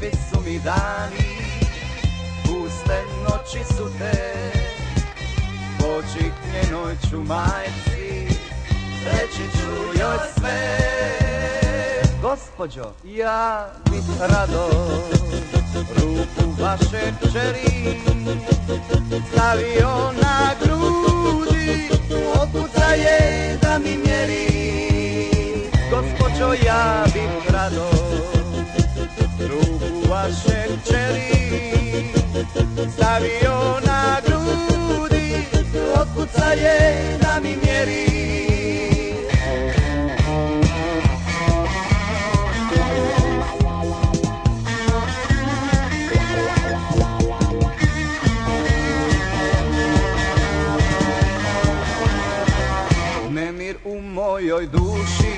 svi su mi dani, puste noći su te, počiknjenoj ću majci, reći ću joj sve. Gospodjo, ja bih rado ruku vaše čeri stavio na grudi, otpuca je da mi mjeri. Gospodjo, ja bih rado Ruku vaše čeli Stavio na grudi Otkuca je da mi mjeri Nemir u mojoj duši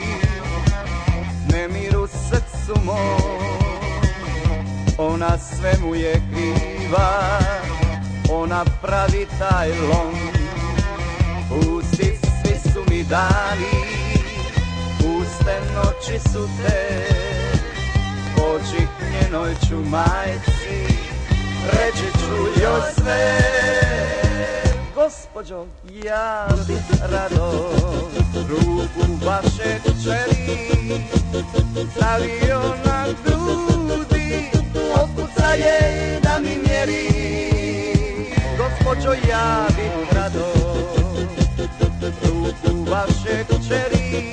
Nemir u srcu moj Ona svemu je kriva Ona pravi taj lom Pusti svi su mi dani Puste noći su te Oči njenoj ću majci Reći ću joj sve Gospođo, ja bih rado Ruku vaše kćeri Stavio na grudi je da mi mjeri Gospođo ja bih rado Tu vaše kćeri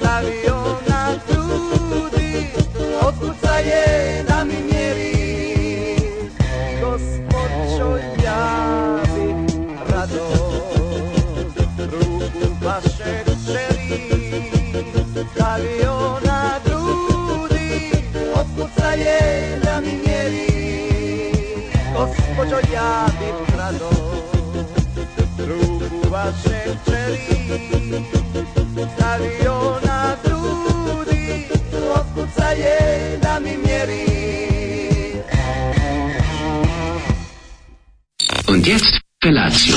Stavio na tu što ja bi krado Ruku vaše čeri Stavio da na grudi Otkuca je da mi mjeri Und jetzt Felatio.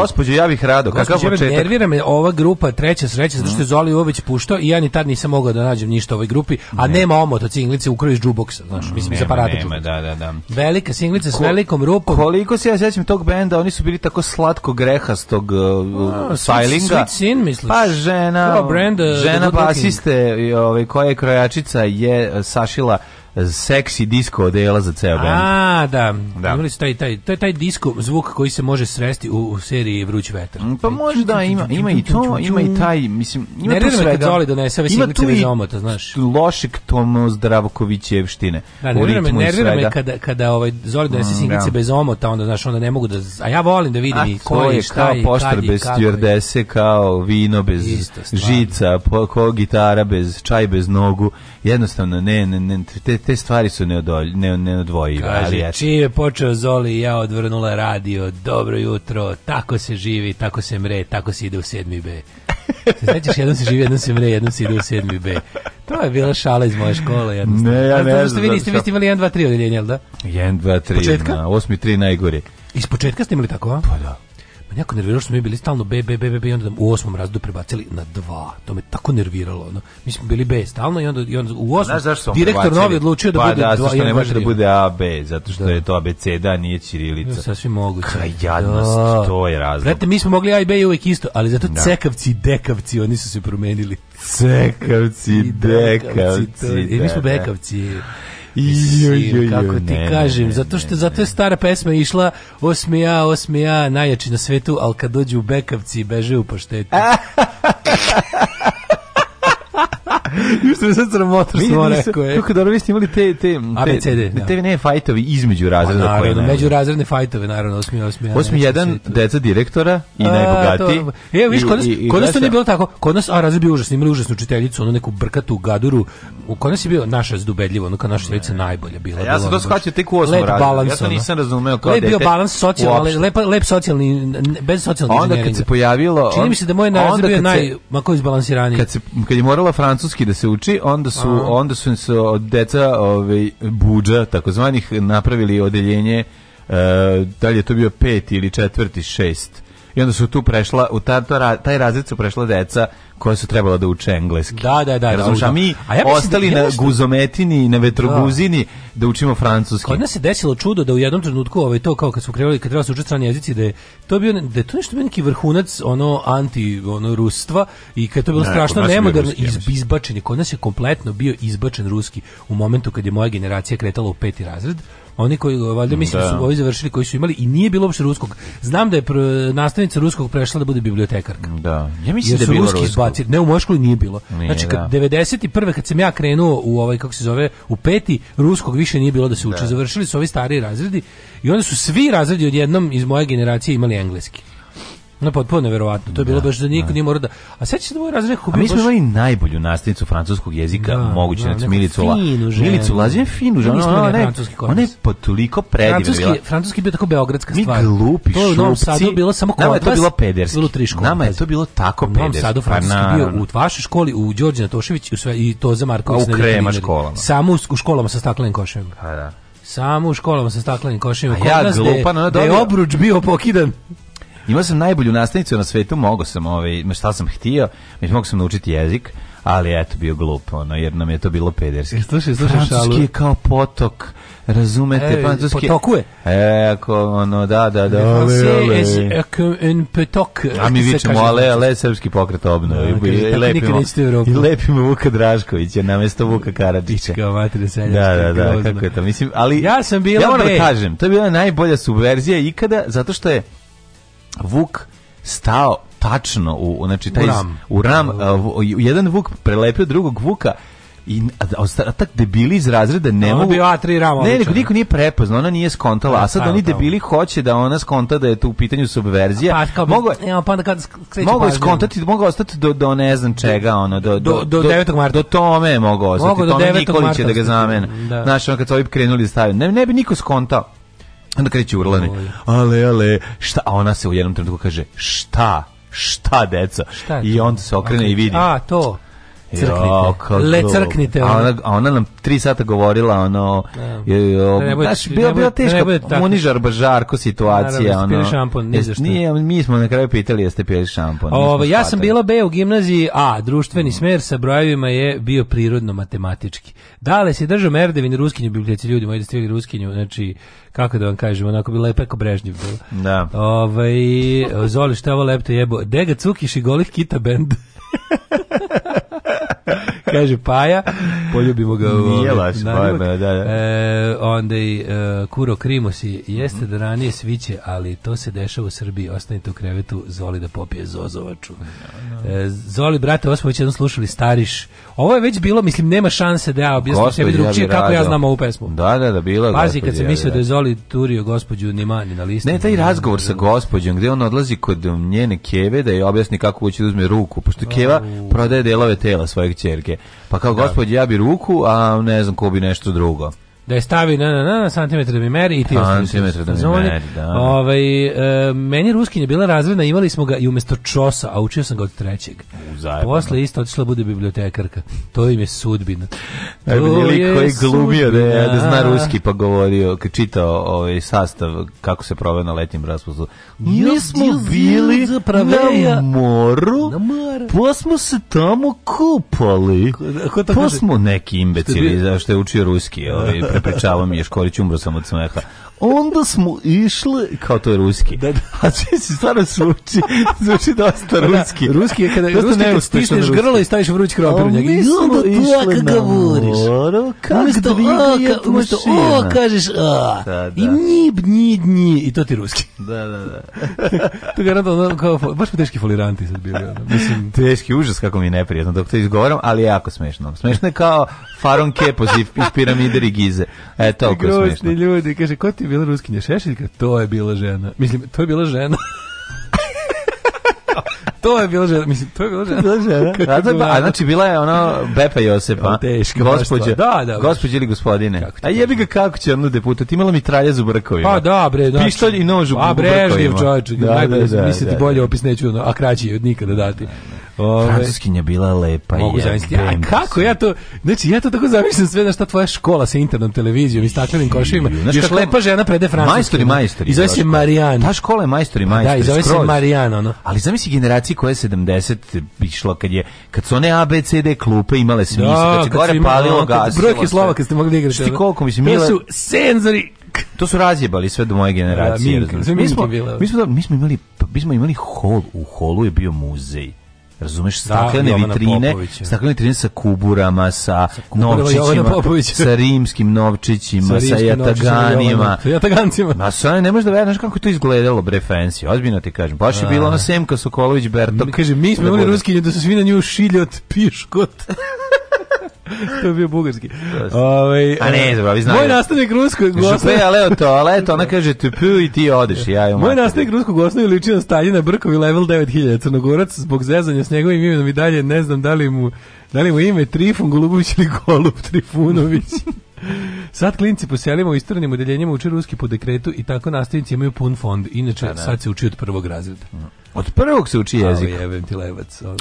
gospođo, ja bih rado. Kakav početak? Nervira me ova grupa treća sreća, zato što je Zoli Jović puštao i ja ni tad nisam mogao da nađem ništa u ovoj grupi, a ne. nema omota cinglice ukrao iz džuboksa, znaš, mislim iz aparata. Nema, da, da, da. Velika singlica s velikom rupom. Koliko se ja sećam tog benda, oni su bili tako slatko grehastog uh, stylinga. sin, misliš? Pa žena, brand, uh, žena basiste, ovaj, koja je krojačica, je uh, sašila seksi disko odela za ceo band. A, da. da. Imali su taj, taj, taj, taj disko zvuk koji se može sresti u, u seriji Vruć vetar. Mm, pa može da, ima, ima i to, ima i taj, mislim, ima ne tu svega. kad Zoli donese da ove siglice bez omota, znaš. Lošek Tomo Zdravkovićevštine. Da, nervira me, nervira kada, kada ovaj Zoli donese mm, siglice da. bez omota, onda, znaš, onda ne mogu da, a ja volim da vidim i ko je, šta je, poštar bez stjordese, kao vino bez Isto, žica, ko gitara bez, čaj bez nogu jednostavno ne, ne, ne te, te stvari su neodolj, ne, neodvojive. Kaže, ali čim je počeo Zoli ja odvrnula radio, dobro jutro, tako se živi, tako se mre, tako se ide u sedmi B. Se sećaš, jednom se živi, jednom se mre, jednom se ide u sedmi B. To je bila šala iz moje škole. Jednostavno. Ne, ja ne znam. Zato vi niste, vi ste imali 1, 2, 3 odeljenje, jel da? 1, 2, 3, Početka? na 8 3 najgore. Iz početka ste imali tako, a? Pa da jako nerviralo što smo mi bili stalno B, B, B, B, B i onda u osmom razredu prebacili na dva. To me tako nerviralo. Ono. Mi smo bili B stalno i onda, i onda u osmom direktor prebacili? novi odlučio da pa, bude da, dva. Pa da, ne može da bude A, B, zato što da. je to abeceda, nije Čirilica. Ja, da, sasvim moguće. Kaj jadnost, da. to je razlog. Vrete, mi smo mogli A i B uvek isto, ali zato da. cekavci i dekavci, oni su se promenili. Cekavci, I dekavci, dekavci. I mi smo da, da. bekavci. Mislim, kako ti ne, kažem, ne, zato što zato je stara pesma išla osmija, osmija, najjači na svetu, ali kad dođu u bekavci beže u paštetu. Juče sam crmotor smo rekao. Je. Kako dobro vi ste imali te te ABCD, te, te da. ne fajtovi između razreda pa, naravno, među razredne fajtove naravno osmi, osmi. 8 1 deca direktora i najbogati. Evo viš kod nas kod nas to nije bilo tako. Kod nas a razred bio užasno, imali užasnu učiteljicu, ono neku brkatu gaduru. U kod nas je bio naša zdubedljiva, ona naša učiteljica najbolja bila. Ja sam to shvatio tek u 8 razredu. Ja to nisam razumeo kao dete. bio balans socijalni, lep lep socijalni bez socijalnog Onda kad se pojavilo, čini mi se da moje razred bio naj mako izbalansiraniji. Kad se kad je morala Fran francuski da se uči, onda su Aha. onda su se od deca ovaj budža takozvanih napravili odeljenje e, da li je to bio peti ili četvrti, šest i onda su tu prešla, u ta, ta, taj razred su prešla deca koje su trebala da uče engleski. Da, da, da. da, Razumiješ, a mi a ja da ostali da, ja na guzometini i na vetroguzini da. da. učimo francuski. Kod nas se desilo čudo da u jednom trenutku ovaj to kao kad su krenuli kad treba se učiti strani jezici da je to bio da je to nešto bio neki vrhunac ono anti ono rustva i kad to bilo ne, strašno nemoderno iz, izbačen je kod nas je kompletno bio izbačen ruski u momentu kad je moja generacija kretala u peti razred Oni koji valjda mislim da. su da. ovi završili koji su imali i nije bilo uopšte ruskog. Znam da je pr, nastavnica ruskog prešla da bude bibliotekarka. Da. Ja mislim Jer da je bilo ruski izbacili. Ne u Moškoli nije bilo. Nije, znači kad da. 91. kad sam ja krenuo u ovaj kako se zove u peti ruskog više nije bilo da se uči. Da. Završili su ovi stari razredi i onda su svi razredi odjednom iz moje generacije imali engleski. No, potpuno neverovatno. To je bilo da, baš da niko da. nije morao da... A sećaš se da moj razred bio Mi smo imali najbolju nastavnicu francuskog jezika da, moguće, da, znači Milicu La... Milicu Lazin, finu ženu. Ona, ona, je, ona je pa toliko predivna francuski, bila. Francuski je bio tako beogradska stvar. Mi glupi, to je šupci. Novom Sadu bilo samo kod Nama je to bilo pederski. Bilo triško. Nama je to bilo tako pederski. U Novom Sadu pa francuski bio u vašoj školi, u Đorđe Natošević i, sve, i to za Marković. Pa u krema školama. Samo u školama sa staklenim košem. Pa da. Samo u školama sa staklenim košem. A ja glupan, ona je obruč bio pokidan. Imao sam najbolju nastavnicu na svetu, mogao sam, ovaj, šta sam htio, mogao sam naučiti jezik, ali eto, bio glup, ono, jer nam je to bilo pederski. E, slušaj, slušaj, Francuski je kao potok, razumete, e, francuski... Potokuje? E, ako, ono, da, da, da, ale, ale. potok. A mi vičemo, ale, ale, srpski pokret obnove. Da, I, i, lepimo, I lepimo Vuka Draškovića, namesto Vuka Karadžića. Kao mater Da, da, da, kako je to, mislim, ali... Ja sam bila Ja moram da kažem, to je bila najbolja subverzija ikada, zato što je Vuk stao tačno u znači taj u ram, u ram uh, jedan Vuk prelepio drugog Vuka i a, debili iz razreda ne ono mogu bio A3 ramo ne niko, niko nije prepoznao ona nije skontala a sad pa oni debili hoće da ona skonta da je tu u pitanju subverzija pa mogu ja pa onda kad mogu skontati mogu ostati do do ne znam čega ono do do do, do 9. marta do tome mogu ostati mogu do 9. marta da ga zamene da. znači on kad su ovi krenuli da stavljaju ne, ne bi niko skontao Onda kreće urlane. Ale, ale, šta? A ona se u jednom trenutku kaže, šta? Šta, deca? Šta I onda se okrene okay. i vidi. A, to crknite. Jo, Le crknite. A ona, a ona nam tri sata govorila ono... Ja. Da. Jo, ne bude, znaš, bila, bila teška munižar, bažarko situacija. Naravno, ono, pili šampon, ni zašto. Nije, mi smo na kraju pitali jeste pili šampon. Ovo, ovaj, ja sam bila B u gimnaziji A, društveni mm. smer sa brojevima je bio prirodno-matematički. Dale se držao Merdevin ruskinju biblioteci ljudi, moji da ruskinju, znači, kako da vam kažem, onako bi lepa kao Brežnjev bilo. Da. Ove, ovaj, zoli, šta ovo lepto jebo? Dega Cukiš i Golih Kita Band. Kaže Paja, poljubimo ga. Nije laš, ovaj Paja, da, da. E, onda i e, Kuro Krimosi, jeste mm. da ranije sviće, ali to se dešava u Srbiji, ostanite u krevetu, Zoli da popije Zozovaču. No, da, no. Da. E, Zoli, brate, osmo već jednom slušali Stariš, Ovo je već bilo, mislim, nema šanse da ja objasnim sebi drugčije kako ja znam ovu pesmu. Da, da, da, bila je. Pazi, kad sam mislio da je Zoli turio gospođu Nimani na listu. Ne, taj razgovor da sa gospođom, gdje on odlazi kod njene keve da je objasni kako hoće da uzme ruku, pošto keva prodaje delove tela svoje ćerke. Pa kao da. gospođi, ja bi ruku, a ne znam ko bi nešto drugo da je stavi na, na, na, na santimetar da mi meri i ti santimetar da mi meri, da. Ovaj, e, meni Ruskinje bila razredna, imali smo ga i umesto čosa, a učio sam ga od trećeg. Uzajemno. Posle isto otišla da bude bibliotekarka. To im je sudbina. Najbolji lik koji glumio da, je, da zna ruski pa govorio, kad čitao ovaj sastav kako se prove na letnjem raspustu. Mi smo bili na moru, na moru, pa smo se tamo kupali, pa smo neki imbecili, zašto je učio ruski, ovaj, prepričavao mi je Škorić, umro sam od smeha onda smo išli, kao to je ruski. Da, da. A sve se stvarno zvuči, zvuči dosta da, da, ruski. Da, ruski je kada dosta ruski kad stisneš grlo i staviš vruć krop u njega. Mi smo išli na moru, kako vidjet Umesto o, kažeš a, da, da. i njib, njib, njib, i to ti ruski. Da, da, da. to ga rado, ono, kao, baš mi teški foliranti sad bili. Ono. Mislim, teški, užas kako mi je neprijedno dok to izgovaram, ali jako smešno. Smešno je kao Faron Kepos iz piramide Rigize. E, toliko smešno. Grošni ljudi, kaže, ko ti je bila ruskinja šešiljka, to je bila žena. Mislim, to je bila žena. to je bila žena, mislim, to je bila žena. Bila žena. A, to, a znači bila je ono Bepa Josepa. Teška. Gospođa. Da, da. Gospođa ili gospodine. A jebi ga kako će ono deputat, imala mi tralja u brakovima. Pa da, bre. Znači, Pištolj i nož u brakovima. A Brežnjev čovječ, da, da, da, mislim ti da, bolje da. opis neću, a kraći je od nikada dati. Da, da. Ove, Francuskinja bila lepa. Mogu zamisliti. A kako ja to, znači ja to tako zamislim sve na šta tvoja škola sa internom televizijom i staklenim koševima. Znači, Još lepa žena prede Francuskinja. Majstori, majstori. I zove se Marijan. Ta škola je majstori, majstori. Pa da, i zove se Marijan, ono. Ali zamisli generaciji koja je 70 išla kad je, kad su one ABCD klupe imale smisla, da, kad se gore palilo gas. Brojke slova kad ste mogli da igrati. Šti koliko, mislim, To su senzori to su razjebali sve do moje da, generacije. Da, mi, mi, smo, mi, da- smo, mi smo imali mi smo imali hol u holu je bio muzej. Razumeš, da, staklene da, vitrine, staklene vitrine sa kuburama, sa, sa kuburama, novčićima, sa rimskim novčićima, sa, rimskim sa jataganima. Sa jatagancima. Ma sa ne možeš da veriš kako je to izgledalo, bre fancy, ozbiljno ti kažem. Baš je bilo na Semka Sokolović Bertok. Kaže, mi smo da imali ruskinju da su svi na nju šiljot, piškot. to je bio bugarski. Ove, ovaj, a ne, e, znam, vi znaju. Moj da- nastavnik ruskog gosna... Župe, ja leo toalet, ona kaže tupu i ti odeš. Ja moj nastavnik ruskog gosna je ličio na Staljina Brkovi level 9000. Crnogorac zbog zezanja s njegovim imenom i dalje ne znam da li mu, da li mu ime Trifun Golubović ili Golub Trifunović. Sad klinci poselimo u istranim odeljenjima uče ruski po dekretu i tako nastavnici imaju pun fond. Inače, da, da. sad se uči od prvog razreda. Od prvog se uči jezik. Ovo je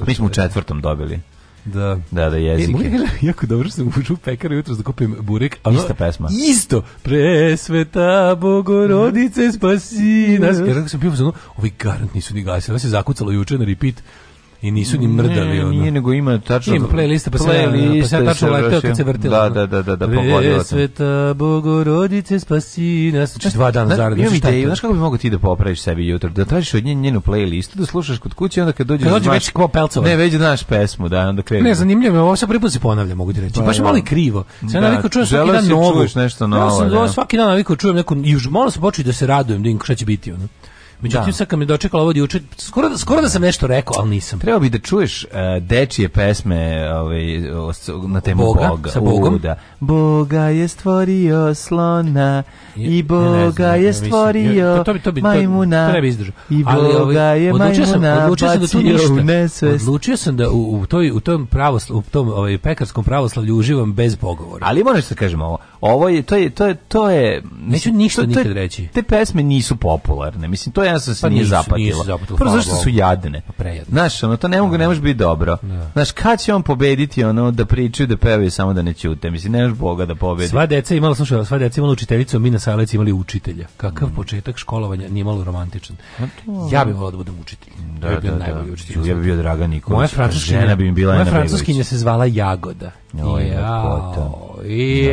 Mi smo u četvrtom dobili. Da. Da, da, e, jezike. E, jako dobro sam uđu u pekaru jutro da kupim burek. Ali Ista pesma. Isto. Presveta Bogorodice spasi mhm. nas. Jer sam bio za ono, ovi garant nisu ni gasili. Ovo se zakucalo juče na repeat i nisu ni mrdali ono. Nije nego ima tačno ima playlista pa se playlista pa tačno leteo kad se vrtelo. Da, da, da, da, da pogodio sam. Sveta Bogorodice spasi nas. Znači dva dana zaradno. Imam ideju, znaš kako bi mogao ti da popraviš sebi jutro? Da tražiš od nje njenu playlistu, da slušaš kod kuće, onda kad dođeš... Kad dođe već ko pelcova. Ne, već znaš pesmu, da, onda krenu. Ne, zanimljivo je, ovo se prvi put se ponavlja, mogu ti reći. Baš malo i krivo. Sve da, naviko čujem svaki dan novo. Želeo si čuješ nešto novo. Ja sam svaki dan naviko čujem neku, i už malo sam počeo da se radujem, da im šta će biti, ono. Međutim, da. sad kad me dočekalo ovo juče, skoro, da, skoro da sam nešto rekao, al nisam. Treba bi da čuješ uh, dečije pesme ovaj, o, na temu Boga. Boga. Sa Bogom? U, da. Boga je stvorio slona i ovaj, Boga je stvorio majmuna. to, to, majmuna i Boga ovaj, je odlučio majmuna sam, odlučio sam da tu ništa. Odlučio sam da u, u, toj, u tom, pravosla, u tom ovaj, pekarskom pravoslavlju uživam bez pogovora. Ali možeš da kažem ovo. Ovo je, to je, to je, to je... Neću ništa nikad reći. Te pesme nisu popularne. Mislim, to jednostavno se pa nije, zapatilo. Nije Prvo zašto su jadne. Pa Znaš, ono, to ne, mogu, ne može biti dobro. Da. Znaš, kad će on pobediti ono da pričaju, da pevaju, samo da ne ćute? Mislim, ne može Boga da pobedi. Sva deca imala, slušaj, sva deca imala učiteljicu, mi na Sajlec imali učitelja. Kakav mm. početak školovanja, nije malo romantičan. To... Ja bih volao da budem učitelj. Da, ja bi da, da. učitelj. Ja bih bio Dragan Nikolić. Moja francuskinja, bi mi bila moja francuskinja se zvala Jagoda. Jao,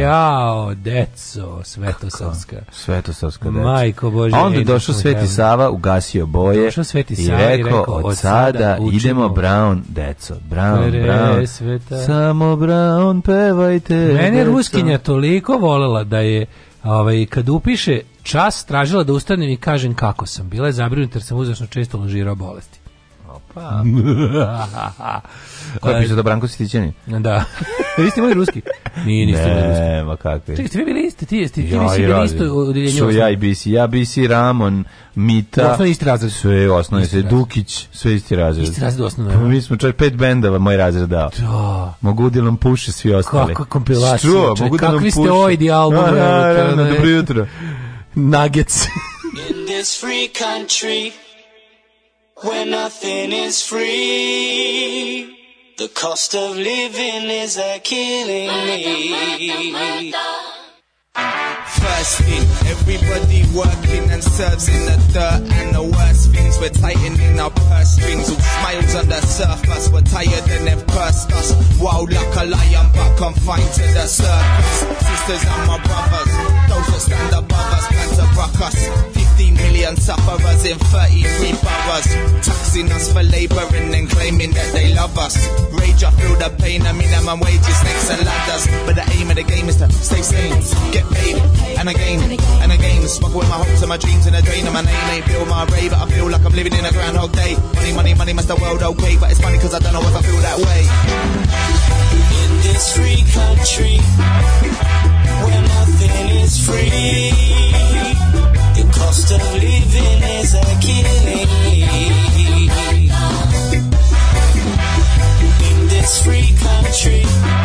jao, da. deco, svetosavska. Svetosavska deca. Majko Bože. A onda došao Sveti Sava Sava ugasio boje Došao Sveti i Sava rekao, od sada učimo. idemo Brown, deco, Brown, Re, Brown, sveta. samo Brown, pevajte. Mene deco. Ruskinja toliko volela da je, ovaj, kad upiše čas, tražila da ustanem i kažem kako sam. Bila je zabrinuta jer sam uzasno često ložirao bolesti. Opa. Ko je pisao da Branko Sitićani? Da. vi ste imali ruski? Nije, niste imali ruski. Ne, ma kakvi. Čekaj, ste vi bili isti? Ti, jeste, ti, ti ja, bili radi. isto odeljenje Su ja i BC. Ja, BC, Ramon, Mita. Osnovno isti razred. Sve osnovno isti razred. Dukić, sve isti razred. Isti razred osnovno. Pa, da. mi smo čak pet bendava moj razred dao. Da. Mogu da nam puše svi ostali. Kako kompilacija. Struo, mogu da nam puše. Kakvi ste ojdi album. Naravno, dobro jutro. Nuggets. In this free country where nothing is free. The cost of living is a killing me. First everybody working and serves in the dirt and the worst things. We're tightening our purse strings, all smiles on the surface. We're tired and they've cursed us. Wow, like a lion, but confined to the circus. Sisters and my brothers. Those that stand above us plan to rock us. 15 million sufferers in 33 boroughs. Taxing us for labouring and claiming that they love us. Rage, I feel the pain, I minimum wages, snakes and ladders. But the aim of the game is to stay sane, get paid, and again, and again. Smuggle with my hopes and my dreams in a drain. And my name ain't Bill Murray, but I feel like I'm living in a groundhog day. Money, money, money, must the world okay. But it's funny because I don't know if I feel that way. In this free country is free. The cost of living is a killing. In this free country.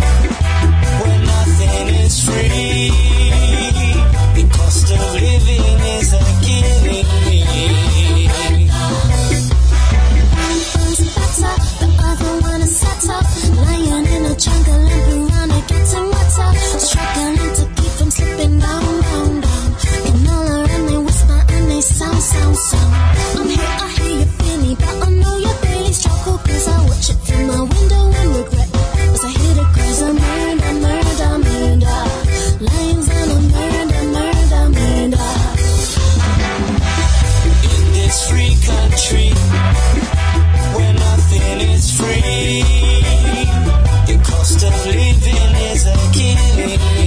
sound, sound, sound. I'm here, I hear you feel me, but I know your feelings charcoal cause I watch it from my window and regret. As I hear the cries, I'm murder, murder, murder. Lions and a murder, murder, murder. In this free country, where nothing is free, the cost of living is a killing.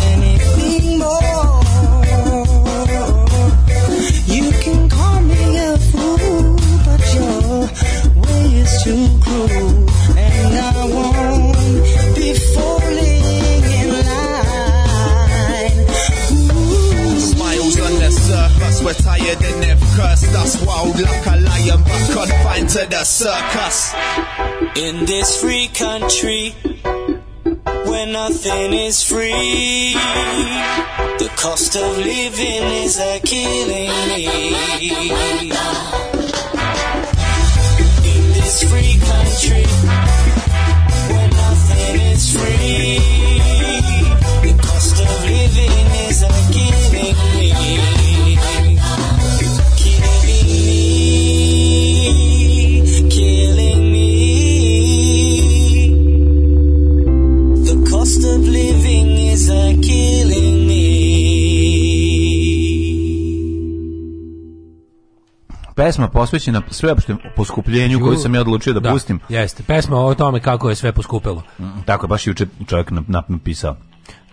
the circus. In this free country, where nothing is free, the cost of living is a killing me. In this free country, where nothing is free. pesma posvećena sveopštem poskupljenju koju sam ja odlučio da, da, pustim. Jeste, pesma o tome kako je sve poskupilo. Mm, tako je, baš juče čovjek napisao.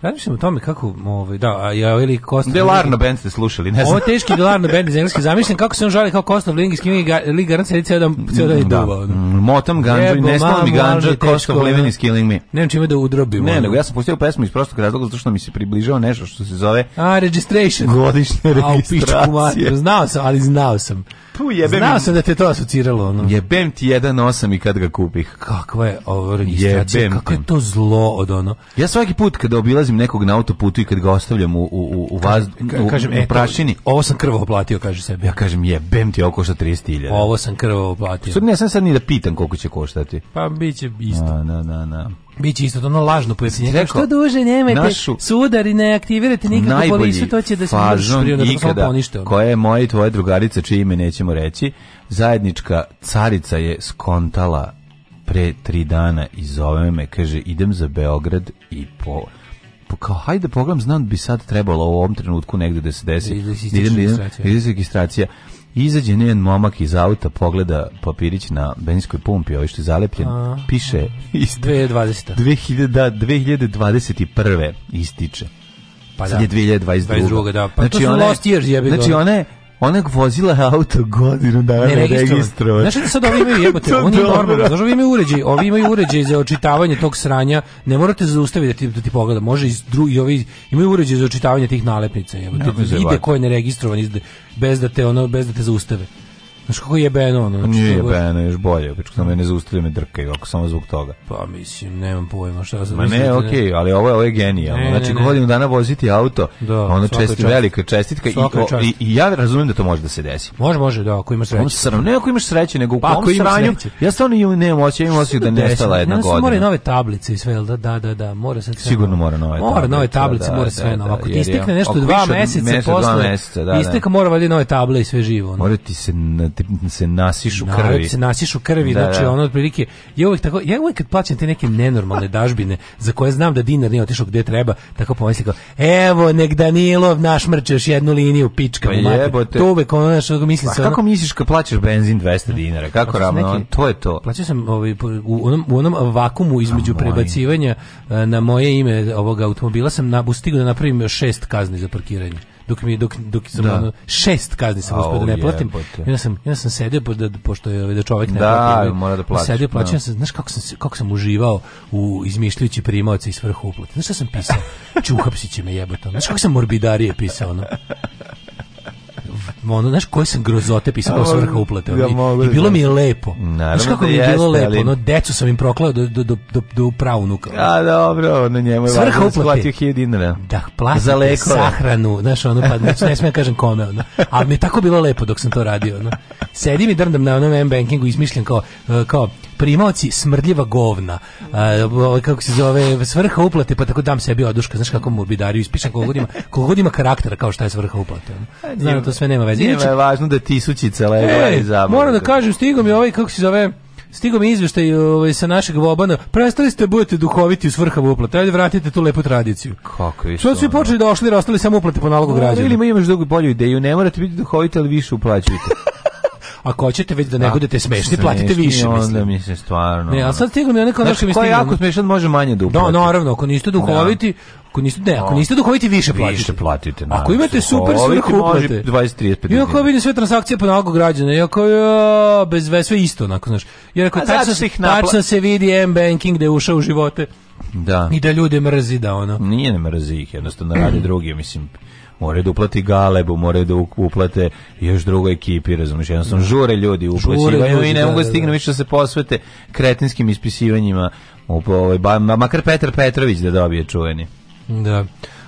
Razmišljam o tome kako, ovaj, da, a ja ili Kostov... Delarno band ste slušali, ne znam. Ovo teški Delarno band iz engleske, zamišljam kako se on žali kao Kostov Living Killing Me, Garant se cijel dan, cijel dan da. duvao. Mm, motam ganđu, ne stalo mi ganđu, Kostov Living is Killing Me. Ne čime da udrobim. Ne, nego ja sam pustio pesmu iz prostog razloga zato što mi se približao nešto što se zove... A, registration. Godišnje registracije. A, u pičku, znao sam, ali znao sam tu jebem. Znao sam da te to asociralo. Ono. Jebem ti 1.8 i kad ga kupih. Kakva je ovo registracija, jebem kako je to zlo od ono. Ja svaki put kada obilazim nekog na autoputu i kad ga ostavljam u, u, u, vaz, u, kažem, u e, prašini. Eto, ovo sam krvo oplatio, kaže sebi. Ja kažem, jebem ti, oko košta 30.000. Ovo sam krvo oplatio. Sad ne sam sad ni da pitam koliko će koštati. Pa bit će isto. Na, na, na, na. Biće isto ono lažno pojasnjenje. Rekao, što duže nemajte našu, sudar i ne aktivirate nikako policiju, to će da se ikada, koja je moja i tvoja drugarica, čije ime nećemo reći, zajednička carica je skontala pre tri dana i zove me, kaže, idem za Beograd i po pa kao hajde pogledam znam da bi sad trebalo u ovom trenutku negde da se desi idem da registracija izađe njen momak iz auta, pogleda papirić na benzinskoj pumpi, ovaj što je zalepljen, A, piše isto. 2020. 2000, da, 2021. ističe. Pa da. je 2022. da. Pa znači to su ona, lost years, jebi Znači one... Ona onak vozila auto godinu dana ne registrovan. Znaš da sad ovi imaju jebote, oni normalno, znaš da ovi imaju uređaj, ovi imaju uređaj za očitavanje tog sranja, ne morate zaustaviti da ti, da ti pogleda, može iz drugi, ovi imaju uređaj za očitavanje tih nalepnica, jebote, vide ko je neregistrovan, bez da te, ono, bez da te zaustave. Znaš kako je jebeno ono? Znači, Nije jebeno, još bolje. Pičko samo ne zaustavlja me drkaju, ako samo zbog toga. Pa mislim, nemam pojma šta sam. Ma ne, da- okej, okay, ali ovo je, ovo je genijalno. Ne, znači, ne, godinu dana voziti auto, da, ono česti, čast. velika čestitka i, o, i, i, ja razumijem da to može da se desi. Može, može, da, ako imaš sreće. Sram, ne ako imaš sreće, nego u pa, kom sranju. Ja stvarno i nemam osjećaj, imam osjećaj da nestala jedna ne, godina. Mora nove tablice i sve, da, da, da, da, mora se Sigurno mora nove tablice. Da, mora nove tablice, mora da, sve novo. Ako ti istekne nešto dva meseca posle, istekne mora valjda nove table i sve živo. Mora ti se te se nasišu Na, krvi. se nasišu krvi, da, znači da. ono otprilike, ja uvek tako, ja uvek kad plaćam te neke nenormalne dažbine za koje znam da dinar nije otišao gde treba, tako pomislim kao, evo nek Danilov naš mrče još jednu liniju pička. Pa jebote. To uvek ono što mislim pa, ono... kako misliš kad plaćaš benzin 200 dinara? Kako plaćaš ravno? Neki, to je to. Plaćao sam ovaj, u, onom, u onom vakumu između prebacivanja e, na moje ime ovog automobila sam na, stigao da napravim još šest kazni za parkiranje dok mi dok dok sam da. ono, šest kazni sam uspeo da ne platim. Ja sam ja sam sedeo da pošto je ovaj, da čovjek ne da, plati, ovaj, mora da plaća. Sedeo plaćam no. Da. sam, znaš kako sam kako sam uživao u izmišljajući primaoce i svrhu uplate. Znaš šta sam pisao? Čuhapsiće me jebote. Znaš kako sam morbidarije pisao, no? ono, znaš, koje sam grozote pisao kao svrha uplate. Ja, I, da bilo mi je lepo. Naravno znaš kako da mi je da bilo jeste, lepo, ali... ono, decu sam im proklao do, do, do, do, do pravnuka. A, dobro, na njemu je svrha da uplate. Platio 1000 dinara. Da, platite Za lekove. sahranu, znaš, ono, pa znači, ne smijem kažem kome, ono. Ali mi je tako bilo lepo dok sam to radio, ono. Sedim i drndam na onom M-bankingu, izmišljam kao, e, kao primaoci smrdljiva govna. Uh, kako se zove svrha uplate, pa tako dam sebi oduška, znaš kako morbidariju ispišem kog ima, kog ima karaktera kao šta je svrha uplate. Pa, znam to sve nema veze. Inače važno da tisućice legle za. Moram da kažem stigom je ovaj kako se zove Stigom izveštaj ovaj, sa našeg Vobana, prestali ste da budete duhoviti u svrhama uplate, ajde vratite tu lepu tradiciju. Kako je Što su počeli da ošli, da ostali samo uplate po nalogu građana. Ili imaš drugu bolju ideju, ne morate biti duhoviti, ali više uplaćujete. ako hoćete već da ne da. budete smešni, platite više, mislim. onda mi se stvarno. Ne, a sad stiglo mi neka znači, ko je jako smešan može manje da, da uplati. No, naravno, ako niste da. duhoviti, ako niste, ne, ako niste duhoviti više platite. Više platite, naravno. Ako imate super svrhu uplate. 20 30 50. Iako vidim sve transakcije po nalogu građana, iako je bez veze sve isto, onako, znaš. Jer ako tačno se, tačno se vidi M banking da je ušao u živote. Da. I da ljude mrzi da ono. Nije ne mrzi ih, jednostavno radi drugi, mislim moraju da uplati Galebu, moraju da uplate još drugoj ekipi, razumiješ, jednostavno da. žure ljudi uplaćivaju i ne mogu da, da, da stignu više da se posvete kretinskim ispisivanjima, ovaj, ba, makar Petar Petrović da dobije čuveni. Da.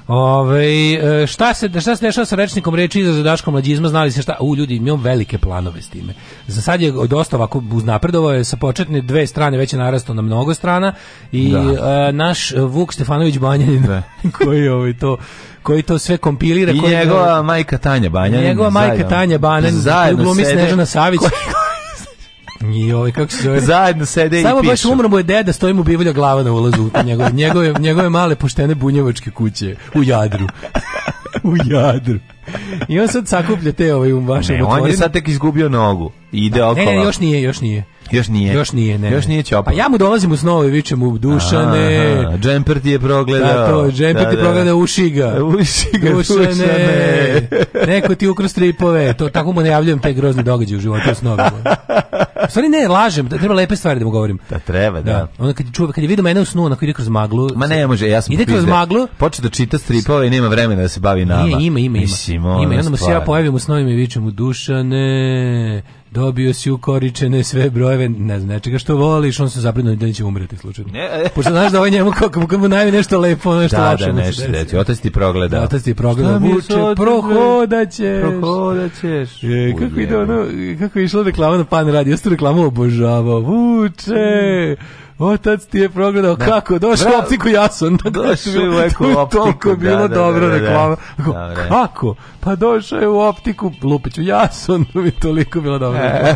Ove, e, šta se šta se dešava sa rečnikom reči i za Daškom mlađizma, znali se šta, u ljudi imam velike planove s time. Za sad je dosta ovako uznapredovao je sa početne dve strane već je narastao na mnogo strana i da. a, e, naš Vuk Stefanović Banjanin da. koji ovaj to koji to sve kompilira. I koji njegova do... majka Tanja Banjanin. Njegova majka zajedno. Tanja Banjanin, koju glumi sede. Snežana Savić. I ovaj kako se zove? Zajedno sede i pišu. Samo baš umro moj deda, stoji mu bivlja glava na ulazu u njegove, njegove, njegove male poštene bunjevačke kuće u Jadru. u Jadru. I on sad sakuplja te ovaj vaše ne, on je sad tek izgubio nogu. Ide okolo. Ne, ne, još nije, još nije. Još nije. Još nije, ne. Još nije ćopa. A ja mu dolazim u snove, vičem mu Dušane. Aha, džemper ti je progledao. Da, to, džemper ti da, da. progleda ušiga. Ušiga, Dušane. dušane. Neko ti ukro stripove. To, tako mu najavljujem taj grozni događaj u životu u snovima. U stvari ne, lažem, da, treba lepe stvari da mu govorim. Da treba, da. da. Onda kad, čuva, kad je vidio mene u snu, onako ide kroz maglu. Ma ne može, ja sam ide kroz maglu. Počeo da čita stripove i nema vremena da se bavi nama. Nije, ima, ima, ima. Mislim, ima, ima. Onda mu se ja pojavim u snovima i vičem mu Dušane dobio si ukoričene sve brojeve, ne znam, nečega što voliš, on se zabrinuo da neće umreti slučajno. Ne, Pošto znaš da ovaj njemu kako mu mu najvi nešto lepo, nešto da, loše. Da, nešto reći, otac ti progleda. Da, otac ti progleda, vuče, prohodaćeš. Prohodaćeš. E, kako, ide ono, kako je išla reklama na pan radi, ja sam reklamu obožavao, vuče. Mm Otac ti je progledao da. kako, došao da, da, da, u optiku jasan. Došao u eku optiku. To je bilo da, dobro da, reklama. Da, kako? Pa došao je u optiku, lupiću Jason. to mi toliko bilo dobro. E.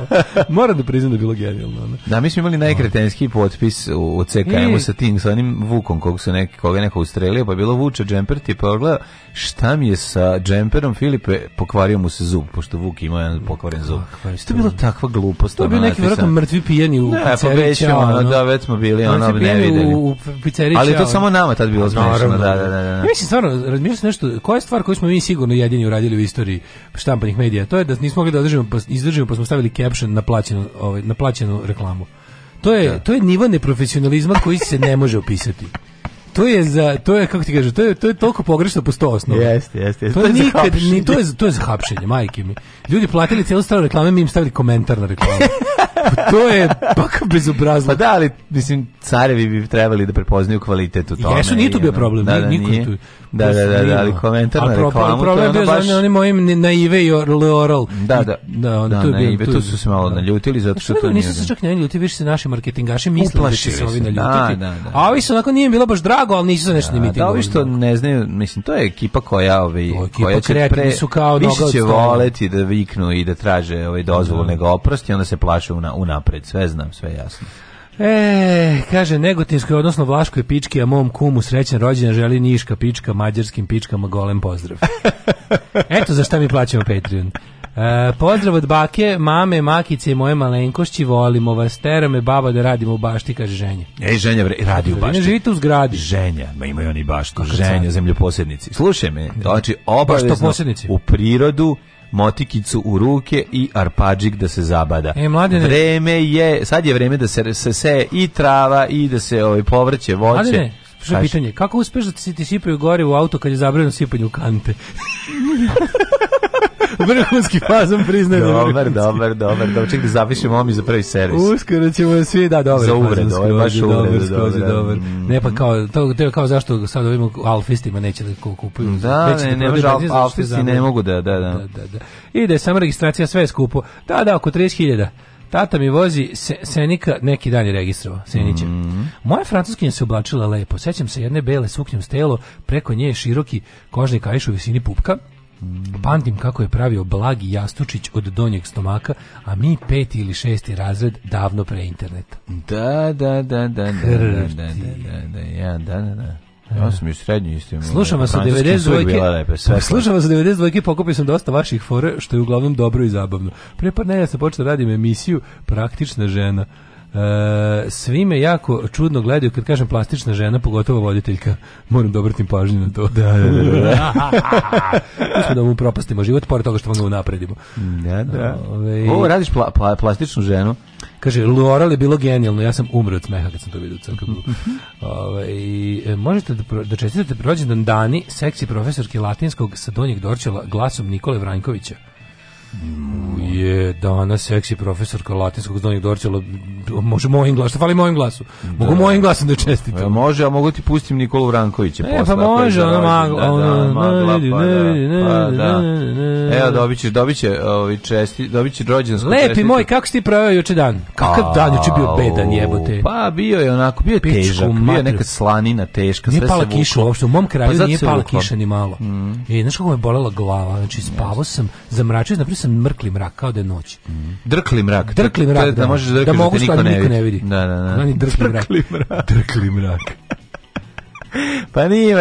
Moram da priznam da je bilo genijalno. Da, mi smo imali najkretenski potpis u CKM-u sa tim, sa onim Vukom, kog su neki, koga neko ustrelio, pa je bilo Vuče džemper, ti pogledao, šta mi je sa džemperom Filipe, pokvario mu se zub, pošto Vuk ima jedan pokvaren zub. Što je bilo takva glupost? To je bio neki vjerojatno mrtvi pijeni u ne, pa već, ono, da, već smo smo bili ono ne videli. U, pizzeriči, ali to samo nama tad bilo smešno, da, da, da, da. Ja mislim stvarno, razmišljam se nešto, koja je stvar koju smo mi sigurno jedini uradili u istoriji štampanih medija, to je da nismo mogli da održimo, pa, izdržimo, pa smo stavili caption na plaćenu, ovaj, na plaćenu reklamu. To je, da. to je nivo neprofesionalizma koji se ne može opisati to je za to je kako ti kažeš, to je to je toliko pogrešno po sto osnova. Jeste, jeste, jeste. To, je to je nikad ni to je to je za hapšenje, majke mi. Ljudi platili celu stranu reklame, mi im stavili komentar na reklamu. to je pak bezobrazno. Pa da, ali mislim, carevi bi trebali da prepoznaju kvalitet u tome. Jesu, nije tu bio problem. Da, da, niko nije. Tu, da, da, da, da, ali komentar na reklamu. Problem je bio da baš... za onim mojim naive i leoral. Da, da, da, on, da to je naive, tu su se malo da. naljutili zato pa što to da, nije. Nisu se čak ne naljutili, više se naši marketingaši misle da će se ovi naljutiti. Da, da, da. A ovi su onako nije bilo baš drago, ali nisu nešto ni mitingovali. Da, ovi što ne znaju, mislim, to je ekipa koja ovi, ovaj, koja će pre, su kao više će voleti da viknu i da traže ovaj dozvolu nego oprosti, onda se plaše u unapred, sve znam, sve jasno. E, kaže, Negotinskoj, odnosno Vlaškoj pički, a mom kumu srećan rođendan želi Niška pička, mađarskim pičkama golem pozdrav. Eto za šta mi plaćamo Patreon. E, pozdrav od bake, mame, makice i moje malenkošći, volimo vas, tera me baba da radimo u bašti, kaže ženja. Ej, ženja radi u bašti. Ne živite u zgradi. Ženja, ma imaju oni baštu, ženja, zemljoposjednici. Slušaj me, znači obavezno u prirodu motikicu u ruke i arpadžik da se zabada. E, mladine, vreme je, sad je vreme da se, se se i trava i da se ovaj povrće, voće. Mladine, što pitanje, kako uspeš da ti, ti sipaju gori u auto kad je zabrano sipanje u kante? Vrhunski fazom priznaje da Dobar, dobar, dobar. Dobar, ček da zapišemo omi za prvi servis. Uskoro ćemo svi, da, dobar. Za uvred, ovo je baš uvred. Dobar, da. dobar. Ne, pa kao, to, to je kao zašto sad ovim alfistima neće da kupuju. Da, ne, ne, da ne, alfisti ne mogu da, da, da. I da je da, sama registracija sve skupo. Da, da, oko 30.000. Tata mi vozi se, Senika neki dan je registrovao Senića. Mm -hmm. Moja francuskinja se oblačila lepo. Sećam se jedne bele suknje u stelo, preko nje je široki kožni kajš u visini pupka. Pamtim kako je pravio blagi jastučić od donjeg stomaka, a mi peti ili šesti razred davno pre interneta. Da, da, da, da, da, da, da, da da, da, da, ja, da, da, da. Ja sam i u srednjoj isto imao. Slušam vas od 92. Slušam vas od 92. Pokupio sam dosta vaših fora, što je uglavnom dobro i zabavno. Pre par nedelja sam počeo da radim emisiju Praktična žena. E, svi me jako čudno gledaju kad kažem plastična žena, pogotovo voditeljka. Moram da obratim pažnju na to. Da, da, da. da. da. Mislim da mu propastimo život, pored toga što vam ga unapredimo. Da, da. Ove, Ovo radiš pla, pla, plastičnu ženu? Kaže, Loral je bilo genijalno, ja sam umro od smeha kad sam to vidio u crkvu. Mhm. i, e, možete da, da čestitate rođendan Dani, seksi profesorki latinskog sa Donjeg Dorčela, glasom Nikole Vranjkovića je danas seksi profesorka latinskog zdonih dorčela može mojim glasom, šta fali mojim glasu mogu da. mojim glasom da čestitam ja, e, može, a mogu ti pustim Nikolu Vrankovića e, posla, pa može, da, da, ona magla ona magla, pa da, pa da evo dobit će, dobit će ovi česti, dobit će rođensku lepi moj, kako si ti pravio juče dan kakav dan juče bio bedan jebote pa bio je onako, bio je težak bio je neka slanina teška, sve se pala kiša uopšte, u mom kraju pa nije pala kiša ni malo mm. i znaš kako me bolela glava, znači spavao sam zamračio, napravio sam mrkli mrak, kao da je noć. Mhm. Drkli mrak. Drkli da, mrak, da, da, da možeš da, da, da mogu stvari niko, niko ne vidi. Da, da, da. Drkli mrak. Drkli mrak. pa nije,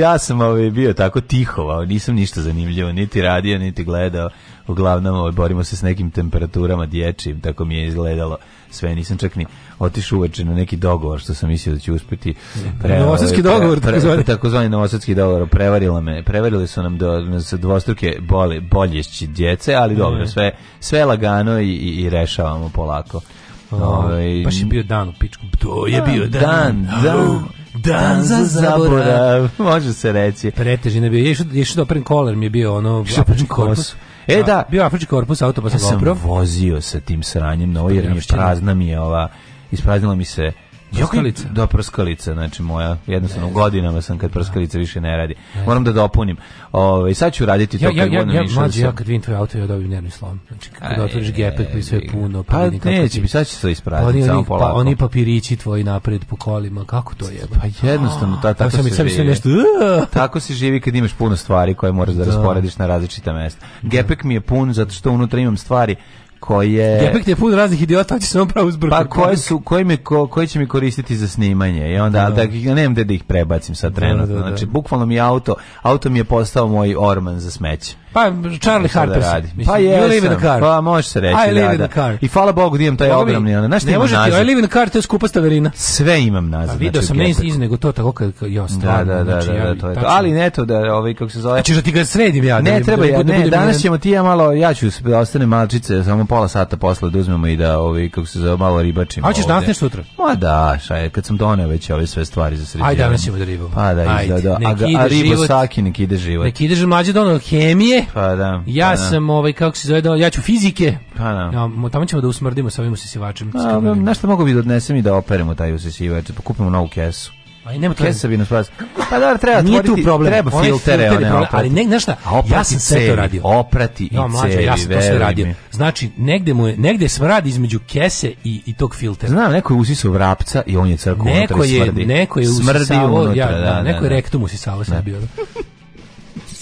ja sam ovaj bio tako tihovao, nisam ništa zanimljivo, niti radio, niti gledao uglavnom ovaj, borimo se s nekim temperaturama dječjim, tako mi je izgledalo sve, nisam čak ni otišao uveče na neki dogovor što sam mislio da ću uspeti. Pre, novosadski ovaj, dogovor, pre, pre, takozvani novosadski dogovor, prevarila me, prevarili su nam do, sa dvostruke boli, bolješći djece, ali dobro, sve, sve lagano i, i rešavamo polako. Ove, ovaj, baš je bio dan u pičku. To je bio dan. Dan, dan. Dan za zaborav, može se reći. Pretežina bio, je išao doprem da kolar mi je bio ono, da apački korpus. E, da. Bio Afrički korpus, autobus pa ja sam vozio sa tim sranjem, no, jer mi je prazna mi je ova, ispraznila mi se Prskalica? Da, prskalica, znači moja, jednostavno ne, godinama sam kad prskalica više ne radi. Ne, Moram da dopunim. Ove, ovaj, sad ću raditi to ja, kad ja, ja, ja, ja kad vidim tvoj auto, ja dobijem nervni slom. Znači, kad Aj, otvoriš gepek, pa sve puno. Pa, pa neće, ti, sad će se ispraviti, pa samo pa polako. Pa oni papirići tvoji napred po kolima, kako to je? Pa jednostavno, ta, tako se sam živi. Nešto, tako se živi kad imaš puno stvari koje moraš da, da. rasporediš na različita mesta. Gepek mi je pun zato što unutra imam stvari koje Gepek je pun raznih idiota, hoće samo pravo uzbrka. Pa koje su koji mi ko, koji će mi koristiti za snimanje? I onda da, da nemam gde da ih prebacim sa da, trenutno. Da, da, da. Znači bukvalno mi auto, auto mi je postao moj orman za smeće. Pa Charlie da Harper. Da pa je. live in car. Pa može se reći. I live da, in da. car. I hvala Bogu da imam taj ogromni ali Znaš, ne može ti, I live in car, to je skupa staverina. Sve imam nazad. Pa znači, video sam iz, nego to tako kad ja stvarno. Da, da, da, znači, da, da, to je Ali ne to da ovaj kako se zove. Znači da ti ga sredim ja. Da ne da, treba ja, ne, danas ćemo ti ja malo ja ću da ostane malčice samo pola sata posle da uzmemo i da ovaj kako se zove malo ribačimo. Hoćeš danas nešto sutra? Ma da, šaj, kad sam doneo već ove sve stvari za sređivanje. Ajde, danas ćemo da ribamo. Pa da, da, da. A ribo saki nek ide život. Nek ide mlađi dono hemije fizike. Pa da. Ja pa da. sam ovaj kako se zove, da, ja ću fizike. Pa da. Ja, tamo ćemo da usmrdimo sa ovim usisivačem. Pa, nešto mogu bi da odnesem i da operemo taj usisivač, pa kupimo novu kesu. Aj pa nema kesa bi nas Pa da treba Nije tu problem. treba filtere, filtere one, problem, ali ne znaš Ja sam sve to radio. Oprati i ja, mlađe, cevi, ja sam to sve radio. Mi. Znači negde mu je negde sam između kese i i tog filtera. Znam, neko je usisao vrapca i on je crko unutra smrdi. Neko je neko je usisao, ja, da, da, neko je rektum usisao sebi.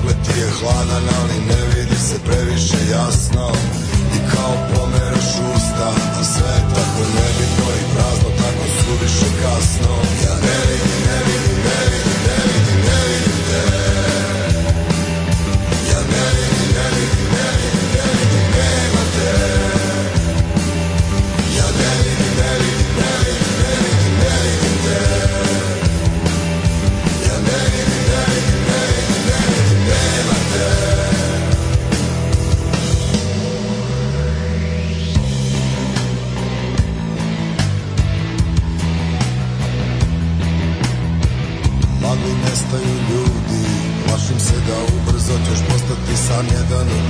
Pogled ti je hladan, ali ne vidi se previše jasno I kao pomeraš usta, a sve je tako nebitno i prazno Tako suviše kasno, ja ne vidim money.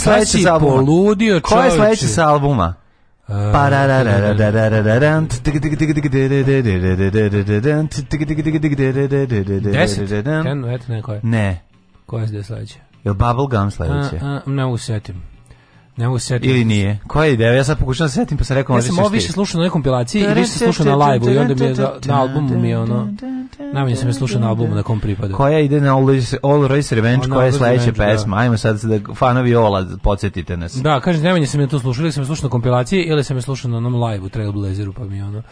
je sledeće sa albuma? Poludio, Ko je sledeći sa albuma? Deset? Ne. Ko je sledeće? Jel Bubblegum sledeće? Ne usetim. Ne mogu se Ili nije. Koja je ideja? Ja sad pokušavam da se setim, pa sam rekao... Ja sam ovo više slušao na nekoj kompilaciji i više slušao na live-u i onda mi je na albumu mi je ono... Najmanje sam je slušao na albumu na kom pripada. Koja ide na All Race, All Race Revenge, koja je sledeća da. pesma? Ajmo sad da fanovi Ola, podsjetite nas. Da, kažem, najmanje sam je to slušao, ili sam je slušao na kompilaciji, ili sam je slušao na onom live-u, Trailblazeru, pa mi je ono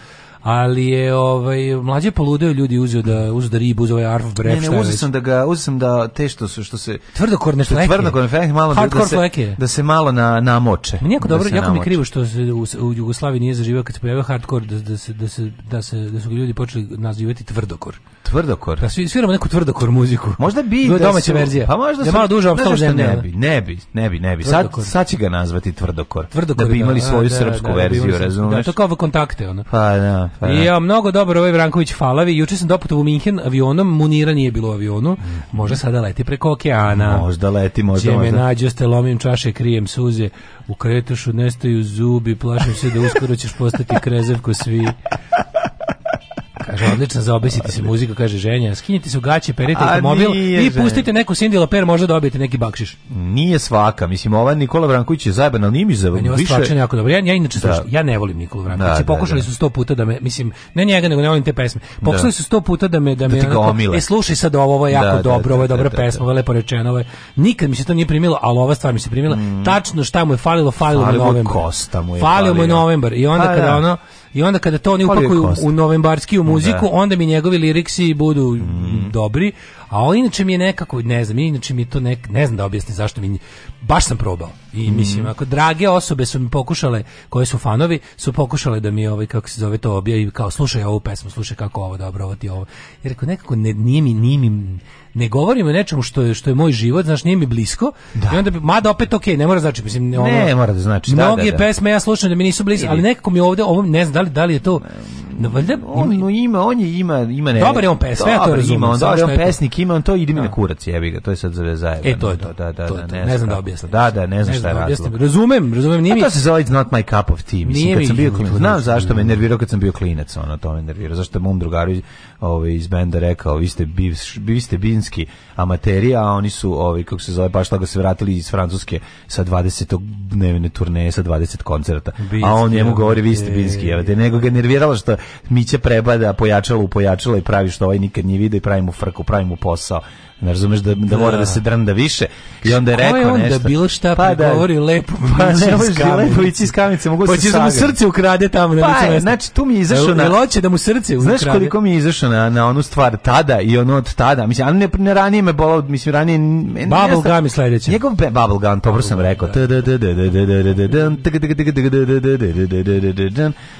ali je ovaj mlađe poludeo ljudi uzeo da uzeo da ribu uzeo ovaj arf bref ne, ne uzeo sam da ga uzeo sam da te što su što se tvrdokorne fleke tvrdokorne fleke malo da, da, se fleke. da se malo na namoče meni jako da dobro da jako mi krivo što se u, u Jugoslaviji nije zaživio kad se pojavio hardkor da, da se da se da se da su ljudi počeli nazivati tvrdokor Tvrdokor. Da svi sviramo neku tvrdokor muziku. Možda bi da domaća verzija. Pa možda da malo duže opstao Ne bi, ne bi, ne bi, ne bi. Sad sad će ga nazvati tvrdokor. Da tvrdokor da bi imali da, svoju da, srpsku da, da verziju, da, razumeš? Da, to kao kontakte ono. Pa da, pa. I ja mnogo dobro ovaj Branković Falavi, juče sam doputovao u Minhen avionom, munira nije bilo u avionu. Možda sada leti preko okeana. Možda leti, možda. Gdje me nađe ste lomim čaše, krijem suze. U kretošu nestaju zubi, plašim se da uskoro ćeš postati krezev ko svi. Kaže, odlična za obesiti se muzika, kaže ženja. skinite se u gaće, perite automobil i pustite neku Cindy Loper, možda dobijete neki bakšiš. Nije svaka, mislim, ova Nikola Branković je zajeban, ali nije mi za više. Stvarno jako dobro. Ja, ja inače da. ja ne volim Nikolu Brankovića. Da, da, pokušali da, da. su 100 puta da me, mislim, ne njega, nego ne volim te pesme. Pokušali da. su 100 puta da me da, da me onako, e, slušaj sad ovo, ovo je jako da, dobro, ovo je dobra pesma, ovo je lepo rečeno, ovo je. Nikad mi se to nije primilo, ali ova stvar mi se primila. Mm. Tačno šta mu je falilo, falilo, mu je novembar. Kosta mu je falilo mu je novembar i onda pa kada ono I onda kada to oni upakuju u novembarski u da. muziku, da. onda mi njegovi liriksi budu mm. dobri, a on inače mi je nekako, ne znam, inače mi to nek, ne znam da objasnim zašto mi, baš sam probao. I mm. mislim, ako drage osobe su mi pokušale, koje su fanovi, su pokušale da mi ovaj, kako se zove to objavi, kao slušaj ovu pesmu, slušaj kako ovo dobro, ovo ti ovo. Jer rekao, nekako ne, nije mi, nije mi, ne govorim o nečemu što je, što je moj život, znaš, nije mi blisko. Da. I onda, bi mada opet okej, okay, ne mora znači, mislim, ne, ono, ne mora da znači. Da, mnoge da, da, da. pesme ja slušam da mi nisu bliske, ali nekako mi ovde ovo ne znam da li, da li je to mm, da valjda on ima, ima on je ima ima ne. Dobar je on pesnik, ja to razumem. Ima on dobar on pesnik, ima on to idi mi na da. kurac, jebi ga, to je sad za zajebano. E to je to, da da to da, ne, znam da objasnim. Da da, ne znam šta da razlog. Razumem, razumem, nije mi. to se zove it's not my cup of tea. Mislim kad sam bio klinac, znam zašto me nervirao kad sam bio klinac, ono to me nervirao, zašto mom drugaru ovaj iz benda rekao, vi ste bivš, vi ste bivš francuski amateri, a oni su, ovi, kako se zove, baš tako se vratili iz Francuske sa 20 dnevne turneje, sa 20 koncerta. Binski, a on njemu govori, vi ste Binski, evo te, nego ga nerviralo što Mića prebada, pojačalo, pojačalo i pravi što ovaj nikad nije vidio i pravi mu frku, pravi mu posao. Ne razumeš da, da, mora da se da. drnda više i onda je rekao je on nešto. da bilo šta pa da, govori lepo pa ne može lepo ići iz kamice, mogu pa se da mu srce ukrade tamo na pa, je, znači tu mi je izašao na loće da mu srce ukrade. Znaš koliko mi je izašao na, na onu stvar tada i ono od tada, mislim, ali ne, ne ranije me bolao, mislim ranije Bubble gum je sledeće. Njegov bubble gum, dobro sam rekao.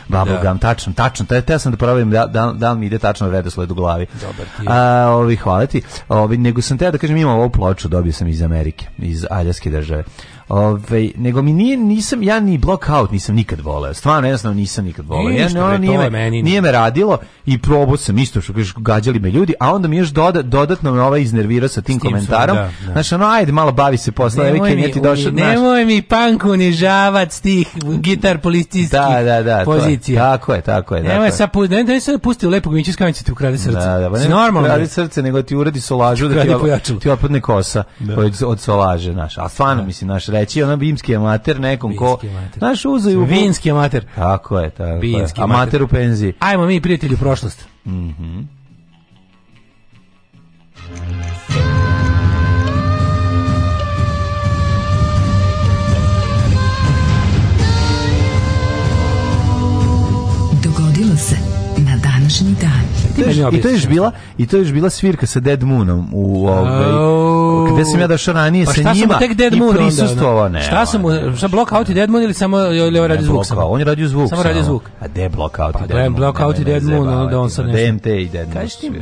Bubble gum, tačno, tačno, taj sam da provjerim da da da mi ide tačno redosled u glavi. Dobar ti. A, ovi hvala ti. Ovi nego sam teo da kažem imam ovu ploču, dobio sam iz Amerike, iz Aljaske države. Ove, ovaj, nego mi nije, nisam, ja ni blockout nisam nikad voleo. Stvarno, jednostavno nisam nikad voleo. Nije, ja, ništa, ono, nije, me, meni, nije me radilo i probao sam isto što kažeš, gađali me ljudi, a onda mi još doda, dodatno me ovaj iznervirao sa tim, komentarom. Sam, da, da. Znaš, ono, ajde, malo bavi se posla. Nemoj, mi, ti došao, nemoj mi punk unižavac tih gitar policijskih da, da, da, pozicija. Je, tako je, tako je. Nemoj sa ne, da se pusti u lepog mića skameća ti ukrade srce. Da, da, ba, pa ne, normalno. Ukrade srce, nego ti uradi solažu da ti, ti opadne kosa da. od, od solaže, znaš. A stvarno, da. mislim, naš reći, ono bimski amater nekom ko... Amater. Naš uzaj u... Vinski amater. Tako je, tako vinski Amater. amater u penziji. Hajmo mi, prijatelji, u prošlost. Mhm. Dogodilo se na današnji dan ti meni objasni. I to je još bila, i to je još bila svirka sa Dead Moonom u ovaj oh. gde sam ja došao ranije pa sa njima. Tek Dead Moon i prisustvovao, onda, ne. Šta sam mu šta Blockout i Dead Moon ili samo ili ovaj radi zvuk samo? On je radio zvuk. Samo radio zvuk. A gde Blockout pa da i Dead Moon? Blockout i Dead Moon, onda on sad nešto. DMT i Dead Moon. Kaži ti mi,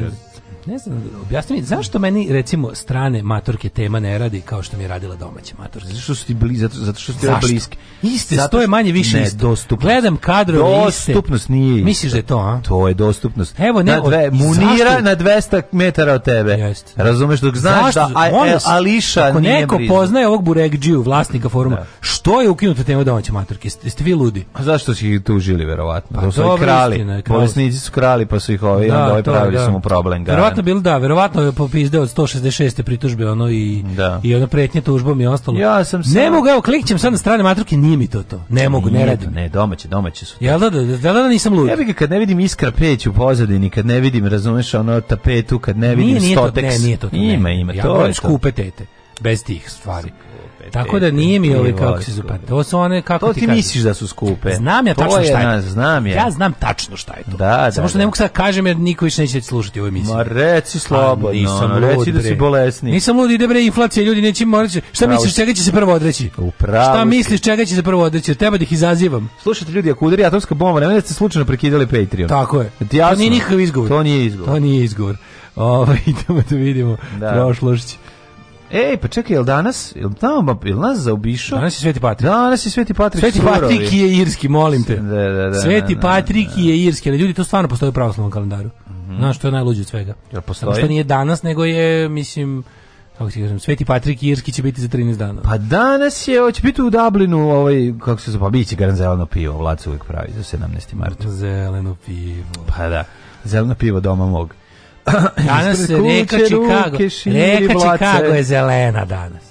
Ne znam, objasni mi, zašto meni, recimo, strane matorke tema ne radi kao što mi je radila domaća matorka? Zato što su ti bili, zato, zato što ste bliski. Iste, zato je manje više ne, isto. Dostupnost. Gledam kadrove iste. Dostupnost nije isto. Misliš da je to, a? To je dostupnost. Evo, ne, na dve, od, munira zašto? na 200 metara od tebe. Jest. Razumeš dok znaš da zašto? da a, e, a, Ališa ako nije neko briza. poznaje ovog Burek Burekđiju, vlasnika foruma, da. što je ukinuta tema domaće matorke? Jeste vi ludi? A zašto su ih tužili, verovatno? Pa, to da su krali. Bolesnici su krali, pa su ih ovi, da, onda ovi pravili su mu problem verovatno bilo da, verovatno je popizdeo od 166. pritužbe ono i da. i ona pretnje tužbom i ostalo. Ja sam sam... Ne mogu, evo klikćem sad na strane matruke, nije mi to to. Ne mogu, nije, ne radim. Ne, domaće, domaće su. To. Jel da, da, da, da, nisam lud. Ja bih kad ne vidim iskra peć u pozadini, kad ne vidim, razumeš, ono tapetu, kad ne vidim nije, nije stoteks. To, ne, nije to, to. Ima, ima, ja to je to. skupe tete, bez tih stvari skupe. Tako da nije mi ovaj kako ovaj se zove. Pa to su one kako to ti, ti misliš da su skupe. Znam ja tačno šta je. Znam ja. Ja znam tačno šta je to. Da, da, Samo što da. ne mogu sad kažem jer niko više neće slušati ovu emisiju. Ma reci slobodno. Nisam no, reci da si bolesni. Nisam lud, ide bre inflacija, ljudi neće morati. Šta misliš čega će se prvo odreći? Upravo. Šta misliš čega će se prvo odreći? Treba da ih izazivam. Slušajte ljudi, ako udari atomska bomba, nemojte da ste slučajno prekidali Patreon. Tako je. To nije nikakav izgovor. To nije izgovor. To nije izgovor. Ovo, ovaj, idemo da vidimo da. prošlošće. Ej, pa čekaj, jel danas, jel tamo, jel nas zaobišao? Danas je Sveti Patrik. Danas je Sveti Patrik. Sveti Patrik je irski, molim te. Da, da, da, Sveti da, da, Patrik da. je irski, ali ljudi, to stvarno postoji u pravoslavnom kalendaru. Mm -hmm. Znaš, to je najluđe od svega. Jel postoji? Samo što nije danas, nego je, mislim, kako ti kažem, Sveti Patrik Irski će biti za 13 dana. Pa danas je, hoće biti u Dublinu, ovaj, kako se zove, pa biće garan zeleno pivo, Vlac uvijek pravi za 17. marta. Zeleno pivo. Pa da, zeleno pivo doma mog. Danas reka Chicago, reka Chicago je zelena danas.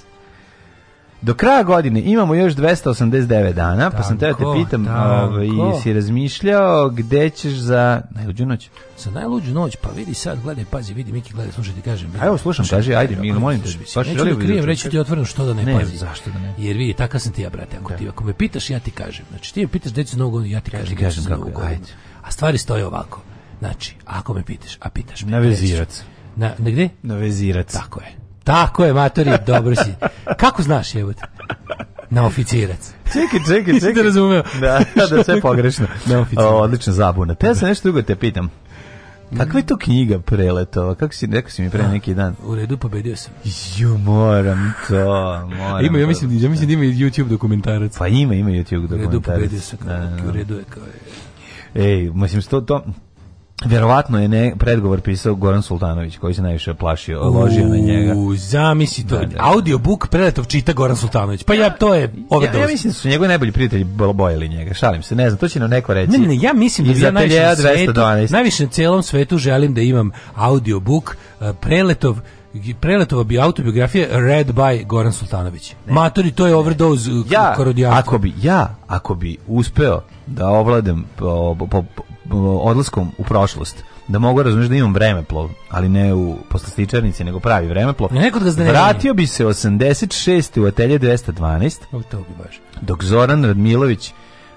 Do kraja godine imamo još 289 dana, pa sam tebe da te pitam ovaj, i si razmišljao gde ćeš za najluđu noć? Za najluđu noć, pa vidi sad, gledaj, pazi, vidi, Miki, gledaj, slušaj, ti kažem. Vidi, Evo, slušam, kaži, ajde, mi, molim te. Pa neću da, da krijem, reći ti otvoreno što da ne, ne pazi. zašto da ne? Jer vidi, takav sam ti ja, brate, ako, ti, ako me pitaš, ja ti kažem. Znači, ti me pitaš gde ću novu godinu, ja ti kažem, ja ti kažem kako, ajde. A stvari stoje ovako. Znači, ako me pitaš, a pitaš me. Na vezirac. Na, na gde? Na vezirac. Tako je. Tako je, matori, dobro si. Kako znaš, jebote? Na oficirac. Čekaj, čekaj, čekaj. Nisi razumeo. Da, da, da sve pogrešno. Na oficirac. O, odlična zabuna. Te ja sam nešto drugo da te pitam. Kakva je to knjiga preletova? Kako si, rekao si mi pre neki dan? U redu, pobedio sam. Ju, moram to, moram. Ima, ja mislim, ja mislim da ima YouTube dokumentarac. Pa ima, ima YouTube dokumentarac. U redu, pobedio sam. Kao, da, da, da. U redu je kao je. Ej, mislim, što to... Verovatno je ne predgovor pisao Goran Sultanović koji se najviše plašio, ložio na njega. U zamisli to. Da, da. da. Audiobook preletov čita Goran Sultanović. Pa ja to je ove ja, ja, mislim da su njegovi najbolji prijatelji bojali njega. Šalim se, ne znam, to će nam neko reći. Ne, ne, ja mislim da ja najviše na svetu, najviše na celom svetu želim da imam audiobook eh, preletov preletova bi autobiografija Red by Goran Sultanović. Ne. Matori, to je overdose eh, ja, ako bi, ja, ako bi uspeo da ovladem po, po, po, odlaskom u prošlost da mogu razumjeti da imam vremeplov, ali ne u poslastičarnici, nego pravi vremeplov. Nekod ga Vratio bi se 86. u atelje 212. U to bi baš. Dok Zoran Radmilović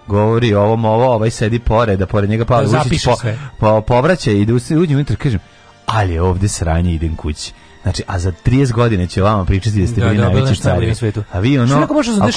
govori ovom ovo, ovaj sedi pored, da pored njega Pavle da Vučić po, po, povraća i da uđe unutra, kažem, ali ovde sranje, idem kući. Znači, a za 30 godine će vama pričati da ste bili da, da, da, najveći cari. A vi ono,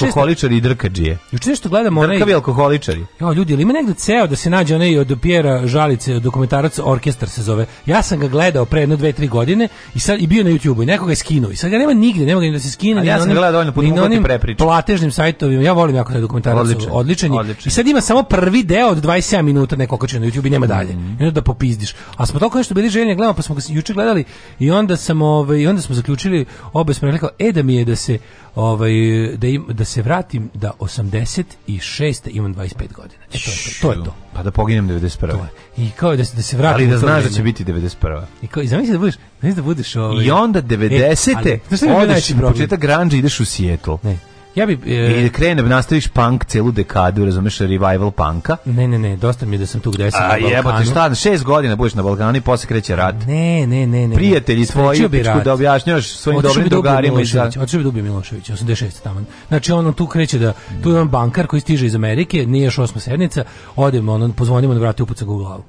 alkoholičari i drkađije. Juče nešto gledamo onaj... Drkavi alkoholičari. Jo, ljudi, ali ima negde ceo da se nađe onaj od Pjera Žalice, dokumentarac Orkestar se zove. Ja sam ga gledao pre jedno, dve, tri godine i sad i bio na YouTubeu i nekoga je skinuo. I sad ga nema nigde, nema ga da se skine. Ali ja sam gledao dovoljno puta, mogu ti prepričati. platežnim sajtovima, ja volim jako taj dokumentarac, odličan, odličan, odličan. I sad ima samo prvi deo od 27 minuta nekog na YouTube i nema dalje. Mm -hmm. I onda da popizdiš. A smo toliko nešto bili željni, gledamo, pa smo ga juče gledali i onda sam ovaj, onda smo zaključili, obe smo rekao e da mi je da se, ovaj, da, im, da se vratim da 86. imam 25 godina. E, to, je, to je to. Pa da poginem 91. To je. I kao da se, da se vratim. Ali da znaš da će biti 91. I, kao, i zamisli da budeš, znaš da budeš ovaj... I onda 90. E, ali, znaš šta je odeš, početak granđa ideš u Sijetlu. Ne, Ja bi e, i krenem da nastaviš punk celu dekadu, razumeš, revival panka. Ne, ne, ne, dosta mi je da sam tu gde sam. A jebote, šta, 6 godina budeš na Balkanu i posle kreće rat. Ne, ne, ne, ne. Prijatelji svoji, pičku da objašnjaš svojim Otišu dobrim da drugarima i za. Hoćeš bi Dubio da Milošević, 86 tamo. Znači ono tu kreće da tu je on bankar koji stiže iz Amerike, nije još osma sednica, odemo, on pozvonimo na vrata i upuca ga u glavu.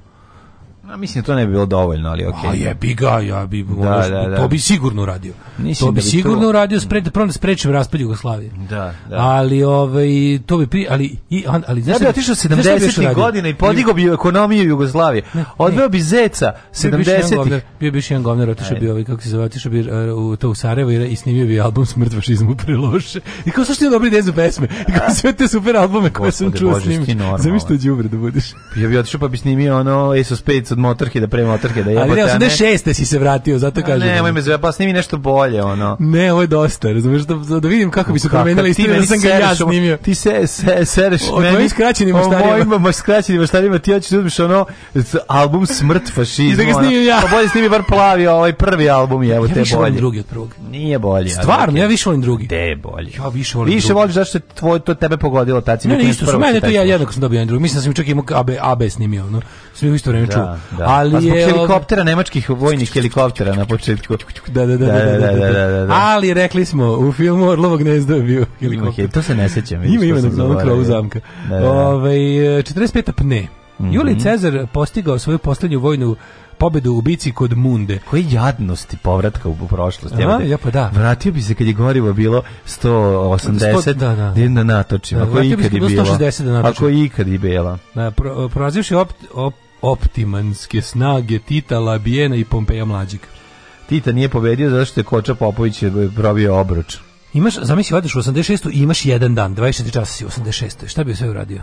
A mislim da to ne bi bilo dovoljno, ali okej. Okay. A jebi ga, ja bi, da, ono, da, da. to bi sigurno uradio. Mislim to da bi, bi sigurno to... uradio, spre, prvo da sprečim raspad Jugoslavije. Da, da. Ali, ovaj, to bi pri... Ali, i, ali, znaš da bi otišao 70. godine i podigo bi ekonomiju Jugoslavije. Odveo bi Zeca 70. Bio bi još jedan govner, otišao bi ovaj, kako se zove, otišao bi eh, u, to u Sarajevo i, i snimio bi album Smrt vašizmu preloše. I kao što je dobri dezu pesme. I kao sve te super albume koje sam čuo snimiti. Zamisli to da budeš. Ja bi otišao pa bi snimio ono Esos 5 od motorke da pre motorke da jebote. Ali ne, 86. si se vratio, zato kažem. Ne, da nemoj me zvati, pa snimi nešto bolje, ono. Ne, ovo je dosta, razumiješ, da, da vidim kako bi se promenila istina, da sam ga ja snimio. Ti se, se, sereš o, meni. O mojim skraćenim maštarima. O mojim skraćenim maštarima, ti hoćeš da uzmiš ono, album Smrt fašizma. I da ga snimim ja. Pa bolje snimi bar plavi ovaj prvi album, jebote, bolje. Ja više volim drugi od prvog. Nije bolje. Stvarno, ja više volim drugi. Te je bolje? Ja više volim Više voliš zašto tvoj, to tebe pogodilo, taci. Ne, ne, isto su mene, to ja jednako sam dobio jedan drugi. Mislim da sam čak imao AB, AB snimio, no. Sve u isto vreme da. čuo da. Ali pa zbog je, helikoptera, nemačkih vojnih helikoptera na početku. Da da da, da, da, da, da, da, da, Ali rekli smo, u filmu Orlovo gnezdo je bio helikopter. To se ne sećam. Ima ima na krovu zamka. Ove, ovaj, 45. pne. Mm -hmm. Juli Cezar postigao svoju poslednju vojnu pobedu u bici kod Munde. Koje jadnosti povratka u prošlost. Aha, ja pa da. Vratio bi se kad je gorivo bilo 180 100, da, da. na natočim. Da, ako ikad je bilo. 160 da natočim. Ako ikad je bila. Da, pro, prozivši op, op, optimanske snage Tita Labijena i Pompeja Mlađeg. Tita nije pobedio zato što je Koča Popović probio obruč. Imaš, zamisli, odeš u 86. i imaš jedan dan, 24 časa si u 86. Šta bi sve uradio?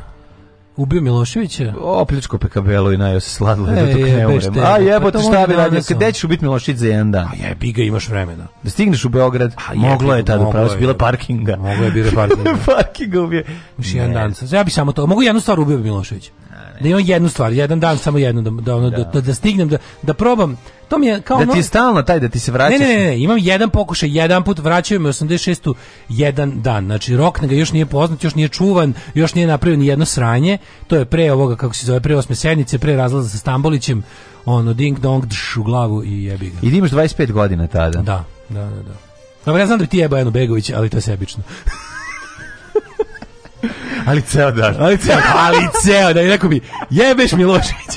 Ubio Miloševića? Opljačko pekabelo i najeo se sladilo e, dok da ne umrem. A pa jebote, pa šta bi da radio? Gde ćeš ubiti Milošević za jedan dan? A jebi ga, imaš vremena. Da stigneš u Beograd? A moglo je tada, pravo bila parkinga. Moglo je bilo parkinga. parkinga ubije. Imaš jedan dan. Ja bi samo to, mogu jednu stvar ubio bi Miloševića da imam jednu stvar, jedan dan samo jednu da da da, da, da stignem da da probam. To mi je kao Da ti je stalno taj da ti se vraćaš. Ne, ne, ne, ne, imam jedan pokušaj, jedan put vraćaju me 86 jedan dan. Znači rok ga još nije poznat, još nije čuvan, još nije napravio ni jedno sranje. To je pre ovoga kako se zove, pre osme sednice, pre razlaza sa Stambolićem. Ono ding dong dš u glavu i jebi ga. I imaš 25 godina tada. Da, da, da, da. Dobro, ja znam da ti jeba Janu Begović, ali to je sebično. Ali ceo dan. Ali ceo, ali ceo dan. I rekao bi, jebeš Milošević.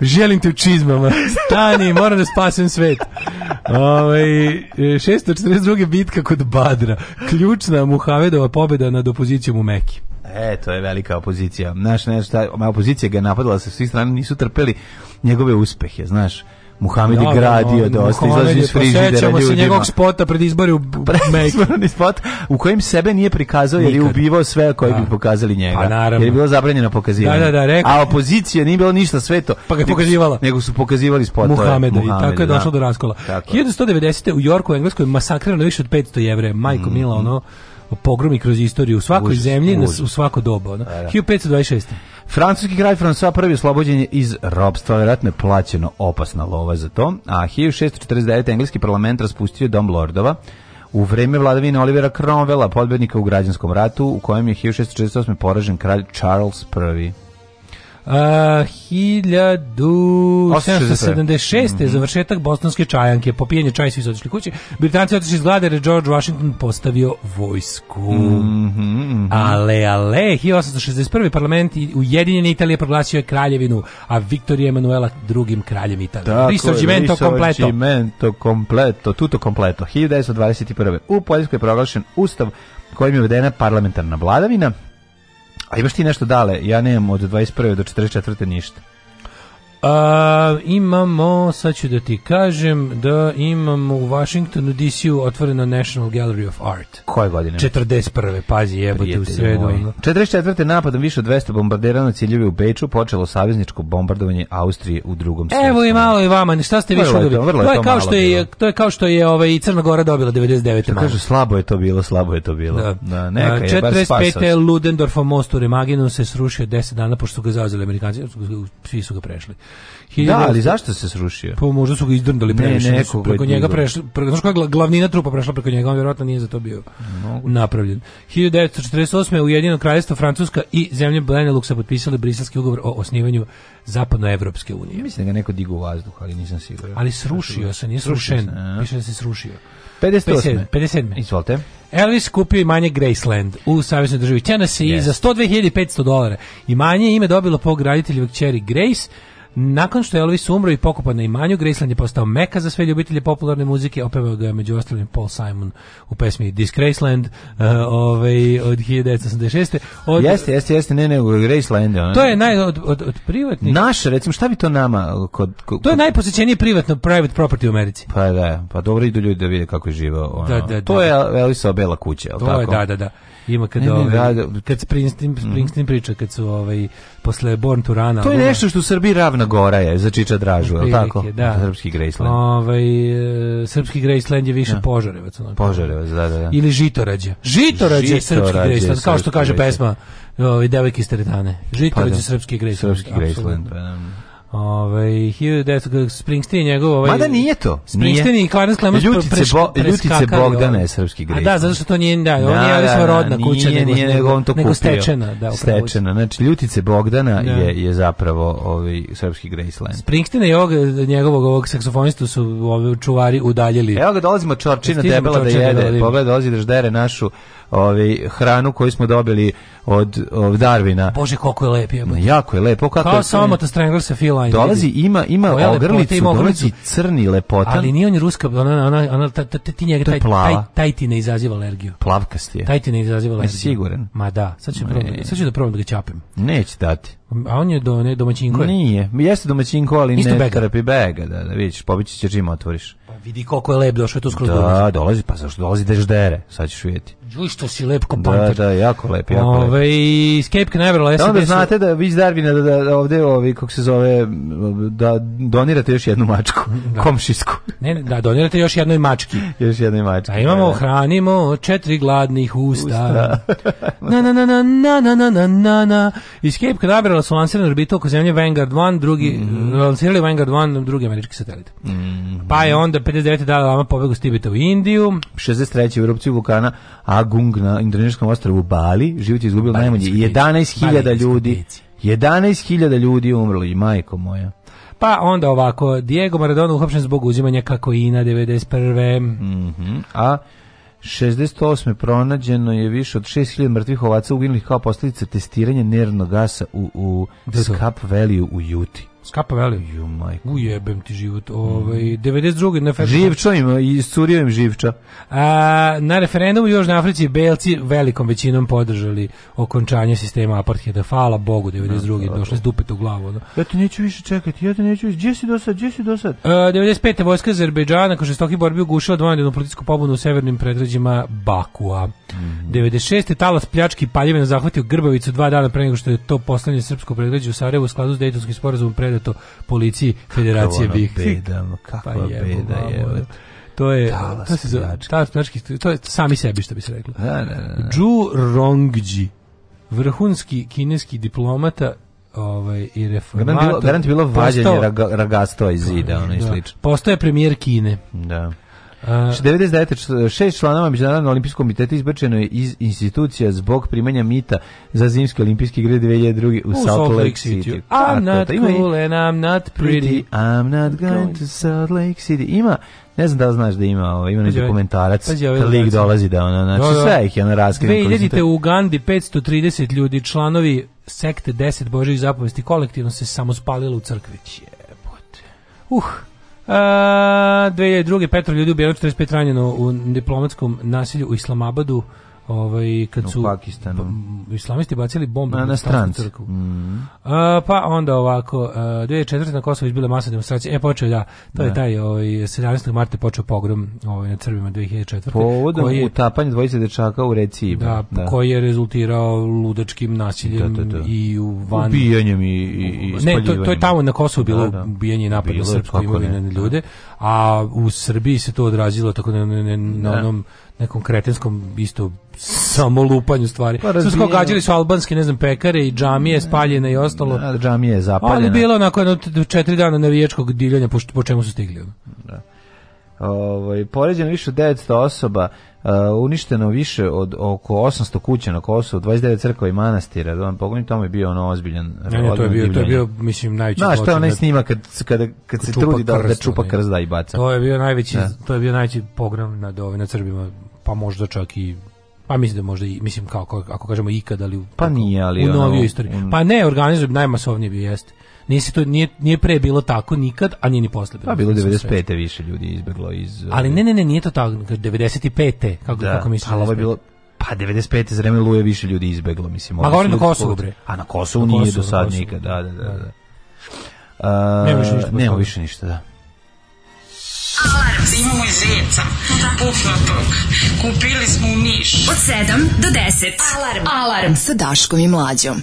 Želim te u čizmama. Stani, moram da spasem svet. Ove, ovaj, 642. bitka kod Badra. Ključna Muhavedova pobjeda nad opozicijom u Meki. E, to je velika opozicija. Znaš, ne, šta, opozicija ga je napadala sa svih strana, nisu trpeli njegove uspehe, znaš. Muhamed je gradio dosta, izlazi iz frižidera Sećamo se njegovog spota pred izbori u Predizborni spot u kojem sebe nije prikazao jer je ubivao sve koje da. bi pokazali njega. Pa jer je bilo zabranjeno pokazivanje. Da, da, da, rekao. A opozicija nije bilo ništa sve Pa ga pokazivala. Nego su pokazivali spot. Muhameda, i tako je da. došlo do raskola. Tako. 1190. u Yorku u Engleskoj, masakrirano više od 500 jevre. Majko mm. Mila, ono, pogromi kroz istoriju u svakoj zemlji, u svako doba. 1526. Francuski kraj François prvi oslobođen je iz robstva, vjerojatno je plaćeno opasna lova za to, a 1649. engleski parlament raspustio dom lordova, u vreme vladavine Olivera Cromwella, podbednika u građanskom ratu, u kojem je 1648. poražen kralj Charles I. Uh, 1776. Mm -hmm. završetak bostonske čajanke. Popijenje čaja svi su otišli kući. Britanci otišli iz glade jer George Washington postavio vojsku. Mm -hmm. Ale, ale, 1861. parlament Ujedinjene Italije proglasio je kraljevinu, a Viktorija Emanuela drugim kraljem Italije. Tako, risorgimento completo. Risorgimento completo, tuto completo. 1921. U Poljskoj je proglašen ustav kojim je uvedena parlamentarna vladavina, A imaš ti nešto dale? Ja nemam od 21. do 44. ništa. A, imamo, sad ću da ti kažem, da imamo u Washingtonu DC-u otvoreno National Gallery of Art. Koje godine? 41. Pazi, jebote u sredu. Moj. 44. napadom više od 200 bombarderano ciljevi u Beču počelo savezničko bombardovanje Austrije u drugom svjetskom. Evo i malo i vama, šta ste više dobili? To, to, je kao što je, to je kao što je ovaj, Crna Gora dobila 99. Što kažu, slabo je to bilo, slabo je to bilo. Da. Da, neka A, 45. Je Ludendorfa most u Remaginu se srušio 10 dana pošto su ga zazeli Amerikanci, svi su ga prešli. Da, ali zašto se srušio? Pa možda su ga izdrndali previše, ne, neko preko njega prešli, preko, glavnina trupa prešla preko njega, on vjerojatno nije za to bio Mogu. napravljen. 1948. Ujedinjeno kraljevstvo Francuska i zemlje Beneluxa potpisali briselski ugovor o osnivanju Zapadnoevropske unije. Mislim da ga neko digu u vazduh, ali nisam siguran. Ali srušio se, nije srušen. Piše da se srušio. 58. 57. Izvolite. Elvis kupio imanje Graceland u savjesnoj državi Tennessee yes. za 102.500 dolara. Imanje ime dobilo po graditeljevog čeri Grace, Nakon što je Elvis umro i pokopan na imanju, Graceland je postao meka za sve ljubitelje popularne muzike, opevao ga je među ostalim Paul Simon u pesmi Disgraceland uh, eh, ovaj, od 1986. Od, jeste, jeste, jeste, ne, ne, u Graceland. Ono. To je naj, od, od, od privatnih... Naš, recimo, šta bi to nama? Kod, kod, to je najposećenije privatno private property u Americi. Pa da, pa dobro idu ljudi da vide kako je živao. Ono. Da, da, to da. je da. Elvisova bela kuća, je to tako? Je, da, da, da. Ima kad, ne, ne, ovaj, da, da. kad Springsteen, Springsteen mm. priča, kad su ovaj, posle Born to Run... To je nešto što u Srbiji ravno Crna Gora je za Čiča Dražu, je tako? Da. Srpski Graceland. Ovaj e, srpski Graceland je više da. Požarevac, onako. Požarevac, da, da, da. Ili Žitorađa. Žitorađa je srpski Graceland, kao što kaže pesma ovaj devojke iz Teretane. Žitorađa pa, da. srpski Graceland. Srpski Graceland, pa, da. Ovaj 1900 Springsteen njegov ovaj Mada nije to. Springsteen nije. i Clarence Clemens Ljutice, preš, Bo, Ljutice Bogdana je ovaj. srpski grej. A da, zato što to nije da, da, da on da, je da, rodna da, kuća, nije, nego, nije, nego on to nego kupio. stečena, da, stečena. Znači Ljutice Bogdana da. je je zapravo ovaj srpski Graceland. Springsteen i ovog njegovog ovog saksofonistu su ovi čuvari udaljili. Evo ga dolazimo Čorčina debela da jede. Da Pogledaj dolazi da našu ovaj hranu koju smo dobili od, od Darvina. Bože, kako je lepo. je. Jako je lepo. Kako Kao samo ta da Strangler sa fila. Dolazi, ima, ima Koja ogrlicu, ima dolazi crni lepotan. Ali nije on je ruska, ona, ona, ona, ona ta, ta, ti njega, taj, taj, taj, ti ne izaziva alergiju. Plavkast je. Taj ti ne izaziva alergiju. siguran. Ma da, sad ću, probati. sad ću da probam da ga ćapim. Neće dati. A on je do, ne, domaćinko? Nije, jeste domaćinko, ali Isto ne bega. trpi bega, da, da vidiš, pobići ćeš ima otvoriš. Pa vidi koliko je lep, došao je tu skroz Da, budući. dolazi, pa zašto dolazi Deždere, sad ćeš vidjeti. Uj, što si lep kompanter. Da, da, jako lep, jako Ove, lep. Escape Canaveral, Da onda znate da vi iz Darvina, da, da, da ovde, ovi, kako se zove, da donirate još jednu mačku, da. komšisku. ne, da, donirate još jednoj mački. još jednoj mački. A imamo, da, da. hranimo četiri gladnih usta. usta. na, na, na, na, na, na, na, na, na, na. Escape Canaveral su lansirani orbitu oko zemlje Vanguard 1, drugi, mm -hmm. lansirali Vanguard 1, drugi američki satelit. Mm -hmm. Pa je onda 59. Dalai Lama pobegu s u Indiju. 63. u erupciju vulkana Agung na indonežskom ostravu Bali. Život je izgubilo najmanje 11.000 ljudi. 11.000 ljudi umrlo i majko moja. Pa onda ovako, Diego Maradona uhapšen zbog uzimanja kakoina 91. Mm -hmm. A 68. pronađeno je više od 6000 mrtvih ovaca uginulih kao posljedica testiranja nervnog gasa u, u Skap Valley u Juti. Skapa Valley. Ju majko. Ujebem ti život. Ovaj 92. na februar. Živča ima i isturio im živča. A, na referendumu u Južnoj Africi belci velikom većinom podržali okončanje sistema apartheida. Hvala Bogu 92. No, da, da, došli da. s dupet u glavu. No. Ja te neću više čekati. Ja te neću. Gde si do sad? Gde si do sad? A, e, 95. vojska Azerbejdžana nakon šestokih borbi ugušila dvojnu policijsku pobunu u severnim predgrađima Bakua. Mm -hmm. 96. talas pljački paljevina zahvatio Grbavicu dva dana pre nego što je to poslednje srpsko predgrađe u Sarajevu u skladu s Dejtonskim sporazumom predato policiji Federacije ono BiH. Beda, kakva pa beda je. To je to se zove, ta, to je sami sebi što bi se reklo. Ju da, da, da, Rongji, vrhunski kineski diplomata ovaj i reformator. Garant bilo, garant bilo vađanje raga, ragastova iz zida, ono i slično. Postoje premijer Kine. Da. 99. šest članova Međunarodnog olimpijskog komiteta izbačeno je iz institucija zbog primanja mita za zimske olimpijske igre 2002. u, u Salt, Lake, City. City. I'm not cool and I'm not pretty. I'm not going to Salt Lake City. Ima ne znam da znaš da ima, ovo, ovaj, ima neki ovaj- dokumentarac, Pa ovaj lik dolazi da ona, znači do, da, da. sve ih je ono raskrivo. vidite u Ugandi 530 ljudi, članovi sekte 10 Božjih zapovesti kolektivno se samo u crkvi. Jebote. Uh, 2002. Petro ljudi ubijeno 45 ranjeno u diplomatskom nasilju u Islamabadu ovaj kad su u Pakistanu pa, islamisti bacili bombe na, na strancu crkvu. Mm. A, pa onda ovako a, 2004 na Kosovu je bila masa demonstracija. E počeo da to ne. je da. taj ovaj 17. marta počeo pogrom ovaj na Crbima 2004. Povodom koji je, utapanja dvojice dečaka u reci Iba. Da, da, koji je rezultirao ludačkim nasiljem da, da, da. i u van ubijanjem i i, i Ne, to, to je tamo na Kosovu bilo da, da. ubijanje i napad na srpsku imovinu da. ljude, a u Srbiji se to odrazilo tako na, na, na, na da. onom nekom kretenskom isto samo lupanju stvari. Pa razbijeno... gađali su albanski, ne znam, pekare i džamije spaljene i ostalo. Da, džamije zapaljene. Ali bilo onako jedno četiri dana navijačkog divljanja po, po čemu su stigli. Da. Ovo, ovaj, poređeno više od 900 osoba, uh, uništeno više od oko 800 kuća na Kosovu, 29 crkva i manastira, da vam pogodim, tamo je bio ono ozbiljan. Ne, ne, to je bio, to je bio mislim najveći. Znaš, to je onaj da- snima kad, kada, kad se trudi krst, da, da čupa krst da i baca. To je bio najveći, da. to je bio najveći pogrom nad, ovim, ovaj, nad Srbima pa možda čak i pa mislim da možda i mislim kao, ako kažemo ikad ali pa tako, nije ali u ono, novijoj istoriji. pa ne, organizuje najmasovnije bi jeste. Nisi to nije nije pre bilo tako nikad, a nije ni posle bilo. Pa bilo 95. više ljudi izbeglo iz Ali e, ne ne ne, nije to tako, 95. kako da, kako mislim. Pa da ovo je bilo pa 95. za vreme Luje više ljudi izbeglo, mislim. Ma govorim na Kosovu, bre. A na Kosovu nije do sad nikad, da, da, da. da. Uh, nema više e, ništa. Nema više ništa, da. Alarm! Imamo i zeca, da. pufnatog. Kupili smo u Niš. Od 7 do 10. Alarm! Alarm sa Daškom i Mlađom.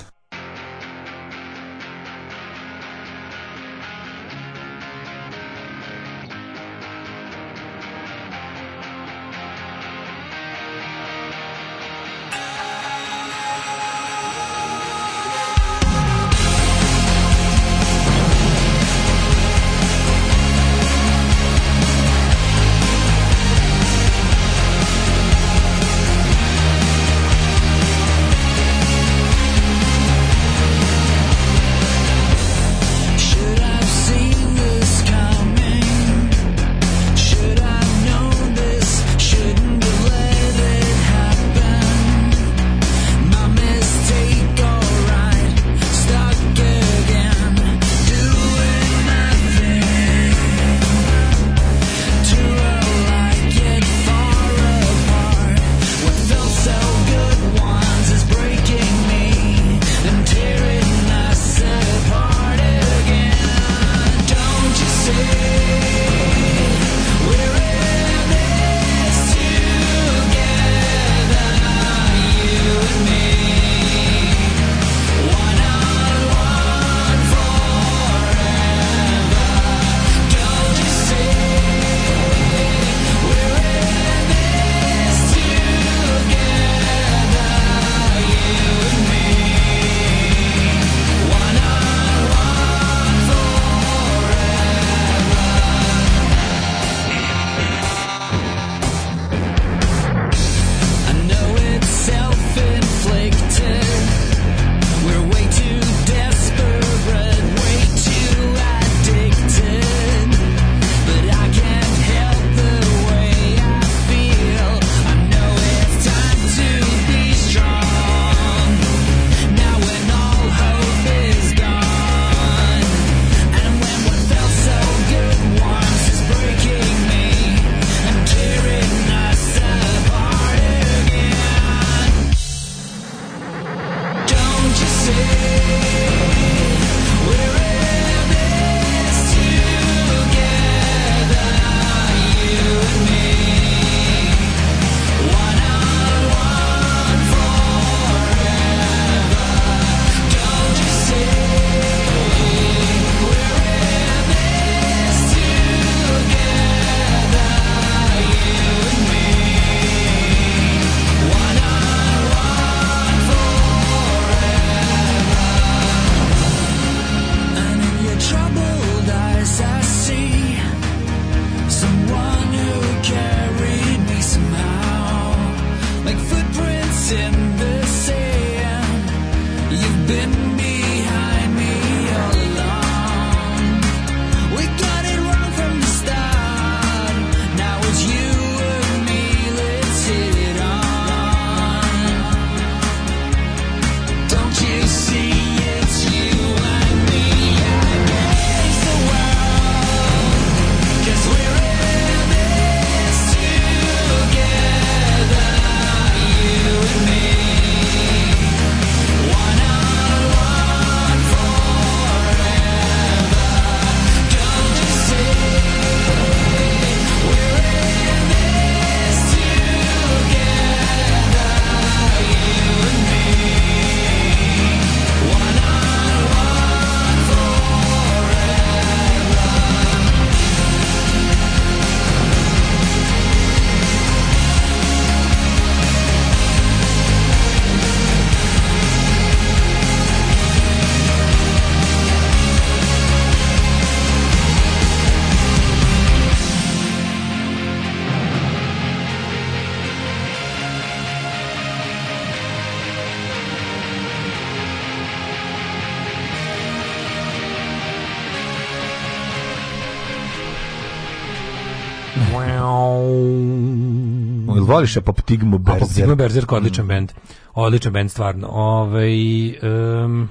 voliš Apoptigmu Berzer? Apoptigma Berzer, odličan mm. bend. Odličan bend, stvarno. Ove, ovaj, um,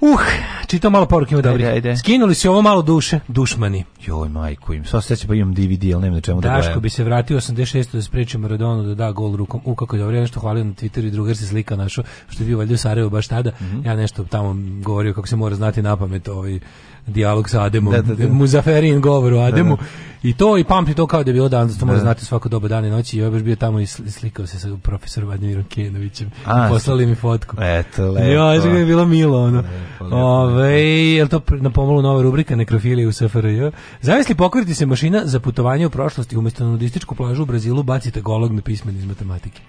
Uh, čitao malo poruke ima dobri. Skinuli si ovo malo duše, dušmani. Joj, majku im. Sad sećam pa imam DVD, al nemam na čemu da gledam. Daško bi se vratio 86. da spreči Maradona da da gol rukom. U kako je dobro, ja nešto hvalio na Twitteru i drugar se slika našo pošto je bio valjda u Sarajevu baš tada, mm -hmm. ja nešto tamo govorio kako se mora znati na pamet ovaj dijalog sa Ademom, da, da, da. Muzaferin govor o da, Ademu, da, da. i to i pamti to kao da je bilo dan, zato da. mora da. znati svako doba dana i noći, i ja ovaj baš bio tamo i slikao se sa profesorom Ademirom Kenovićem, A, poslali mi fotku. Eto, lepo. Jo, ja, da je bilo milo, ono. Lepo, lepo, Ove, je to na pomolu nova rubrika Nekrofilije u SFRJ? Zavisli pokvariti se mašina za putovanje u prošlosti, umesto na nudističku plažu u Brazilu bacite golog na pismen iz matematike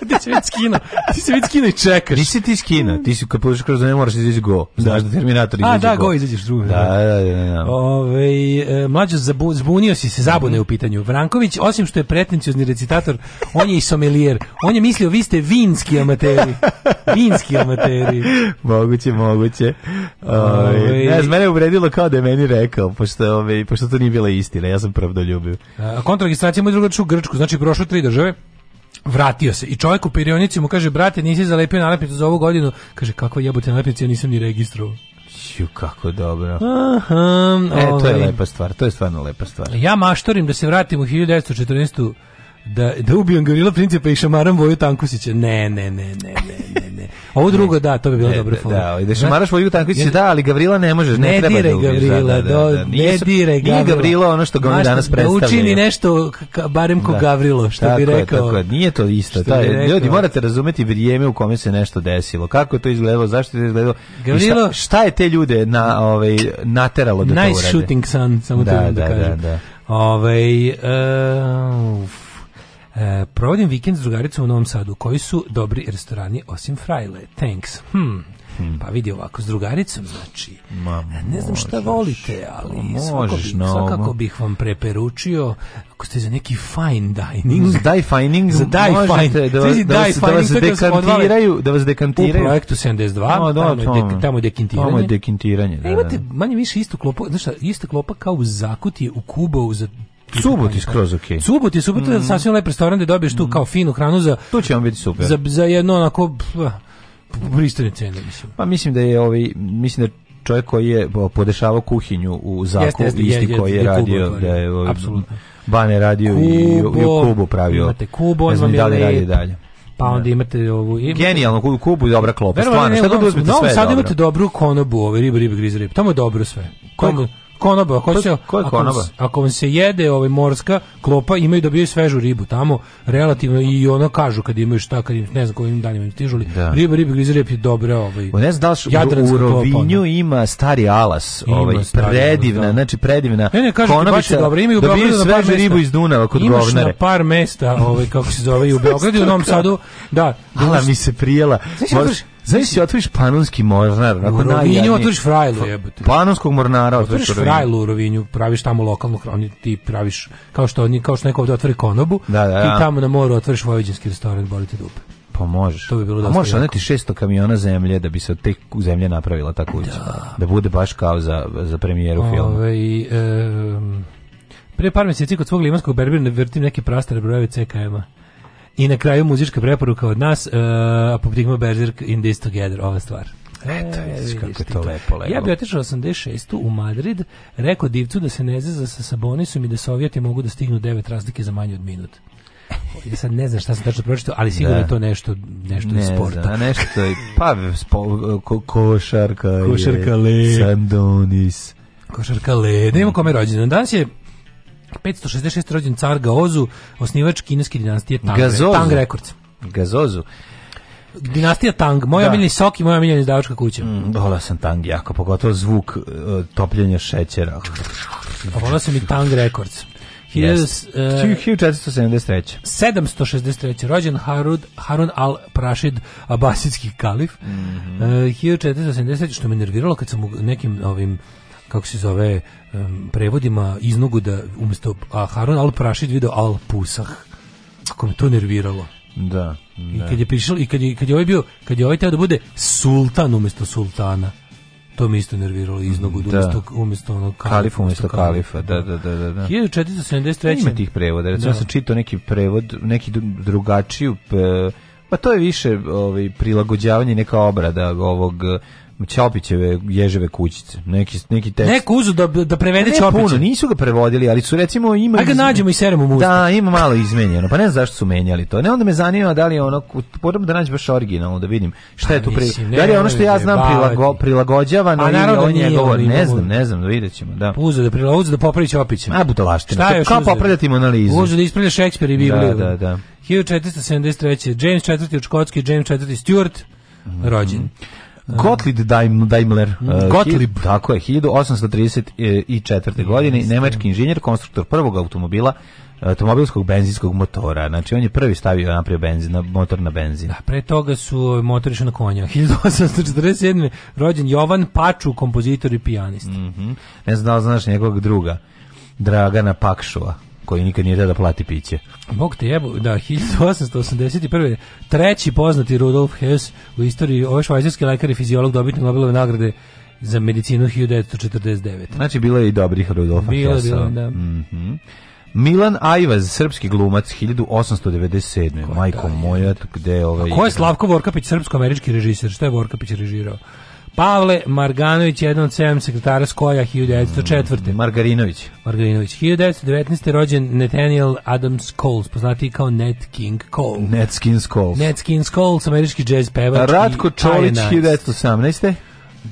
ti si već skino. Ti si već skino i čekaš. Nisi ti skina. Ti si kad podiš kroz ne moraš da izaći go. Znaš da Terminator izađe A, da, go. go izađeš drugo. Da da. da, da, da. da. Ove, e, mlađo, zabu, zbunio si se, zabune u pitanju. Vranković, osim što je pretenciozni recitator, on je i somelijer. On je mislio, vi ste vinski amateri. Vinski amateri. moguće, moguće. Ove, ove, ne, z mene je uvredilo kao da je meni rekao, pošto, ove, pošto to nije bila istina. Ja sam pravdoljubio. A, kontraregistracija moj drugaču u Grčku, znači prošlo tri države. Vratio se i čovjek u perionici mu kaže, brate, nisi zalepio nalepnicu za ovu godinu. Kaže, kakva jebote nalepnica, ja nisam ni registrovao. Ju, kako dobro. Aha, e, to je ovaj. lepa stvar, to je stvarno lepa stvar. Ja maštorim da se vratim u 1914 da, da ubijem Gorila Principa i šamaram Voju Tankusića. Ne, ne, ne, ne, ne, ne, ne. Ovo drugo, da, to bi bilo dobro. Da, da, da šamaraš Voju Tankusića, da, ali Gavrila ne možeš, ne, ne treba dire da Gavrila, da, da, da, da, ne dire Gavrila. Nije Gavrila ono što ga oni danas da predstavljaju. Da učini nešto, barem ko da. Gavrilo, što bi rekao. Tako, nije to isto. Taj, ljudi, morate razumeti vrijeme u kome se nešto desilo. Kako je to izgledalo, zašto je to izgledalo? Gavrilo, šta, je te ljude na, ovaj, nateralo da to urade? Nice shooting sun, samo da, da, da, da, da. Ove, ovaj, uh, E, provodim vikend s drugaricom u Novom Sadu. Koji su dobri restorani osim Frajle? Thanks. Hmm. Hmm. Pa vidi ovako, s drugaricom, znači, Ma, e, ne znam šta volite, pa ali možeš, svako bi, svakako bih vam preperučio, ako ste za neki fine dining. Za die fining, za die fine da, vas, da, vas, da vas dekantiraju, da vas dekantiraju. U projektu 72, no, da, tamo, je, tamo je dekintiranje. Tamo je dekintiranje, e, da, da. E, imate manje više istu klopu, znaš šta, ista klopa kao u Zakutije, u Kubovu, za Subot je da. skroz okej. Okay. Subot je subot mm. -hmm. sasvim lep restoran gde dobiješ tu mm. kao finu hranu za To će vam biti super. Za za jedno onako pristojne cene mislim. Pa mislim da je ovaj mislim da čovjek koji je podešavao kuhinju u Zaku, jeste, isti je, koji je, je radio, kubo, da je ovaj, Bane radio kubo, i, i u Kubu pravio. Imate Kubu, ne znam da li radi dalje. Pa onda da. imate ovu... Imate... Genijalno, kubu, Kubu dobra klopa, stvarno, šta dobro uzmete sve je dobro. Sad imate dobru konobu, ove ribe, ribe, grize, ribe, tamo je dobro sve. Koliko? konoba, ko, se, ko je ako, konoba? Vam, ako vam se jede ovaj morska klopa, imaju dobijaju da svežu ribu tamo, relativno i ono kažu kad imaju šta, kad im, ne znam kojim danima im stižuli, da. riba, riba, grizirep je dobra. Ovaj, o ne znam da li u, u Rovinju klopa, ima stari alas, ovaj, stari predivna, alas, da. znači predivna ne, ne, kažu konobica, baš je dobra, imaju dobiju da svežu ribu iz Dunava kod Imaš govnare. na par mesta, ovaj, kako se zove, u Beogradu u Novom Sadu, da. Ala mi se prijela. Znači, Znaš si otvoriš panonski mornar, onako U Rovinju otvoriš frajlu, Panonskog mornara otvoriš frajlu u Rovinju, praviš tamo lokalnu hranu, ti praviš kao što kao što neko ovde otvori konobu, da, da, da. ti tamo na moru otvoriš vojvođanski restoran, bolite dupe. Pa možeš. To bi bilo da. Možeš oneti 600 kamiona zemlje da bi se od te zemlje napravila ta kuća. Da. da bude baš kao za za premijeru filma. Ove, e, pre par meseci kod svog limanskog berbira ne vrtim neke prastare brojeve CKM-a. I na kraju muzička preporuka od nas, uh, eh, Apoptigma Berserk in this together, ova stvar. Eto, e, kako je to lepo, lepo. Ja bi otišao 86. u Madrid, rekao divcu da se ne zeza sa Sabonisom i da Sovjeti mogu da stignu devet razlike za manje od minut. Ja sad ne znam šta sam tačno pročitao, ali sigurno da. je to nešto nešto ne iz sporta. Zna, nešto je, pa spo, ko, košarka, košarka je, Sandonis. Košarka le. Da ima kome rođendan. Danas je 566. rođen car Gaozu, osnivač kineske dinastije Tang, Gazozu. Tang Records. Gazozu. Dinastija Tang, moja omiljeni sok i moja omiljeni izdavačka kuća. Mm, volao sam Tang jako, pogotovo zvuk uh, topljenja šećera. A volao sam i Tang Records. Yes. Uh, 1473. 763. rođen Harud, Harun al-Prašid, abasidski kalif. Mm -hmm. uh, 1470, što me nerviralo kad sam u nekim ovim kako se zove um, prevodima iznogu da umjesto a Harun Al Prašid video Al Pusah kako me to nerviralo da, da. i kad je prišao i kad je, kad je ovaj bio kad je ovaj da bude sultan umjesto sultana to mi isto nerviralo iznogu da. umjesto, umjesto ono kalifa, kalifa umjesto kalifa, da, da, da, da. da. 1473. Da. Ima tih prevoda, recimo da. sam čitao neki prevod, neki drugačiju, pa to je više ovaj, prilagođavanje neka obrada ovog Ćopićeve ježeve kućice. Neki neki tekst. Neko uzu da da prevede ne, nisu ga prevodili, ali su recimo imali. Ajde iz... nađemo i seremo mu. Da, ima malo izmenjeno. Pa ne znam zašto su menjali to. Ne onda me zanima da li je ono moram da nađem baš originalno da vidim šta je pa tu pri. Da li je ono što ja znam prilago, prilagođavano pa ili naravno on je govor, ne znam, ne znam, da videćemo, da. Pa uzu da prilagođa da popravi Ćopića. A budalaština. Kako popravljati analizu? Uzu da ispravlja Šekspir i Bibliju. Da, da, da. 1473. James IV. od Škotske, James IV. Stuart, mhm. rođen. Mm -hmm. Da. Gottlieb Daim, Daimler. Uh, Gottlieb. Uh, tako je, 1834. godine, nemački inženjer, konstruktor prvog automobila, uh, automobilskog benzinskog motora. Znači on je prvi stavio napravio benzin, na, motor na benzin. Da, pre toga su uh, motoriši na konja. 1847. rođen Jovan Paču, kompozitor i pijanist. Mm -hmm. Ne znam da znaš njegovog druga, Dragana Pakšova koji nikad nije da plati piće. Bog te jebu, da, 1881. Treći poznati Rudolf Hess u istoriji, ovo ovaj švajcarski lekar i fiziolog dobitnik Nobelove nagrade za medicinu 1949. Znači, bila je i dobrih Rudolfa bilo, Hessa. Bilo, da. Mm -hmm. Milan Ajvaz, srpski glumac 1897. Ko Majko moja, gde ovaj Ko je Slavko Vorkapić, srpsko-američki režiser? Šta je Vorkapić režirao? Pavle Marganović, jedan od sedam sekretara Skoja 1904. Mm, Margarinović. Margarinović. 1919. rođen Nathaniel Adams Coles, poznati kao Nat King Cole. Nat Skins Coles. Nat Skins Coles, američki jazz pevač. Ratko Čolić, 1918.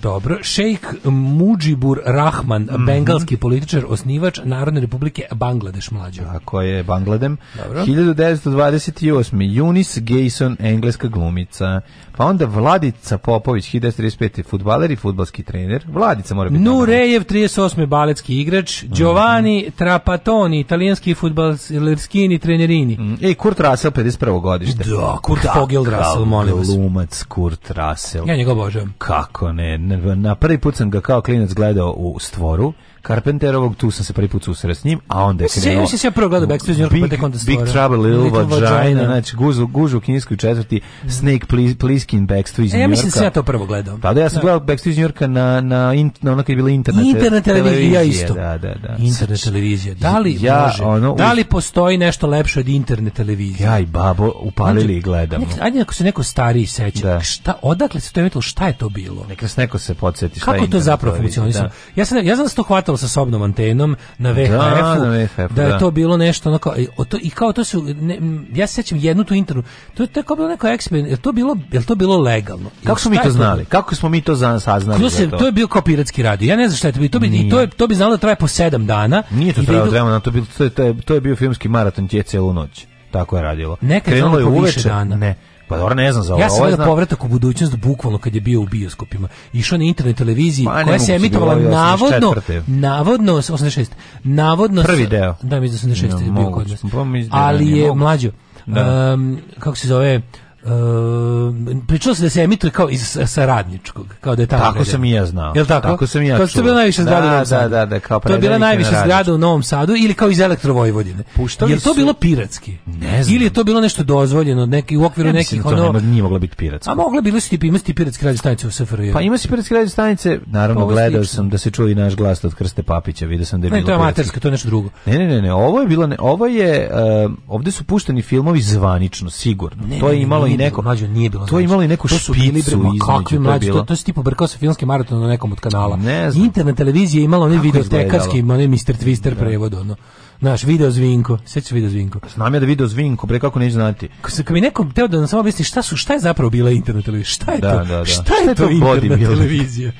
Dobro, Šejk Mujibur Rahman, mm -hmm. bengalski političar, osnivač Narodne republike Bangladeš mlađo. ko je, Bangladem. Dobro. 1928. Junis Gayson, engleska glumica. Pa onda Vladica Popović, 1935. futbaler i futbalski trener. Vladica mora biti... Nurejev, 38. baletski igrač. Mhm. Giovanni mm -hmm. Trapatoni, italijanski futbalskini trenerini. Mm. E, Kurt Russell, 51. godište. Da, Kurt Fogel Russell, molim vas. Glumac Kurt Russell. Ja njega obožavam. Kako ne, na prvi put sam ga kao klinac gledao u stvoru Carpenterovog, tu sam se prvi put susreo s njim, a onda je krenuo. Ja se ja prvo gledao Backstreet Junior, Big, onda Big Trouble, Little, Little Vagina, Vagina, znači guzu, gužu u kinijskoj četvrti, Snake Pliskin, Please, Backstreet Junior. E, ja mislim da ja to prvo gledao. Pa da, ja sam da. gledao Backstreet Junior na, na, in, na ono kad je bila internet, eh, internet televizija. Da, isto. Da, da, da. Internet znači, televizija. Da li, ja, može, ono, da li postoji nešto lepše od internet televizije? Ja i babo upalili znači, i gledamo. Nek, ajde ako se neko stariji seća, da. šta, odakle se to je metalo, šta je to bilo? Neka se neko se podsjeti šta Kako je to zapravo funkcionisalo? Da. Ja, sam, ja znam da se to hvatalo portal sa sobnom antenom na VHF-u, da, na VHF da. da, je to bilo nešto onako, to, i kao to su, ne, ja se sećam jednu tu internu, to je tako bilo neko eksperiment, je to bilo, je to bilo legalno? Kako smo mi to znali? Kako smo mi to za saznali? To, se, to je bio kao piratski radio, ja ne znam šta je to bilo, to bi, Nije. i to, je, to bi znalo da traje po 7 dana. Nije to da trajalo vremena, to, bilo to, je, to je bio filmski maraton, je celu noć. Tako je radilo. Nekad Krenulo je uveče, ne, Pa dobro, ne znam za ovo. Ja sam ovo, znam... povratak u budućnost bukvalno kad je bio u bioskopima. Išao na internet televiziji pa, koja se emitovala navodno, navodno 86. Navodno prvi deo. Da, mi da je da 86 no, je bio kod nas. Pa da Ali je mlađo. Da. Um, kako se zove? Uh, ehm, pričao se da se emituje kao iz saradničkog, kao da je tamo. Tako sam i ja znao. Jel tako? Tako sam i ja. Kao što je bila najviše zgrada u da, Novom da, Sadu. Da, da, da, kao to je bila najviše na zgrada u Novom Sadu ili kao iz Elektrovojvodine. Puštali Jel to su... bilo piratski? Ne znam. Ili je to bilo nešto dozvoljeno neki u okviru ne nekih da ono. Ne, nije mogla biti piratski. A mogla bilo su tipa imati piratski radio stanice u SFRJ. Pa ima se piratski radio stanice, naravno pa gledao sam da se čuje i naš glas od Krste Papića, video sam da je bilo. Ne, to je amatersko, to je nešto drugo. Ne, ne, ne, ne, ovo je bilo, ovo je eh, ovde su pušteni filmovi zvanično, sigurno. To je imalo i neko mlađu nije bilo. To je imalo i neku to bili bre, kakvi mlađi, to, to se tipa brkao sa filmskim maratonom na nekom od kanala. Ne znam. Internet televizije je imala one videotekarski, one Mr. Twister da. prevod, ono. Naš video zvinko, sećaš video zvinko. Znam ja da video zvinko, pre kako neću znati. Kad mi nekom teo da nam samo objasni šta su, šta je zapravo bila internet televizija, šta je da, to? Da, da. Šta, šta je to, to internet televizija?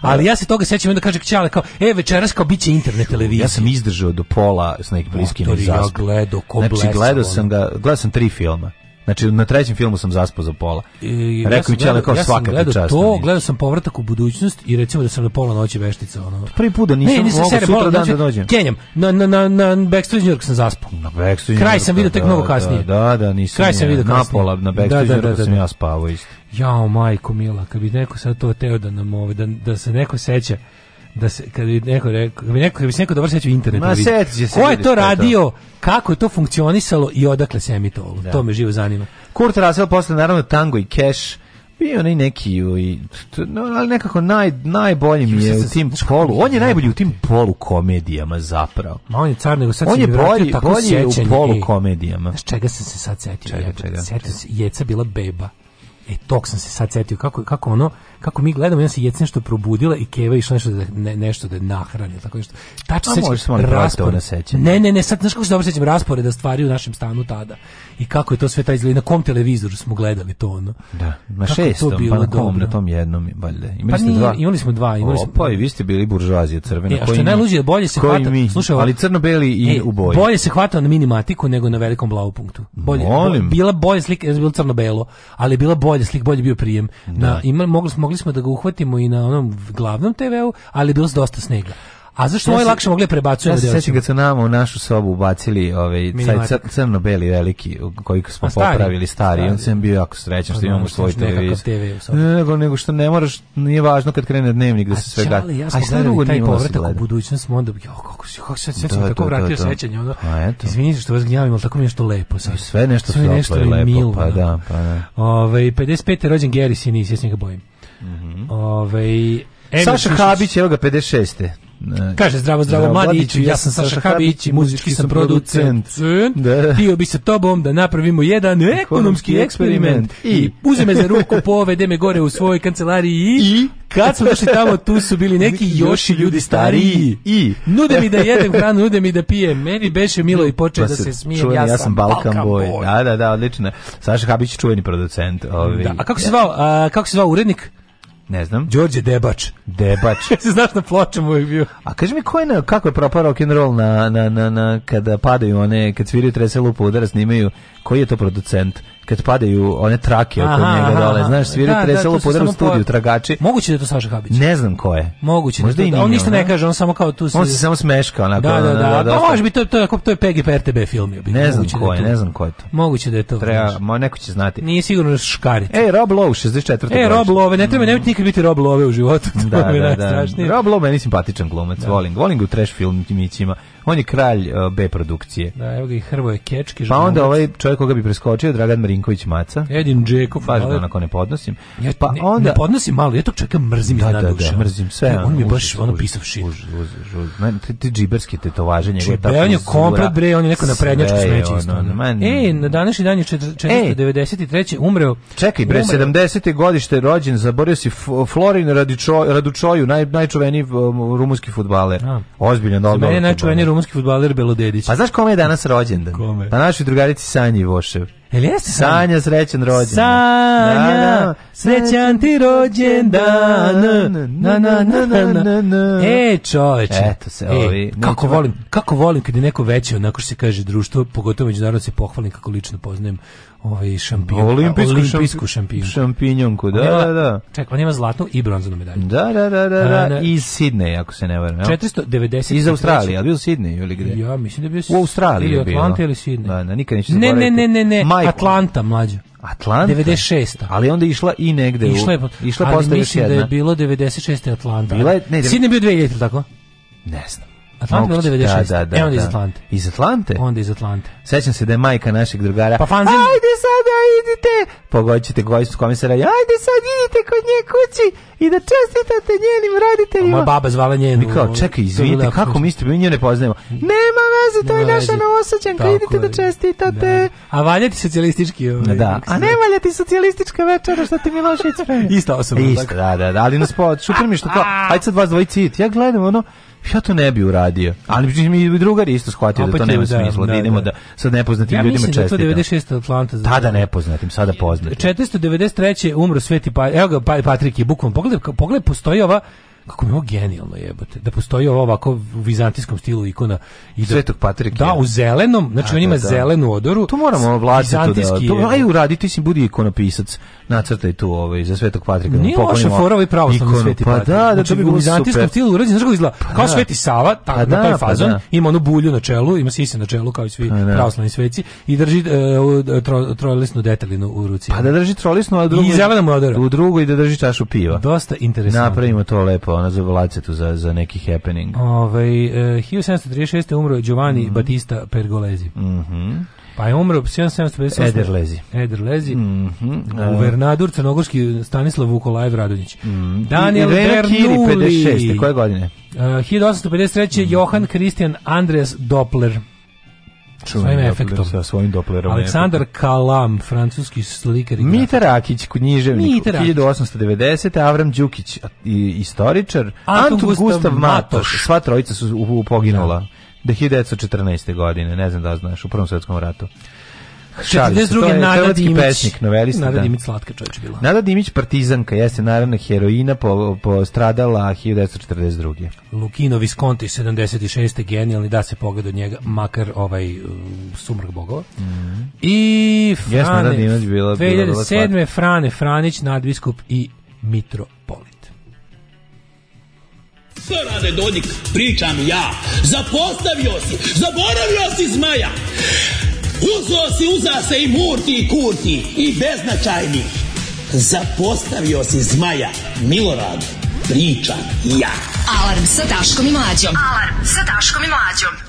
Ali da. ja se toga sećam onda kaže kćale kao ej večeras kao biće internet televizija. Ja sam izdržao do pola s nekim bliskim Ja gledao kompletno. Znači gledao sam ga, gledao sam tri filma. Znači, na trećem filmu sam zaspao za pola. I, Rekao mi Čele kao ja svaka ti čast. to, gledao sam povratak u budućnost i recimo da sam na pola noći veštica. Ono. Pa prvi put da nisam, ne, nisam mogu sutra dan da dođem. Kenjam, na, na, na, na Backstreet New York sam zaspao. Na Backstreet Kraj sam vidio da, tek da, mnogo kasnije. Da, da, da, nisam. Kraj sam vidio kasnije. pola, na Backstreet New York sam ja spavao isto. Jao, majko mila, kad bi neko sad to teo da nam ovo, ovaj, da, da se neko seća da se kad bi neko rekao, bi neko, kad bi se neko dobro sećao interneta. Ma da sećaš se. Ko je to radio? To. Kako je to funkcionisalo i odakle se emitovalo? Da. To me živo zanima. Kurt Russell posle naravno Tango i Cash bio onaj neki i ovaj, no, ali nekako naj najbolji mi je u tim polu. On je najbolji u tim polu komedijama zapravo. Ma on je car nego sad on je bolji, tako bolji u polu komedijama. Znaš čega sam se sad setio? Čega, čega, čega. se Jeca bila beba. E, tog sam se sad setio, kako, kako ono, kako mi gledamo, ja se jecne što probudila i Keva išla nešto da, ne, nešto da nahrani, tako nešto. Tačno pa sećam da raspored. Ne, ne, ne, sad znaš kako se dobro sećam rasporeda stvari u našem stanu tada. I kako je to sve taj izgleda, na kom televizoru smo gledali to ono. Da, na kako šestom, to pa bilo pa na kom, dobro. na tom jednom, valjda. Imali pa ste nije, dva? Imali smo dva. Imali smo... Opa, i vi ste bili buržuazija crvena. E, a što je najluđe, bolje se hvata. Mi? Slušaj, ali crno-beli i e, u boji. Bolje se hvata na minimatiku nego na velikom blavu punktu. Bolje, Molim. bila bolje slika, je bilo crno-belo, ali bila bolje slika, bolje bio prijem. Da. Na, ima, mogli smo mogli smo da ga uhvatimo i na onom glavnom TV-u, ali je dosta snega. A zašto ja lakše mogli prebacujemo? Ja se sećam kad nama u našu sobu ubacili ovaj crno-beli veliki koji smo stari, popravili stari, stari. on sam bio jako srećan što pa imamo svoj televizor. TV ne, nego, nego što ne moraš, nije važno kad krene dnevnik da se sve gleda. A Aj sad drugo taj da povratak u budućnost onda jo kako se kako se tako da, da, vratio sećanje onda. Pa A eto. Izvinite što vas gnjavim, al tako mi nešto lepo sad. Pa sve nešto sve nešto lepo, pa da, pa da. Ovaj 55. rođendan Gary Sinise, ja se njega bojim. Mm -hmm. Ove, ovaj, Saša Habić, evo ga 56. Kaže zdravo, zdravo, zdravo Madiću, ja sam Saša Habić, muzički sam producent. Da. Htio bi sa tobom da napravimo jedan ekonomski eksperiment. I uzme za ruku, povede me gore u svojoj kancelariji i kad smo došli tamo, tu su bili neki joši ljudi stariji. I nude mi da jedem hranu, nude mi da pijem. Meni beše milo i poče pa da se smije. Čuveni, ja, ja sam Balkan, Balkan boy. Da, da, da, odlično. Saša Habić čuveni producent. Ovi. Ovaj. Da. A kako se zvao? A, kako se zvao urednik? Ne znam. Đorđe Debač. Debač. se znaš na pločama uvijek bio. A kaži mi ko je na, kako je propao rock and roll na, na, na, na, kada padaju one, kad sviraju trese lupa udara, snimaju, koji je to producent? kad padaju one trake oko aha, njega dole, aha, znaš, svira da, tresalo da, u studiju, po... tragači. Moguće da je to Saša Habić. Ne znam ko je. Moguće da Možda da, da, on ništa ne kaže, on samo kao tu se... On se samo smeška, onako. Da, da, da, da, da, može biti, to, to, to, to je PGP RTB filmio. Bi. Ne znam da ko je, ne znam ko je to. Moguće da je to. Treba, ma, neko će znati. Nije sigurno da škarić. Ej, Rob Lowe, 64. Ej, Rob Lowe, ne treba, nemojte nikad biti Rob Lowe u životu. Da, da, da, da. Rob Lowe je simpatičan glumac, volim, volim ga u trash timićima. On je kralj e, B produkcije. Da, evo ga i Hrvoje Kečki. Pa onda ovaj čovjek koga bi preskočio, Dragan Marinković Maca. Edin Džekov. Baš ga da onako ne podnosim. Ja, pa ne, onda... ne podnosim malo, ja tog čovjeka mrzim da, iz da, Da, mrzim sve. Ne, on, mi je baš ono pisav šit. Užas, užas, ne, te, te džiberske tetovaže njegove tako. on je komplet bre, on je neko naprednjačko smeće. Ono, e, na današnji dan je 493. E! umreo. Čekaj bre, 70. godište rođen, zaborio si Florin Radučoju, naj, najčuveniji um, rumunski futbaler. Ozbiljan, dobro. Mene najčuveniji rumunski fudbaler Belodedić. Pa znaš kome je danas rođendan? Kome? Pa našoj drugarici Sanji Vošev. Jel jeste Sanja srećan rođendan. Sanja da, da, da. srećan ti rođendan. Na na na na na na. E čoveče. Eto se e, ovi. Kako volim, kako volim kad je neko veći, onako što se kaže društvo, pogotovo međunarodno se pohvalim kako lično poznajem ovaj šampion, olimpijsku, olimpijsku šampion. Šampinjonku, da, da, da. Čekaj, on ima zlatnu i bronzanu medalju. Da, da, da, da, da. iz Sidneja, ako se ne varam. 490 iz Australije, ali bio Sidnej ili gde? Ja mislim da je bio u Australiji ili Atlanta ili Sidnej. Da, nikad neće zaboraviti. Ne, ne, ne, ne, ne majku. Atlanta mlađa. Atlanta. 96. Ali onda išla i negde. Išla je, u, išla ali mislim da je bilo 96. Atlanta. Bila je, ne, Sidney bio 2000, tako? Ne znam. Atlante bilo 96. Da, da, da, e, onda iz da. Atlante. Iz Atlante? Onda iz Atlante. Sećam se da je majka našeg drugara. Pa fanzin... Ajde sada idite! Pogoćete gojstvu komisara. Ajde sad idite kod nje kući i da čestitate njenim roditeljima. moja baba zvala njenu. Mi kao, čekaj, izvinite, kako mi mi nju ne poznajemo? Nema veze, to je naša novosađanka, idite da čestitate. Da. A valjati socijalistički. Ovaj, da. A ne valjati socijalistička večera što ti Milošić spremi. Ista osoba. Ista, da, da, da, ali nas po, super mi što kao, ajde sad vas dvojici, ja gledam ono, ja to ne bi uradio. Ali mi i drugari isto shvatio da to nema da, smisla, da, da, idemo da, da sad nepoznatim ja ljudima čestitam. Ja mislim da je to 96. Atlanta. Tada nepoznatim, sada poznatim. 493. umro Sveti pa, evo ga, pa-, Patrik je bukvalno, pogledaj, pogledaj, postoji ova kako je ovo genijalno jebote, da postoji ovo ovako u vizantijskom stilu ikona i da, Svetog Patrika. Da, u zelenom, znači A, da, on ima da, da. zelenu odoru. To moramo to da, to, aj uradi, ti si budi ikonopisac, nacrtaj tu ovaj, za Svetog Patrika. Da Nije loša fora ovaj pravo sam Sveti pa Patrik. Da, da, znači, u vizantijskom stilu urađen, znaš kako izgleda, pa, kao Sveti Sava, pa ta, da, na taj fazon, pa, ima onu bulju na čelu, ima sise na čelu kao i svi pa pravoslavni sveci i drži uh, tro, trolesnu detelinu u ruci. Pa da drži trolesnu, a drugu, I zelena mu odora. U drugu i da drži čašu piva. Dosta interesantno. Napravimo to lepo ona za vlacetu za, za neki happening. Ovaj e, 1736. umro Giovanni mm -hmm. Battista Pergolesi. Mhm. Mm pa je umro 1758. Ederlezi. Ederlezi. Mm -hmm. Guvernadur Crnogorski Stanislav Vukolajev Radonjić. Mm Daniel Bernoulli. 56. Koje godine? Uh, 1853. Mm -hmm. Johan Christian Andreas Doppler svojim efektom. Sa svojim doplerom. Aleksandar Kalam, francuski slikar. Mita Rakić, književnik, Mita Rakić. 1890. Avram Đukić, istoričar. Anton, Gustav, Matoš. Sva trojica su poginula. Da. 1914. godine, ne znam da znaš, u Prvom svjetskom ratu. 42. Nada Dimić. Pesnik, novelista, Nada da. Dimić slatka čovječ bila. Nada Dimić partizanka, jeste naravno heroina po, postradala 1942. Lukino Visconti 76. genijalni, da se pogleda od njega, makar ovaj uh, sumrak bogova. Mm -hmm. I Frane, yes, Nada Dimić bila, 2007. Bila Frane Franić, nadbiskup i mitropolit. Rade Dodik, pričam ja. Zapostavio si, zaboravio si zmaja. Uzo si, uza se i murti i kurti i beznačajni. Zapostavio si zmaja, Milorad, pričam ja. Alarm sa Daškom i Mlađom. Alarm sa Daškom i Mlađom.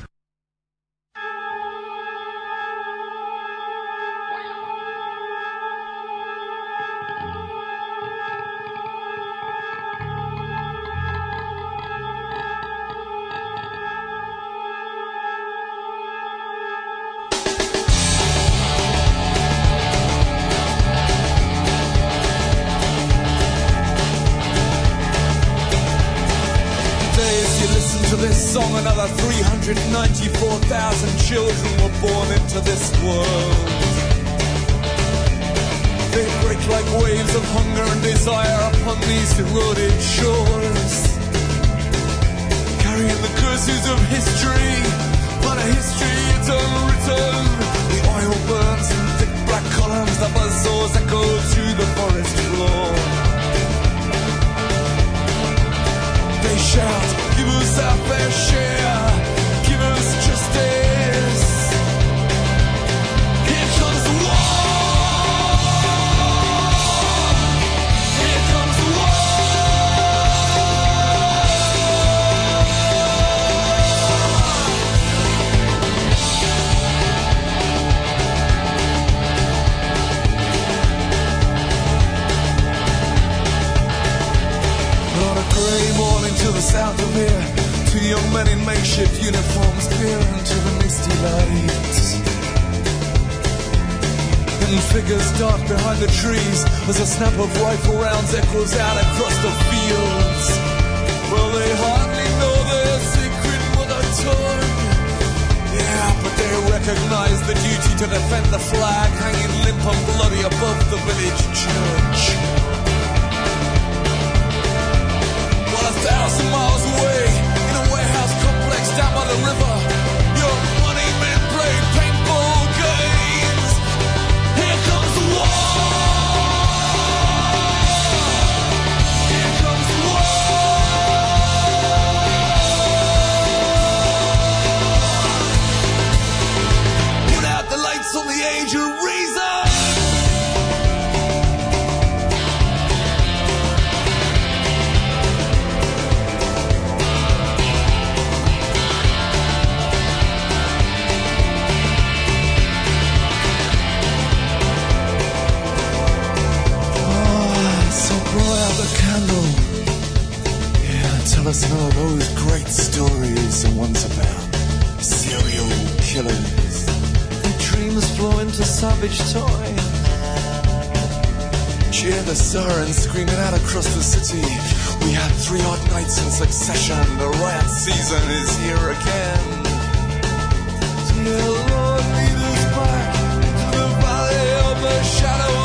across the city. We had three hot nights in succession. The riot season is here again. The Lord lead us back to the valley of the shadow.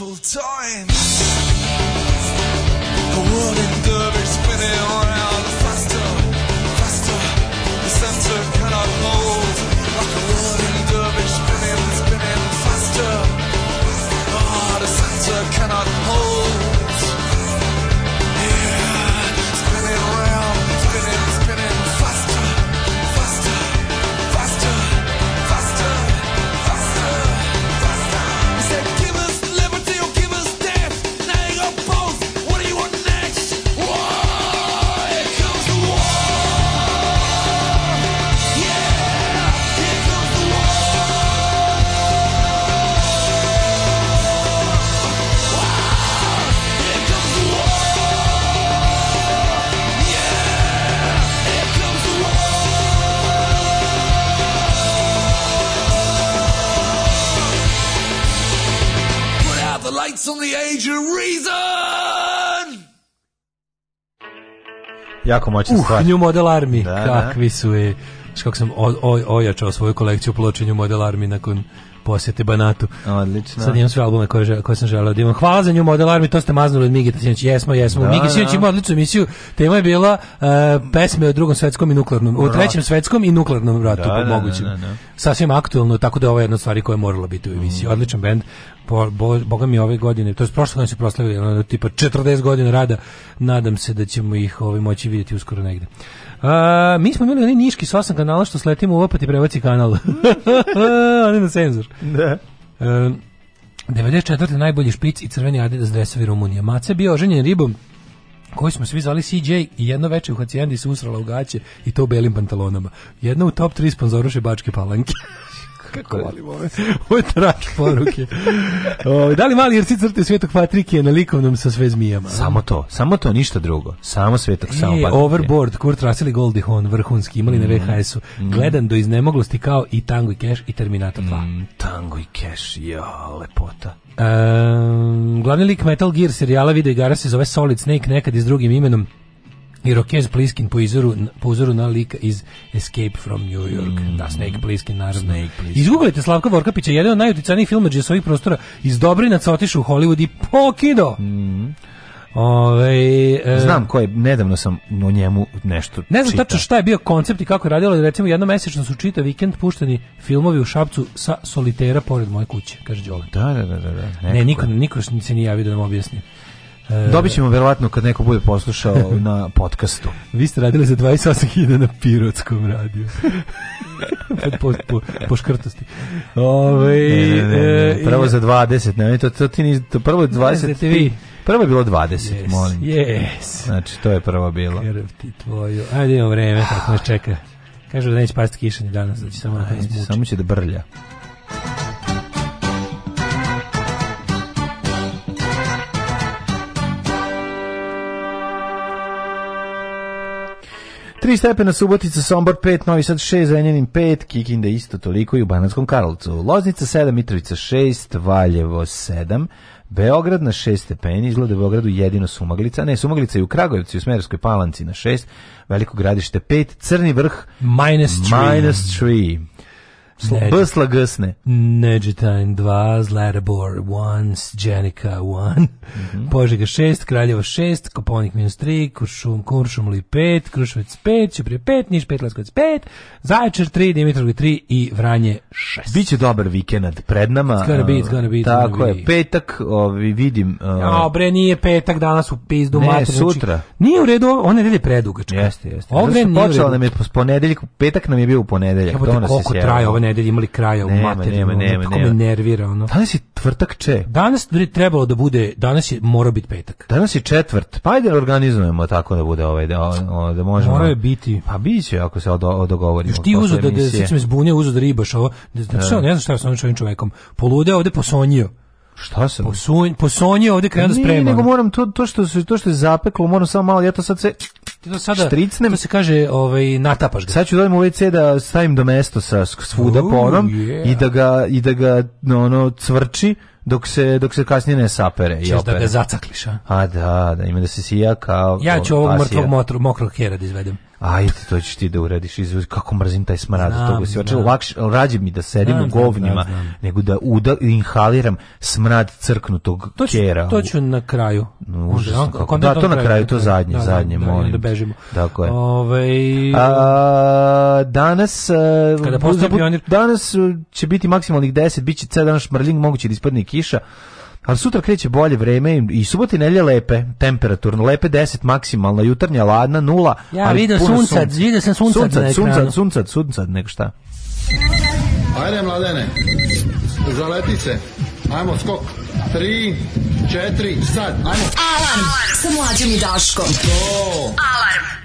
dreadful times. The world endeavors Jako moćna uh, stvar. New Model Army, da, da. kakvi da. su je. Kako sam o, o, ojačao svoju kolekciju pločenju Model Army nakon posjete Banatu. Odlično. Sad imam sve albume koje, koje sam želeo da imam. Hvala za nju, Model Army, to ste maznuli od Migita sinoć. Jesmo, jesmo. Da, Migi da. sinoć ima odličnu emisiju. Tema je bila uh, pesme o drugom svetskom i nuklearnom, u trećem svetskom i nuklearnom ratu, da, da, mogućem. Da, da, da. Sasvim aktuelno, tako da ovo je jedna od stvari koja je morala biti u emisiji. Mm. Odličan bend po, bo, boga mi ove godine, to je prošle godine se proslavili, ono, tipa 40 godina rada, nadam se da ćemo ih ovaj, moći vidjeti uskoro negde. A, mi smo imali onaj niški s osam kanala što sletimo u opat i prevoci kanal. on je na senzor. Da. A, 94. najbolji špic i crveni Adidas dresovi Rumunije. Mace bio oženjen ribom koji smo svi zvali CJ i jedno veče u Hacijendi se usrala u gaće i to u belim pantalonama. Jedna u top 3 sponzoruše Bačke palanke. Kako volim ove, ove trač poruke. O, ovaj, da li mali Irci crte Svetog Patrike je na likovnom sa sve zmijama? Samo to, samo to, ništa drugo. Samo Svetog, e, samo Patrike. Overboard, Kurt Russell i Goldie Hawn, vrhunski, imali mm. na mhm. VHS-u. Mm. Gledan do iznemoglosti kao i Tango i Cash i Terminator 2. Mm, tango i Cash, ja, lepota. Um, glavni lik Metal Gear serijala video igara se zove Solid Snake, nekad i s drugim imenom. Irokez Pliskin po, izoru, po uzoru na lik iz Escape from New York. Mm. Da, Snake Pliskin, naravno. Snake Pliskin. Izgooglite Slavka Vorkapića, jedan od najutjecajnijih filmađa gdje ovih prostora iz Dobrinaca otišu u Hollywood i pokido! Mm. Ove, e, Znam ko je, nedavno sam o njemu nešto Ne znam tačno šta je bio koncept i kako je radilo, recimo jednomesečno su čita vikend pušteni filmovi u Šapcu sa solitera pored moje kuće, kaže Đole. Da, da, da. da, da ne, niko, niko se nije javio da nam objasni. E, Dobit ćemo verovatno kad neko bude poslušao na podcastu. Vi ste radili za 28.000 na Pirotskom radiju. po, po, po škrtosti. Ove, ne, ne, ne, e, prvo za 20, ne, to, to ti ni, to prvo 20, vi. Prvo je bilo 20, yes, molim. Yes. Znači, to je prvo bilo. Krv ti tvoju. Ajde, imamo vreme, tako nas ah. čeka. Kažu da neće pasti kišanje danas, da će samo da Samo će da brlja. 3 stepena Subotica, Sombor 5, Novi Sad 6, Zrenjanin 5, Kikinda isto toliko i u Banatskom Karlovcu. Loznica 7, Mitrovica 6, Valjevo 7, Beograd na 6 stepeni, izgleda Beogradu jedino Sumaglica, ne, Sumaglica je u Kragujevcu u Smerskoj Palanci na 6, Veliko gradište 5, Crni vrh minus 3. Minus 3. B slagsne. Neđetajn 2, Zlatibor 1, Jenica 1, mm -hmm. Požega 6, Kraljevo 6, Koponik minus 3, Kuršum, Kuršumli 5, Krušovic 5, Čuprije 5, Niš 5, Leskovac 5, Zaječar 3, Dimitrovgrad 3 i Vranje 6. Biće dobar vikend pred nama. It's gonna be, it's gonna be. It's tako gonna be. je, petak, ovi, vidim. Uh, ja, bre, nije petak danas u pizdu. Ne, mater, znači, sutra. Znači, nije u redu, on je red je predugačka. Jeste, jeste. Ovdje znači, počela nam je ponedeljak, petak nam je bio u ponedeljak. Ja, koliko traje ove nedelje imali kraja nema, u materiju. Nema, nema, nema. me nervira. Ono. Danas je tvrtak če. Danas bi trebalo da bude, danas je mora biti petak. Danas je četvrt. Pa ajde organizujemo tako da bude ovaj, da, o, da možemo. Mora je biti. Pa biće ako se od, odogovorimo. Još ti uzu da, da, da se zbunio, uzu da ribaš ovo. Da, da, da. Ne znam šta sam sa ovim čovim čovekom. Polude ovde posonio. Šta se? Posonio ovde krenuo da sprema. Ne, nego moram to, to, što, to što je zapeklo, moram samo malo, ja to sad se ti to sada štricnem, se kaže, ovaj natapaš ga. Sad ću dođem da u WC da stavim do mesto sa svuda ponom yeah. i da ga i da ga no, ono cvrči dok se dok se kasnije ne sapere i opere. da ga zacakliš, a? A da, da ima da se sija kao Ja ću ovog mrtvog mokrog kera da izvedem ajde to ćeš ti da uradiš izuz kako mrzim taj smrad znam, toga si očelo da. lakše rađe mi da sedim znam, u govnima znam, znam, nego da uda, inhaliram smrad crknutog to ću, kjera to ću na kraju užasno on, da to na kraju, to zadnje da, da, zadnje da, molim da bežimo tako je ovaj a, danas e, kada pionir danas e, će biti maksimalnih 10 biće ceo dan šmrling moguće da ispadne kiša Ali sutra kreće bolje vreme i subote i nelje lepe, temperaturno, lepe 10 maksimalna, jutarnja ladna, nula. Ja ali vidio sunca, vidio sam sunca, sunca, sunca, sunca, sunca, nego šta. Ajde, mladene, zaleti se, ajmo skok, tri, četiri, sad, ajmo. Alarm, sa mlađom i Daškom. To. Alarm.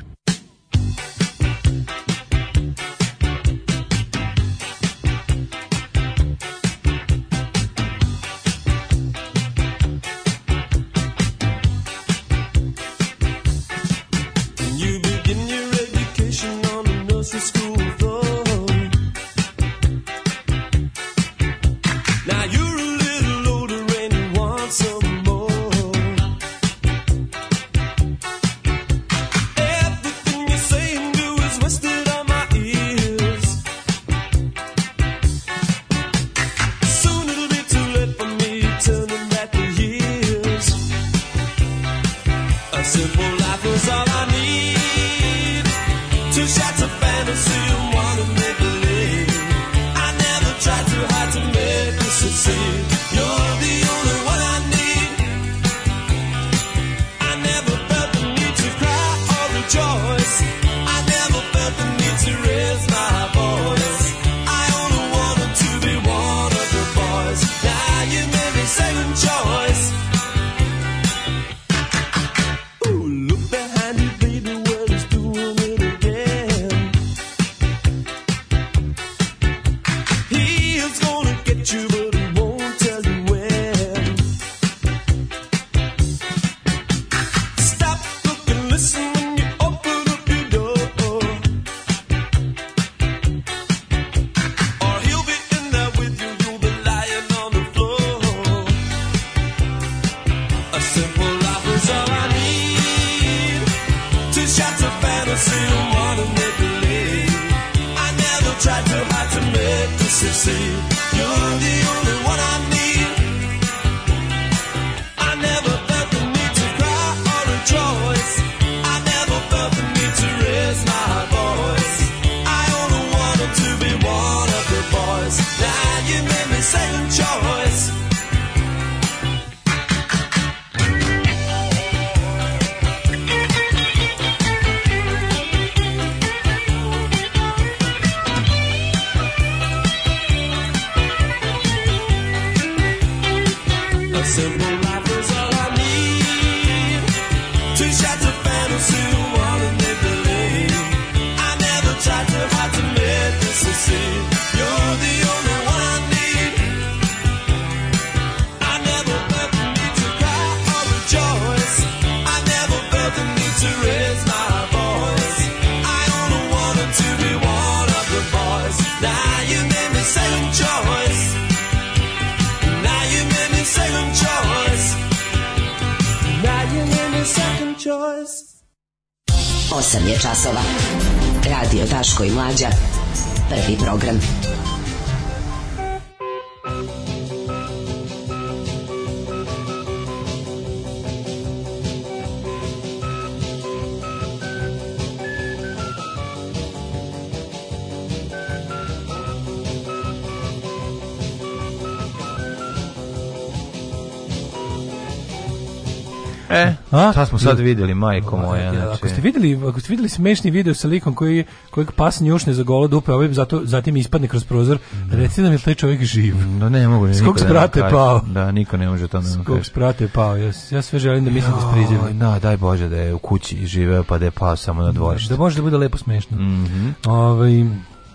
sad videli, majko moja. Znači. Ako ste videli, ako ste videli smešni video sa likom koji kojeg pas njušne za golo dupe, ovaj zato zatim ispadne kroz prozor, no. recite da mi taj čovjek živ. Mm, da no ne mogu, niko ne sprate da pao. Da, niko ne može to da nam kaže. sprate pao. Ja, ja sve želim da mislim da spriđem. Da, daj bože da je u kući živeo pa da je pao samo na da, dvorište. Da može da bude lepo smešno. Mm Ovaj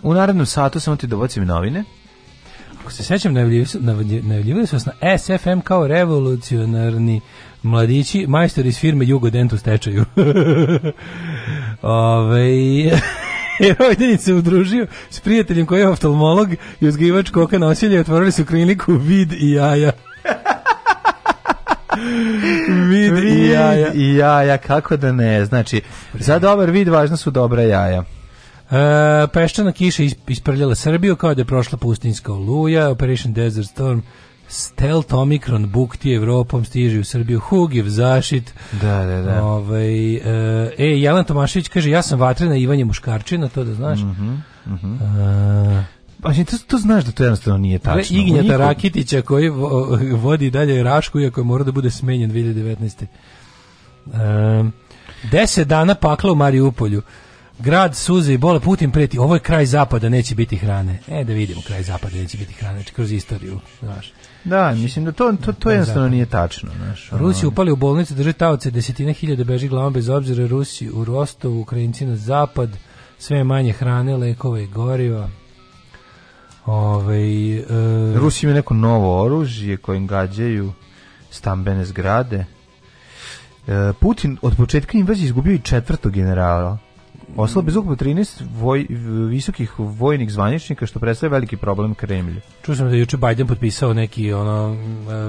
u narednom satu samo ti dobacim novine. Ako se sećam, najavljivali su nas na SFM kao revolucionarni Mladići, majstor iz firme Jugodent u stečaju. Ove... Rodinic se udružio s prijateljem koji je oftalmolog i uzgivač koka nosilja i otvorili su kliniku Vid i jaja. vid, i jaja. i jaja, kako da ne. Znači, za dobar vid važna su dobra jaja. E, peščana kiša isprljala Srbiju kao da je prošla pustinjska oluja, Operation Desert Storm Stealth Omicron bukti Evropom stiže u Srbiju. Hugiv zašit. Da, da, da. Ovaj e eh, Jelan Tomašević kaže ja sam vatrena Ivanje Muškarčina, to da znaš. Mhm. Mm mm -hmm. pa to, to znaš da to jednostavno nije tačno. Ignjata Rakitića koji vodi dalje Rašku, iako je morao da bude smenjen 2019. Um, eh, deset dana pakla u Mariupolju. Grad suze i bole, Putin preti, ovo je kraj zapada, neće biti hrane. E, da vidimo, kraj zapada neće biti hrane, kroz istoriju, znaš. Da, mislim da to, to, to da, jednostavno da. nije tačno. Znaš, Rusi upali u bolnicu, drže taoce, desetine hiljada beži glavom bez obzira Rusi u Rostovu, Ukrajinci na zapad, sve manje hrane, lekova i goriva. Ove, e... Rusi imaju neko novo oružje kojim gađaju stambene zgrade. E, Putin od početka invazije izgubio i četvrtog generala. Ostalo bez ukupno 13 voj, visokih vojnih zvaničnika što predstavlja veliki problem Kremlju. Čuo sam da je juče Biden potpisao neki ono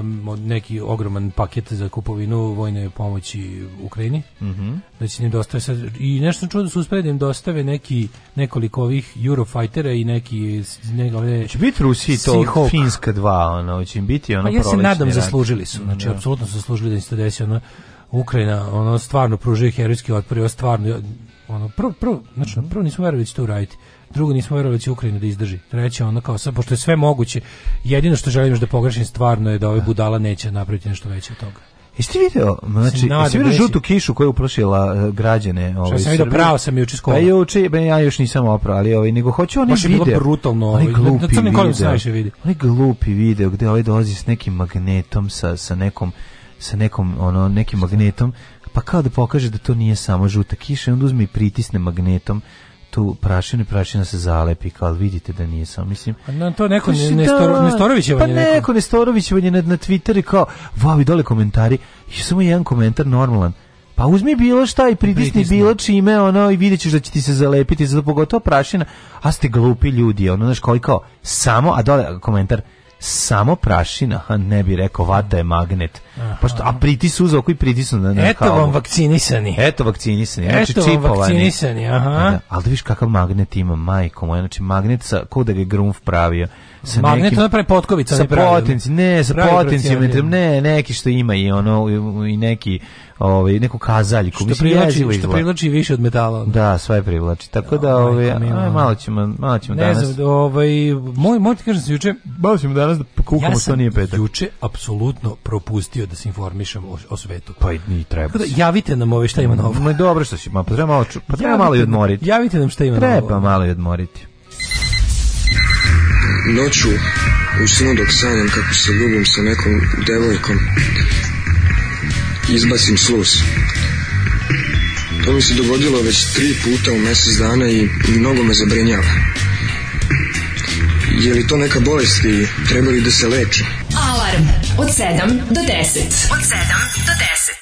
um, neki ogroman paket za kupovinu vojne pomoći Ukrajini. Mm -hmm. Da će im dostaviti i nešto sam čuo da su uspeli da im dostave neki nekoliko ovih Eurofightera i neki negove će biti Rusiji to Finska 2 ono će im biti ono pa ja se nadam rak. zaslužili su. Znači da. apsolutno su zaslužili da im se desi ono Ukrajina ono stvarno pružuje herojski otpor i stvarno ono prvo prvo znači mhm. prvo nismo verovali da uraditi drugo nismo verovali da će Ukrajina da izdrži treće ono kao sad pošto je sve moguće jedino što želim da pogrešim stvarno je da ove da. budala neće napraviti nešto veće od toga Jeste video, znači, jeste video žutu kišu koja je uplašila e, građane ovaj Šta sam video, pravo sam juče pa skola. Pa juče, ben ja još nisam oprao, ali ovaj nego hoću oni vide. Baš je bilo brutalno, ovaj glupi na crnim kolima se najviše vidi. Oni glupi video gde ovaj dolazi s nekim magnetom sa sa nekom sa nekom ono nekim magnetom pa kao da pokaže da to nije samo žuta kiša, onda uzme i pritisne magnetom tu prašinu i prašina se zalepi, kao vidite da nije samo, mislim... A na to neko ne, Nestor, da- Nestorovićevanje. Pa neko Nestorovićevanje na, na Twitteru kao, vau i dole komentari, i samo jedan komentar normalan, pa uzmi bilo šta i pritisni, pritisni. bilo čime, ono, i vidjet ćeš da će ti se zalepiti, zato pogotovo prašina, a ste glupi ljudi, ono, znaš, koji kao, samo, a dole komentar, samo prašina, a ne bi rekao vada je magnet. Aha. Pa što, a pritis uzao koji pritisnu na, na Eto vam vakcinisani. Eto vakcinisani. Znači Eto znači, vam vakcinisani, aha. Da, da, ali da viš kakav magnet ima, majko moja, znači magnet sa, kao da ga je grunf pravio. Sa magnet nekim, ono pravi potkovica. Sa potenci, ne, sa potencijom, ne, neki što ima i ono, i neki ovaj neku kazaljku što mislim privlači, što privlači više od metala onda. da sve privlači tako da ovaj aj malo ćemo malo ćemo ne danas ne znam ovaj moj moj ti kažem se juče malo ćemo danas da kukamo ja što nije petak juče apsolutno propustio da se informišem o, o svetu pa i ni treba tako da javite nam ove ovaj, šta ima novo ma dobro što se ma pa treba malo pa treba javite, malo i odmoriti javite nam šta ima treba novo treba malo i odmoriti Noću, u snu dok sanjam kako se ljubim sa nekom devojkom, izbacim sluz. To mi se dogodilo već tri puta u mesec dana i mnogo me zabrinjava. Je li to neka bolest i treba li da se leče? Alarm od 7 do 10. Od 7 do 10.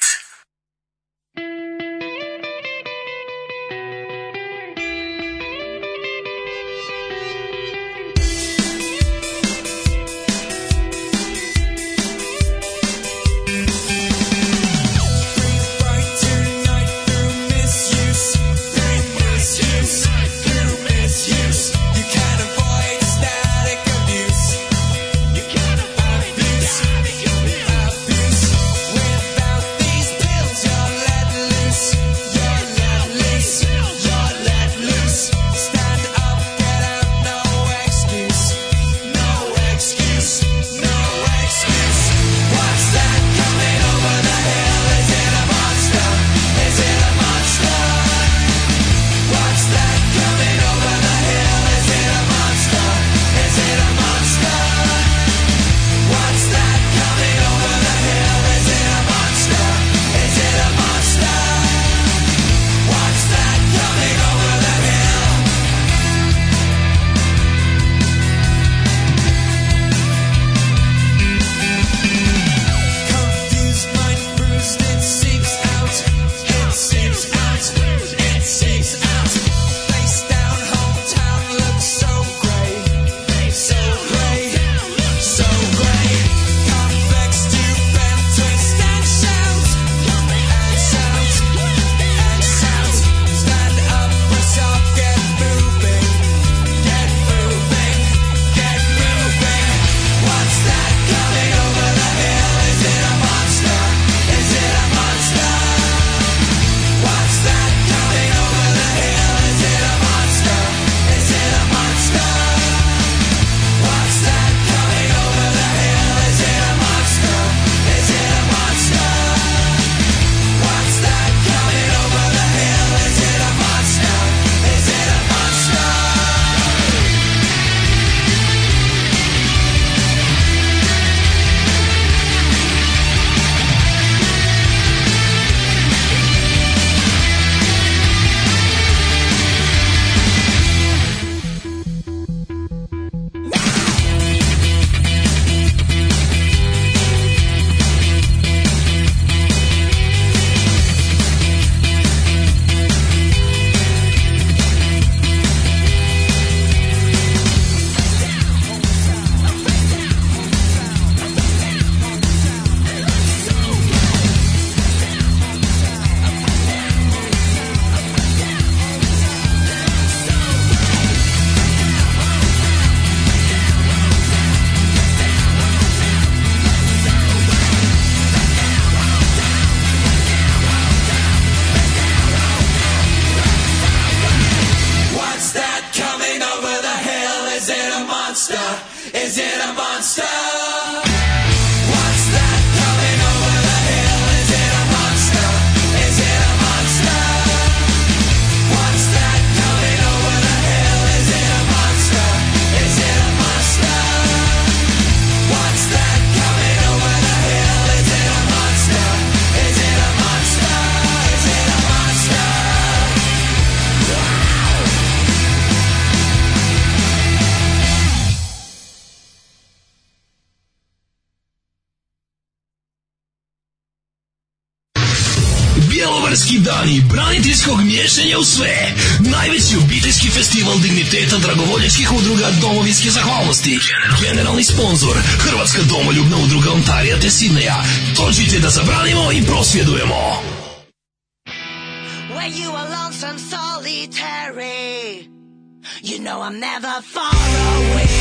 rešenja u sve. Najveći obiteljski festival digniteta dragovoljačkih udruga domovinske zahvalnosti. Generalni sponsor Hrvatska domoljubna udruga Ontarija te Sidneja. Dođite da zabranimo i prosvjedujemo. Where you are lonesome solitary You know I'm never far away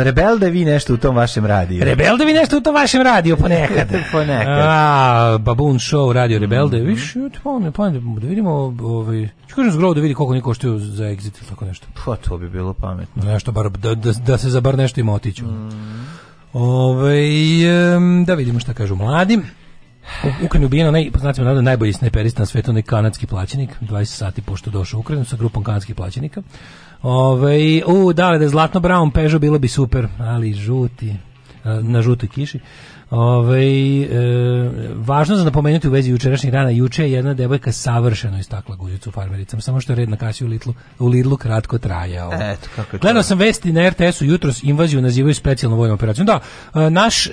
ono, rebelde vi nešto u tom vašem radiju. Rebelde vi nešto u tom vašem radiju, ponekad. ponekad. A, babun show, radio Rebelde. Mm -hmm. Viš, ne da vidimo, ovaj, ću kažem zgrovo da vidi koliko oni koštuju za exit ili tako nešto. Pa to bi bilo pametno. Nešto bar, da, da, da se za bar nešto ima otiću. Mm. Ove, ovaj, da vidimo šta kažu mladi. Ukrajina ubijena naj, znate, navode, najbolji snajperista na svetu, onaj kanadski plaćenik, 20 sati pošto došao u Ukrajinu sa grupom kanadskih plaćenika. Ove, u, da, da je zlatno brown Peugeot bilo bi super, ali žuti, e, na žutoj kiši. Ove, e, važno za napomenuti u vezi jučerašnjih dana, juče je jedna devojka savršeno istakla guzicu farmericama, samo što je red na kasi u Lidlu, u Lidlu kratko trajao. Eto, kako je Gledao sam vesti na RTS-u jutros, invaziju nazivaju specijalno vojnom operacijom. Da, e, naš, e,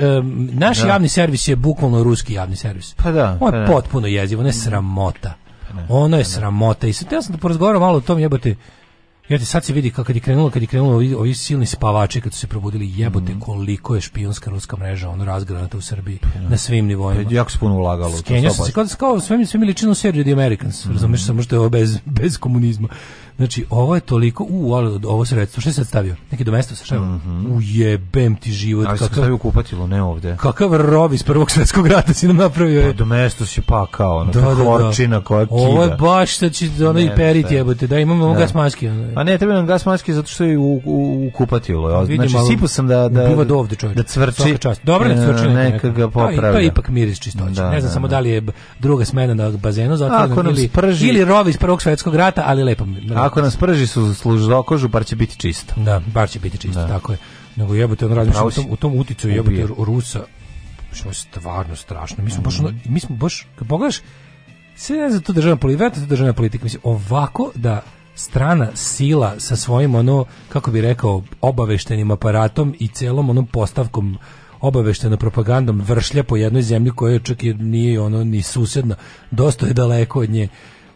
naš da. javni servis je bukvalno ruski javni servis. Pa da. Ovo je pa da. potpuno jezivo, ne sramota. Pa ne, ono je pa sramota. I sad ja sam da porazgovarao malo o tom jebote Ja ti sad se vidi kad je krenulo, kad je krenulo ovi, ovi silni spavači kad su se probudili, jebote mm. koliko je špijunska ruska mreža ono razgranata u Srbiji mm. na svim nivoima. Pa jako puno ulagalo. Skenio sam se kao, kao sve mi, sve mi ličinu seriju The Americans, mm. razumeš samo što je ovo bez, bez komunizma. Znači, ovo je toliko, u, ali ovo sredstvo, što je sad stavio? Neki domesto se ševa? Mm -hmm. Ujebem ti život. Ali kakav, stavio kupatilo, ne ovde. Kakav rov iz prvog svetskog rata si nam napravio. Pa, domesto si pa kao, ono, da, da, da. koja kida. Ovo je baš, da će ono i perit jebote, da imamo gas maski. Ono. A ne, treba nam gas maski zato što je u, u, u kupatilo. Znači, sipu sam da, da, da, dovde, čovječ. da cvrči. Dobro, ne da cvrči. Neka ga pa pa popravlja. Da, je ipak miris čistoće. Ne znam da, samo da. da li je druga smena na bazenu zatvorena ili, ili rov iz prvog svetskog rata, ali lepo. Ako nas prži su kožu, bar će biti čisto. Da, bar će biti čisto, da. tako je. Nego jebote, on radi u tom, u tom uticu jebote Rusa. Što je stvarno strašno. Mi smo baš, ono, mi smo baš, kad pogledaš, sve ne znam, to državna politika, to državna politika. Mislim, ovako da strana sila sa svojim ono kako bi rekao obaveštenim aparatom i celom onom postavkom obavešteno propagandom vršlja po jednoj zemlji koja čak i nije ono ni susedna dosta je daleko od nje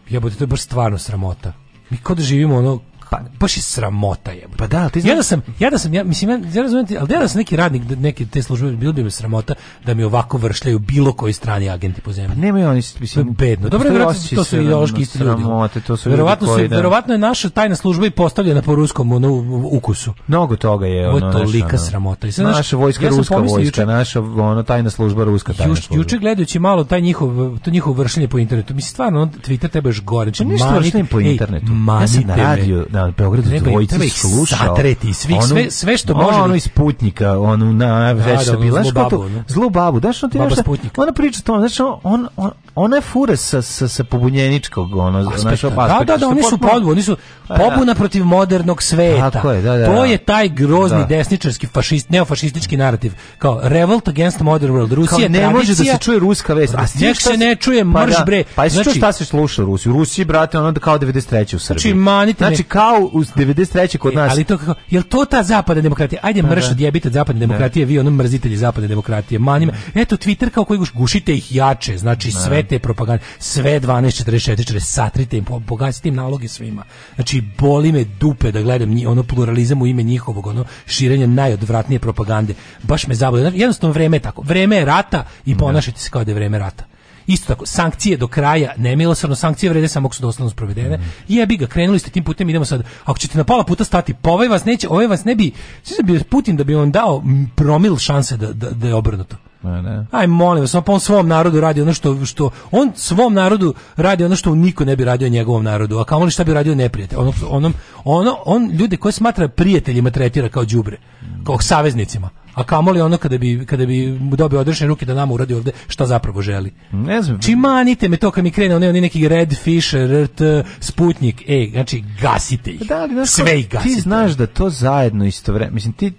jebote to je baš stvarno sramota mi kao da živimo ono Pa baš je sramota je. Pa da, ti znaš. Ja da sam, ja da sam, ja mislim ja, ja razumem ti, ali da ja sam neki radnik neke te službe bilo bi mi sramota da mi ovako vršljaju bilo koji strani agenti po zemlji. Pa nemaju oni mislim bedno. Dobro, verovatno to su ideološki isti ljudi. Sramote, to su verovatno su, da. verovatno je naša tajna služba i postavljena po ruskom ono, ukusu. Mnogo toga je ono. Ovo tolika ono, sramota. I sad, naša vojska ja ruska vojska, juče, naša ono tajna služba ruska tajna. Juč, juče gledajući malo taj njihov to njihovo vršenje po internetu. Mislim stvarno Twitter trebaš gore. Znači, pa ništa vršenje po internetu. Ja sam na radiju, na na Beogradu treba, dvojici treba slušao. Satreti, svih, onu, sve, sve što može. Ono da- iz Putnika, onu na već da, da bila. Zlu babu. Zlu babu, daš, on ti Baba Sputnik. Ona priča to, znaš, on, on, on, ona je fura sa, sa, sa pobunjeničkog, ono, znaš, Da, da, da, oni su podbu, oni su pa da. pobuna protiv modernog sveta. Tako je, da, da. To je taj grozni desničarski, fašist, neofašistički narativ. Kao, revolt against modern world. Rusija, ne može da se čuje ruska vest. A nek se ne čuje pa mrš, bre. Pa je što znači- šta se sluša u Rusiji? U Rusiji, brate, ono kao 93. u Srbiji. Znači, manite znači, kao pao u 93. kod e, nas. E, ali to kako, jel to ta zapadna demokratija? Ajde pa mrš da. jebite zapadne da. demokratije, vi ono mrzitelji zapadne demokratije. Manime. Da. Eto Twitter kao koji gušite ih jače, znači da. sve te propagande, sve 12 44 satrite im, bogatite im naloge svima. Znači boli me dupe da gledam njih, ono pluralizam u ime njihovog ono širenje najodvratnije propagande. Baš me zabavlja. Znači, jednostavno vreme je tako. Vreme je rata i ponašajte se kao da je vreme rata. Isto tako, sankcije do kraja, nemilosrdno, sankcije vrede samo ako su doslovno sprovedene. Mm. Jebi ga, krenuli ste tim putem, idemo sad. Ako ćete na pola puta stati, pa ovaj vas neće, ovaj vas ne bi, sve bi Putin da bi on dao promil šanse da, da, da je obrnuto. Ne. Aj molim vas, on pa on svom narodu radi ono što što on svom narodu radi ono što niko ne bi radio njegovom narodu, a kamoli šta bi radio neprijatelj. Onom, onom, ono, on ljude koje smatra prijateljima tretira kao đubre, kao saveznicima a kamoli ono kada bi, kada bi dobio odrešene ruke da nama uradi ovde šta zapravo želi. Ne znam. Čimanite znači, me to kad mi krene onaj neki Red Fish, RT, Sputnik, e, znači gasite ih. Da, ali, znaš, Sve ih gasite. Ti znaš da to zajedno istovremeno, mislim ti,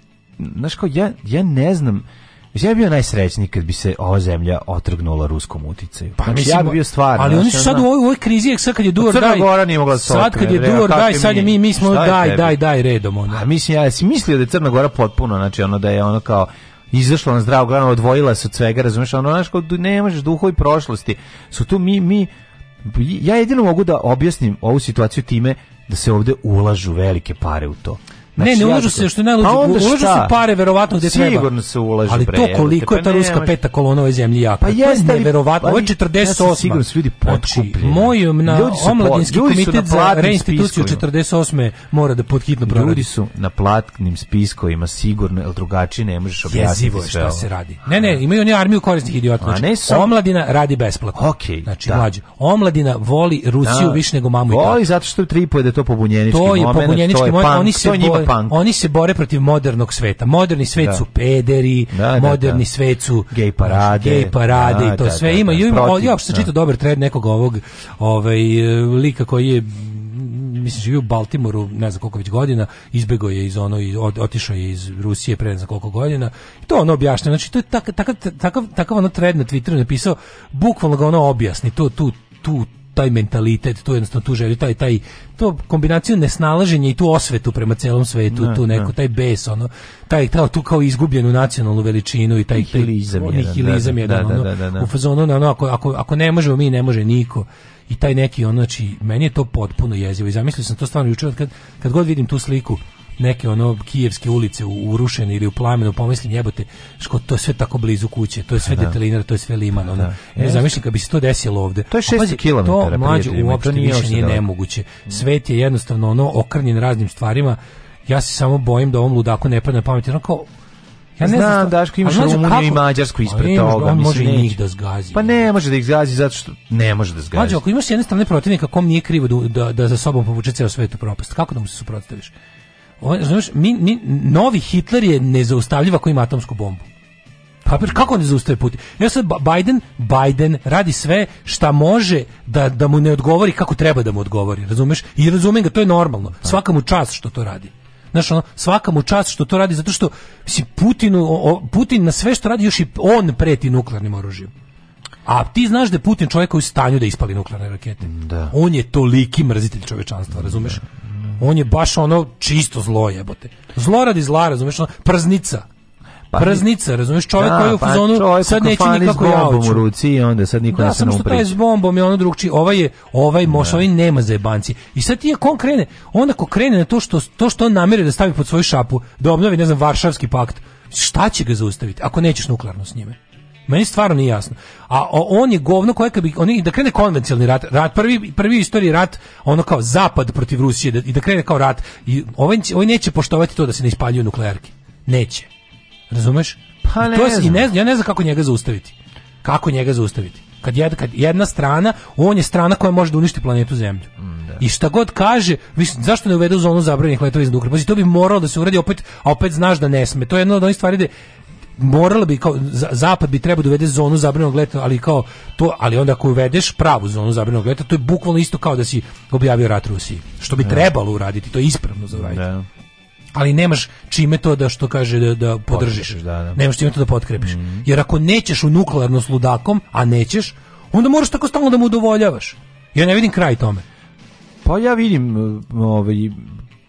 znaš kao, ja, ja ne znam, Mislim, ja bi bio najsrećniji kad bi se ova zemlja otrgnula ruskom uticaju. Pa, mislim, ja bi bio stvarno. Ali oni su sad u ovoj, ovoj krizi, sad kad je pa Duor daj, Gora nije mogla da sad kad je Duor daj, sad je mi, mi smo daj, tebi? daj, daj redom. Ono. A mislim, ja si mislio da je Crna Gora potpuno, znači ono da je ono kao, izašla na zdrav glavu, odvojila se od svega, razumiješ, ono, znaš, kao, ne možeš duhovi prošlosti, su tu mi, mi, ja jedino mogu da objasnim ovu situaciju time da se ovde ulažu velike pare u to. Znači, ne, ne ulažu se što je najluđe. Pa ulažu se pare verovatno gde treba. Sigurno se ulaže Ali to pa koliko je ta ruska peta kolona ove zemlje jaka. Pa jeste neverovatno. Ovo je 48. Pa ja sigurno da su ljudi potkupljeni. Znači, moj na omladinski komitet za reinstituciju 48. mora da podhitno proradi. Ljudi su na platnim spiskovima sigurno, el drugačije ne možeš objasniti sve. šta se radi. Ne, ne, imaju oni armiju korisnih idiota. A znači, ne sam... Omladina radi besplatno. Okej. da. znači, da. mlađe. Omladina voli Rusiju da. više nego mamu i tatu. Voli zato što je tripo da to pobunjenički moment. To je pobunjenički moment. Oni se punk. Oni se bore protiv modernog sveta. Moderni svet da. su pederi, da, da, da. moderni da, svet su gej parade, gej parade i da, to sve ima. Ima ja što čitao dobar thread nekog ovog ovaj lika koji je mislim živi u Baltimoru, ne znam koliko već godina, izbegao je iz ono i otišao je iz Rusije pre ne znam koliko godina. I to ono objašnjeno, znači to je takav takav takav ono thread na Twitteru napisao, bukvalno ga ono objasni, to tu tu taj mentalitet, tu jednostavno tu želju, taj, taj, to kombinaciju nesnalaženja i tu osvetu prema celom svetu, ne, da, tu da. neko, ne. taj bes, ono, taj, taj, tu kao izgubljenu nacionalnu veličinu i taj nihilizam taj, nihilizam da, jedan, da, da, da, ono, u fazonu, ono, ako, ako, ako ne možemo mi, ne može niko i taj neki, ono, znači, meni je to potpuno jezivo i zamislio sam to stvarno jučer, kad, kad god vidim tu sliku, neke ono kijevske ulice urušene ili u plamenu, pomislim pa jebote, što to je sve tako blizu kuće, to je sve da. detelinar, to je sve liman, da, ono. Da. Ne zamislim kad bi se to desilo ovde. To je 6 km. To mlađe u to nije, više nije da nemoguće. Mm. Svet je jednostavno ono okrnjen raznim stvarima. Ja se samo bojim da ovom ludaku ne padne na pamet, ono kao ja ne znam, znam Daško, imaš Rumuniju i Mađarsku ispred ne, toga. On može i njih da zgazi. Pa ne može da ih zgazi, zato što ne može da zgazi. Mađo, ako imaš jedne strane protivnika kom nije krivo da, da, da za sobom povuče ceo svet u propast, kako da mu se suprotstaviš? on, ovaj, znaš, mi, mi, novi Hitler je nezaustavljiv ako ima atomsku bombu. Pa kako ne zaustavi Putin? Ja sad Biden, Biden radi sve šta može da, da mu ne odgovori kako treba da mu odgovori, razumeš? I razumem ga, to je normalno. Da. Svaka mu čas što to radi. Znaš, ono, svaka mu čast što to radi, zato što mislim, Putinu, o, Putin na sve što radi još i on preti nuklearnim oružjem. A ti znaš da je Putin čovjek u stanju da ispali nuklearne rakete. Da. On je toliki mrzitelj čovečanstva, razumeš? Da. Mm-hmm. On je baš ono čisto zlo jebote. Zlo radi zla, razumeš, ono, praznica. Pa, Praznica, razumiješ, čovjek da, koji je u pa fazonu, pa sad neće nikako ja u ruci i onda sad niko da, ne se naupriče. Da, samo što taj s bombom je ono drugči, ovaj je, ovaj moš, da. ovaj nema za jebanci. I sad ti ako on krene, on ako krene na to što, to što on namjeri da stavi pod svoju šapu, da obnovi, ne znam, Varšavski pakt, šta će ga zaustaviti ako nećeš nuklearno s njime? Meni stvarno nije jasno. A on je govno koje kad bi oni da krene konvencionalni rat, rat prvi prvi istoriji rat, ono kao zapad protiv Rusije da, i da krene kao rat i ovaj, ovaj neće poštovati to da se ne ispaljuju nuklearke. Neće. Razumeš? Pa ne, to je, i ne ja ne znam kako njega zaustaviti. Kako njega zaustaviti? Kad, jed, kad jedna strana, on je strana koja može da uništi planetu Zemlju. Mm, da. I šta god kaže, viš, zašto ne uvedu zonu zabranjenih letova iz nuklearne? to bi moralo da se uradi opet, a opet znaš da ne sme. To je jedna od onih stvari gde morala bi kao zapad bi trebao da uvede zonu zabranjenog leta, ali kao to, ali onda ako uvedeš pravu zonu zabranjenog leta, to je bukvalno isto kao da si objavio rat Rusiji, što bi da. trebalo uraditi, to je ispravno za uraditi. Da. Ali nemaš čime to da što kaže da, da podržiš. da, da. Nemaš čime to da potkrepiš. Mm. Jer ako nećeš u nuklearno s ludakom, a nećeš, onda moraš tako stalno da mu udovoljavaš. Ja ne vidim kraj tome. Pa ja vidim ovaj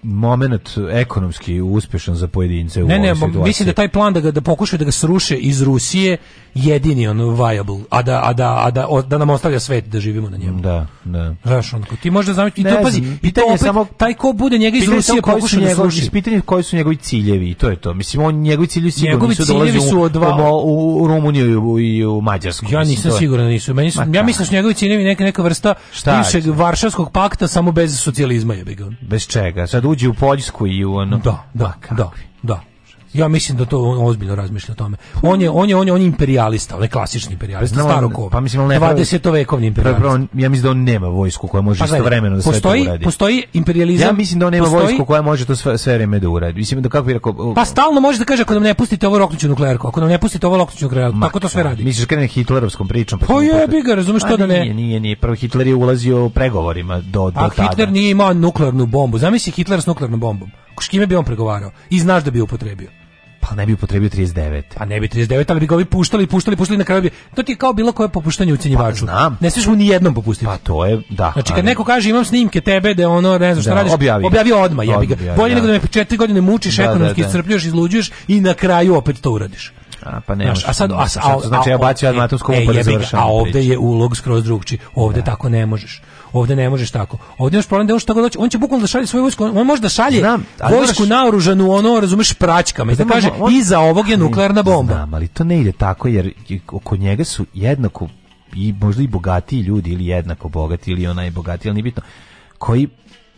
moment ekonomski uspješan za pojedince u ne, ne, ovoj mislim da taj plan da ga da pokušaju da ga sruše iz Rusije jedini on viable, a da, a da, a da, o, da nam ostavlja svet da živimo na njemu. Da, da. Znaš, on, ti možda zamisliti, i to pazi, i to opet, samo, taj ko bude njega iz Rusije pokušao da sruši. Pitanje koji su njegovi ciljevi, to je to. Mislim, on, njegovi ciljevi sigurno njegovi nisu da ciljevi su od u, u, u, Rumuniju i u, Mađarsku. Ja nisam siguran da nisu. Meni su, ja pa- mislim da su njegovi ciljevi neka, neka vrsta bivšeg Varšavskog pakta samo bez socijalizma je Bez čega? Sad uđe u Poljsku i u ono... Da, da, da, da. Ja mislim da to on ozbiljno razmišlja o tome. On je on je on je on je imperijalista, on je klasični imperijalista, no, staro ko. Pa mislim ne 20. vekovni imperijalista. ja mislim da on nema vojsku koja može pa, istovremeno da sve postoji, to uradi. Postoji imperializam. Ja mislim da on nema postoji, vojsku koja može to sve sve vreme da uradi. Mislim da kako bi rekao Pa stalno može da kaže ako nam ne pustite ovo roknuću nuklearku, ako nam ne pustite ovo roknuću nuklearku, tako to sve radi. Misliš da krene hitlerovskom pričom pa. Pa je bi ga, razumeš pa to da ne. Nije, nije, nije. Prvo Hitler je ulazio pregovorima do do pa tada. A Hitler nije imao nuklearnu bombu. Zamisli Hitler s nuklearnom bombom. S kime bi on pregovarao? I znaš da bi upotrebio. Pa ne bi upotrebio 39. Pa ne bi 39, ali bi ga ovi puštali, puštali, puštali na kraju bi... To ti je kao bilo koje popuštanje ucenjivaču. Pa znam. Ne smiješ mu ni jednom popustiti. Pa to je, da. Znači kad ali... neko kaže imam snimke tebe da ono, ne znam šta da, radiš, objavi, objavi odmah, jebi ga. Bolje da. nego da me četiri godine mučiš, da, da ekonomski da, iscrpljuješ, izluđuješ i na kraju opet to uradiš. A pa ne. Znaš, a sad a, a, znači ja bacio odmatom skupo pa završavam. A ovde je ulog skroz drugčiji. Ovde da. tako ne možeš. Ovde ne možeš tako. Ovde još problem da on što god hoće, on će bukvalno da šalje svoju vojsku, on može da šalje Znam, vojsku moraš... naoružanu, ono, razumeš, praćkama i da kaže on... iza ovog je nuklearna bomba. Znam, ali to ne ide tako jer oko njega su jednako i možda i bogatiji ljudi ili jednako bogati ili onaj bogatiji, ali bitno koji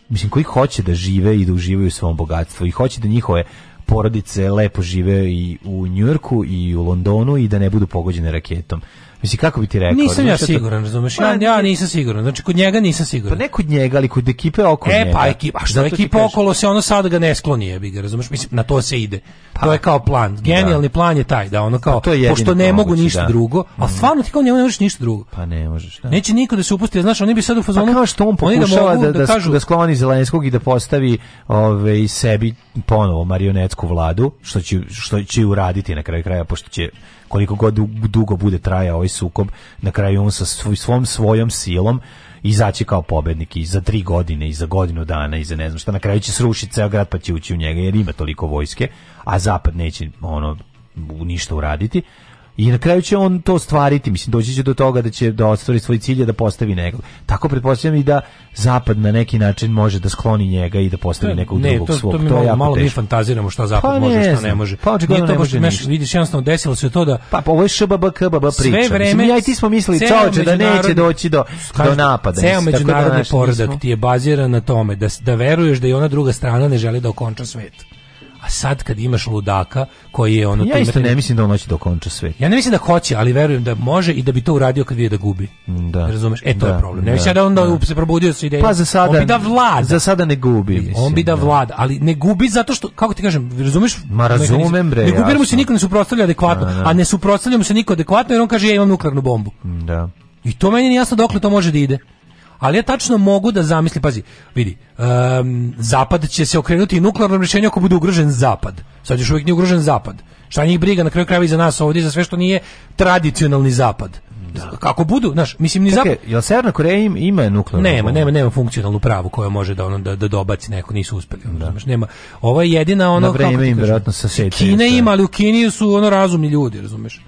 mislim koji hoće da žive i da uživaju u svom bogatstvu i hoće da njihove porodice lepo žive i u Njujorku i u Londonu i da ne budu pogođene raketom. Mislim kako bi ti rekao? Nisam ja siguran, razumeš? Ja, pa ja nisam siguran. Znači kod njega nisam siguran. Pa ne kod njega, ali kod ekipe oko e, njega. E pa ekipa, a što ekipa okolo se ono sad ga ne skloni, jebi ga, razumeš? Mislim na to se ide. Pa, to je kao plan. Da. Genijalni da. plan je taj da ono pa kao pa to pošto ne mogu mogući, ništa da. drugo, a mm. stvarno ti kao ne možeš ništa drugo. Pa ne možeš, da. Neće niko da se upusti, znaš, oni bi sad u pa fazonu. Pa kao što on da pokušava da da, da kažu, da skloni Zelenskog i da postavi ove ovaj, i sebi ponovo marionetsku vladu, što će što će uraditi na kraju kraja pošto će koliko god dugo bude trajao ovaj sukob, na kraju on sa svom svojom silom izaći kao pobednik i za tri godine i za godinu dana i za ne znam šta na kraju će srušiti ceo grad pa će ući u njega jer ima toliko vojske a zapad neće ono ništa uraditi I na kraju će on to stvariti, mislim, doći će do toga da će da ostvari svoj cilj da postavi nekog. Tako pretpostavljam i da zapad na neki način može da skloni njega i da postavi nekog ne, drugog to, svog. To, mi to malo, malo mi fantaziramo šta zapad pa, može, šta ne može. Pa očigledno ne može. Meš, vidiš, jednostavno desilo se to da Pa, pa ovo je šbbk baba priča. Sve vreme, mislim, ja i ti smo mislili čoveče da neće doći do do napada. Ceo da, međunarodni poredak ti je baziran na tome da da veruješ da i ona druga strana ne želi da okonča svet. A sad kad imaš ludaka koji je ono... Ja isto imate... ne mislim da on hoće da okonča svet Ja ne mislim da hoće, ali verujem da može i da bi to uradio kad vidi da gubi. Da. Razumeš? E, to da, je problem. Ne da, mislim da, da onda da. se probudio sa idejom. Pa za sada... On bi da vlada. Za sada ne gubi. Mislim, on bi da, da, vlada, ali ne gubi zato što, kako ti kažem, razumeš? Ma razumem, bre. Ne gubi mu se niko ne suprotstavlja adekvatno, a, da, da. a ne suprotstavlja mu se niko adekvatno jer on kaže ja imam nuklearnu bombu. Da. I to meni nije jasno dokle to može da ide. Ali ja tačno mogu da zamislim, pazi, vidi, um, zapad će se okrenuti nuklearnom rješenju ako bude ugrožen zapad. Sad još uvijek nije ugrožen zapad. Šta njih briga na kraju krajeva i za nas ovdje, za sve što nije tradicionalni zapad. Da. Kako budu, znaš, mislim ni zapad. Jel Severna Koreja im, ima nuklearnu? Nema, nema, nema funkcionalnu pravu koja može da ono da, da dobaci neko, nisu uspeli, ono, da. nema. Ovo je jedina ono na vreme im verovatno sa Kina da. ima, ali u Kini su ono razumni ljudi, razumeš?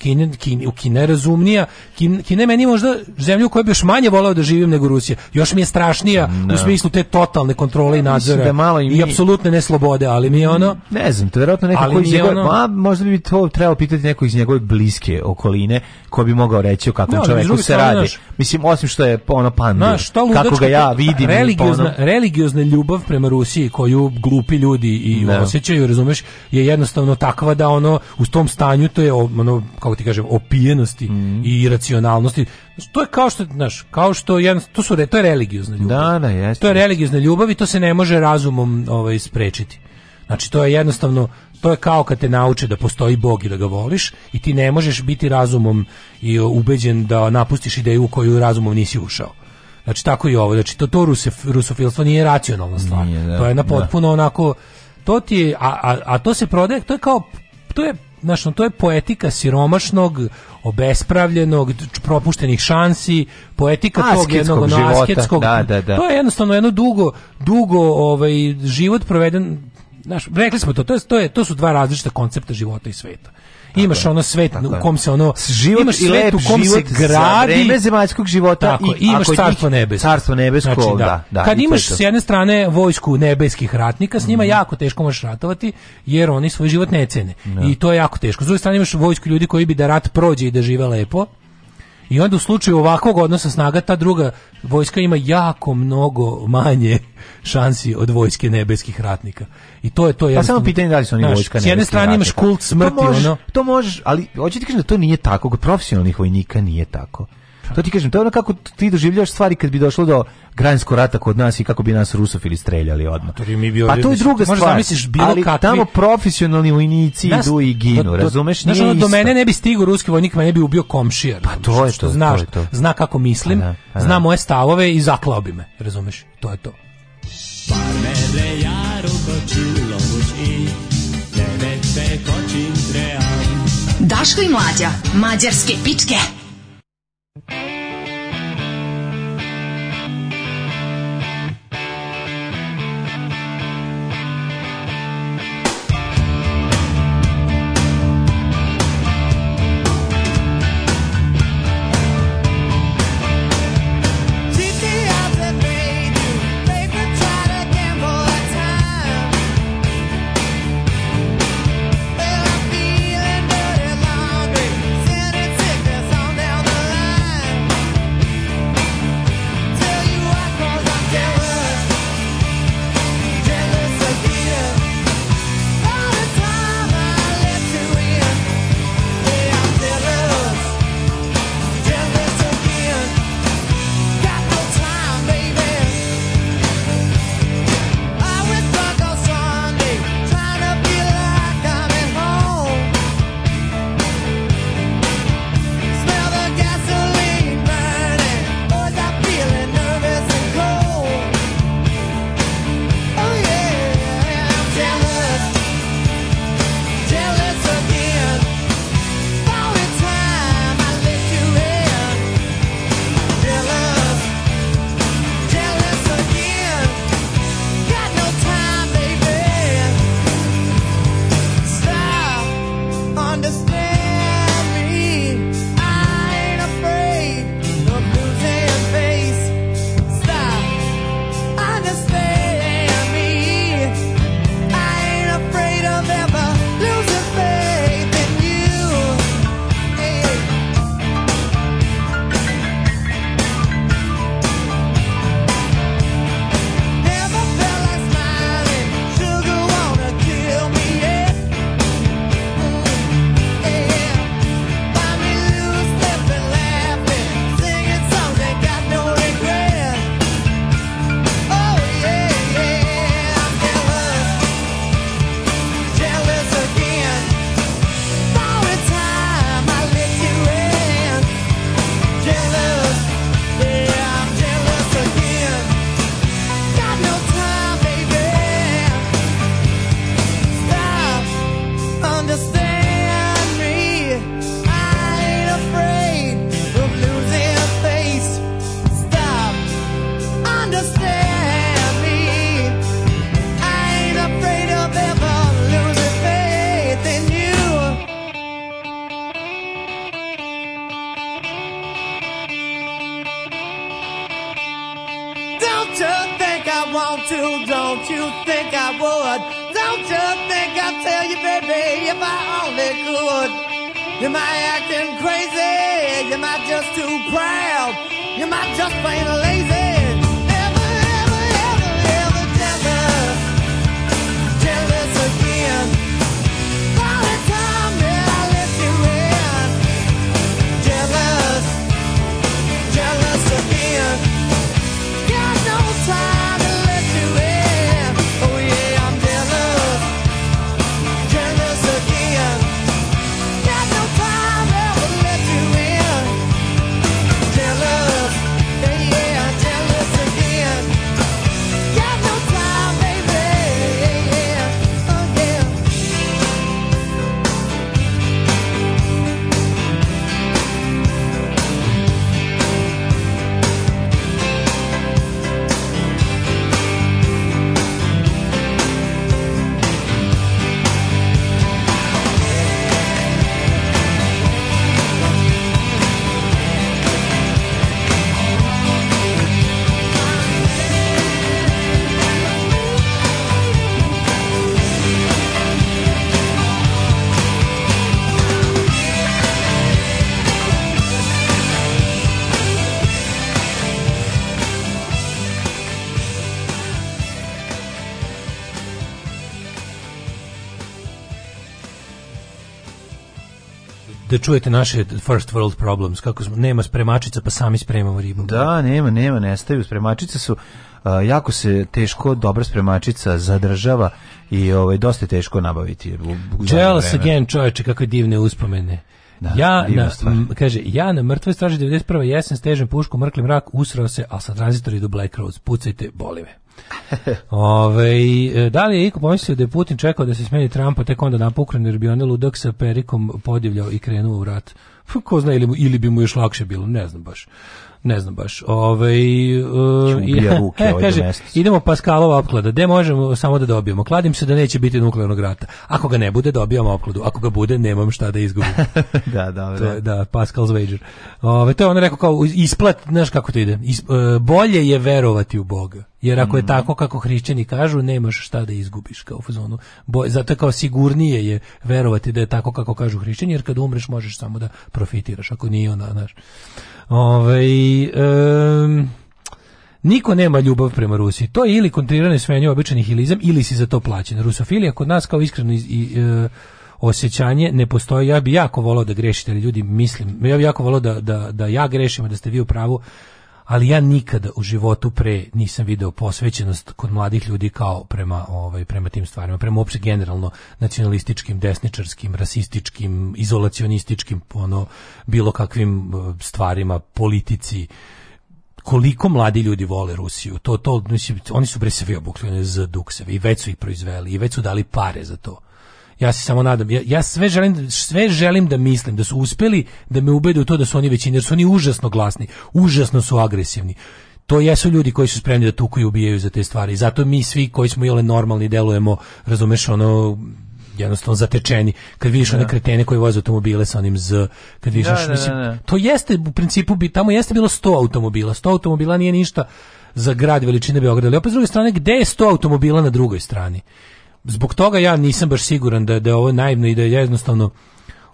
Kina, Kina, Kina je razumnija. Kina, Kina meni možda zemlju u kojoj bi još manje voleo da živim nego Rusija. Još mi je strašnija no. u da. smislu te totalne kontrole i nadzora. Da malo i, mi... i apsolutne neslobode, ali mi je ono... Ne znam, to je vjerojatno nekako je njegove... Ono... možda bi to trebalo pitati neko iz njegove bliske okoline ko bi mogao reći o kakvom no, da, čoveku se radi. Naš... Mislim, osim što je ono pandur, naš, ludačka, kako ga ja vidim. Religiozna, ono... religiozna ljubav prema Rusiji koju glupi ljudi i no. Da. osjećaju, razumeš, je jednostavno takva da ono u tom stanju to je ono, kao kako ti kažem, opijenosti mm. i iracionalnosti To je kao što, znaš, kao što jedan, to su to je religiozna ljubav. Da, da, jeste. To je religiozna ljubav i to se ne može razumom ovaj sprečiti. Znači to je jednostavno to je kao kad te nauče da postoji Bog i da ga voliš i ti ne možeš biti razumom i ubeđen da napustiš ideju u koju razumom nisi ušao. Znači tako i ovo, znači to, to rusofilstvo nije racionalna stvar. Nije, da, to je na da. potpuno da. onako to ti je, a, a, a to se prodaje, to je kao to je znaš, to je poetika siromašnog, obespravljenog, propuštenih šansi, poetika tog jednog asketskog. Da, da, da. To je jednostavno jedno dugo, dugo ovaj, život proveden, znaš, rekli smo to, to, je, to, je, to su dva različita koncepta života i sveta imaš ono svet u kom se ono život imaš svet u kom se gradi vreme zemaljskog života tako, i imaš carstvo nebesko. Carstvo nebesko, znači, da, da. da Kad imaš s jedne strane vojsku nebeskih ratnika, s njima mm. jako teško možeš ratovati jer oni svoj život ne cene. No. Da. I to je jako teško. S druge strane imaš vojsku ljudi koji bi da rat prođe i da žive lepo I onda u slučaju ovakvog odnosa snaga ta druga vojska ima jako mnogo manje šansi od vojske nebeskih ratnika. I to je to je. Pa samo pitanje da li su oni vojska vojska S jedne strane imaš kult smrti, to možeš, ono. To možeš, ali hoćete kažem da to nije tako, kod profesionalnih vojnika nije tako. To ti kažem, to je ono kako ti doživljavaš stvari kad bi došlo do granskog rata kod nas i kako bi nas rusofili streljali odmah. To mi bio pa to je druga stvar. Zamisliš bilo ali tamo profesionalni vojnici nas, idu i ginu, do, do, razumeš? Znaš, ono, do mene ne bi stigao ruski vojnik, ma ne bi ubio komšija. Pa to je to. Znaš, to je to. zna kako mislim, a, a, zna moje stavove i zaklao bi me, razumeš? To je to. Daško i mlađa, mađarske pičke. Bye. čujete naše first world problems, kako smo, nema spremačica pa sami spremamo ribu. Da, nema, nema, nestaju. Spremačice su Uh, jako se teško dobra spremačica zadržava i ovaj dosta teško nabaviti. Jealous again, čovječe, kakve divne uspomene. Da, ja na, kaže, ja na mrtvoj straži 91. jesen stežem pušku, mrkli mrak, usrao se, a sa tranzitori do Black Roads. Pucajte bolive. Ove, e, da li je Iko pomislio da je Putin čekao da se smeni Trumpa tek onda napukren jer bi onda ludak sa perikom podivljao i krenuo u rat? Ko zna, ili, ili bi mu još lakše bilo, ne znam baš ne znam baš. Ovaj uh, ja, ruke e, ovaj, kaže, idemo Paskalova opklada. Gde možemo samo da dobijemo? Kladim se da neće biti nuklearnog rata. Ako ga ne bude, dobijamo opkladu. Ako ga bude, nemam šta da izgubim. da, dobro. To je, da, Pascal's wager. Ove, to je on rekao kao isplat, znaš kako to ide. Is, uh, bolje je verovati u Boga Jer ako je mm. tako kako hrišćani kažu, nemaš šta da izgubiš kao u fazonu. Bo, zato kao sigurnije je verovati da je tako kako kažu hrišćani, jer kad umreš možeš samo da profitiraš, ako nije ona, znaš. Ove, ovaj, um, Niko nema ljubav prema Rusiji. To je ili kontrirane svenje običanih hilizam ili si za to plaćen. Rusofilija kod nas kao iskreno iz, i, e, osjećanje ne postoji. Ja bi jako volao da grešite, ali ljudi mislim, ja bi jako volao da, da, da ja grešim, da ste vi u pravu ali ja nikada u životu pre nisam video posvećenost kod mladih ljudi kao prema ovaj prema tim stvarima, prema opšte generalno nacionalističkim, desničarskim, rasističkim, izolacionističkim ono bilo kakvim eh, stvarima, politici koliko mladi ljudi vole Rusiju. To to mislim, oni su bre sve obukli obukljeni za dukseve i već su ih proizveli i već su dali pare za to. Ja se samo nadam. Ja, ja sve želim sve želim da mislim da su uspeli da me ubede u to da su oni većina, jer su oni užasno glasni, užasno su agresivni to jesu ljudi koji su spremni da tuku i ubijaju za te stvari. Zato mi svi koji smo jole normalni delujemo, razumeš, ono jednostavno zatečeni. Kad vidiš da. one kretene koji voze automobile sa onim z, kad vidiš, da, da mislim, da, da, to jeste u principu bi tamo jeste bilo 100 automobila. 100 automobila nije ništa za grad veličine Beograda, ali opet s druge strane gde je 100 automobila na drugoj strani? zbog toga ja nisam baš siguran da, da je ovo naivno i da je jednostavno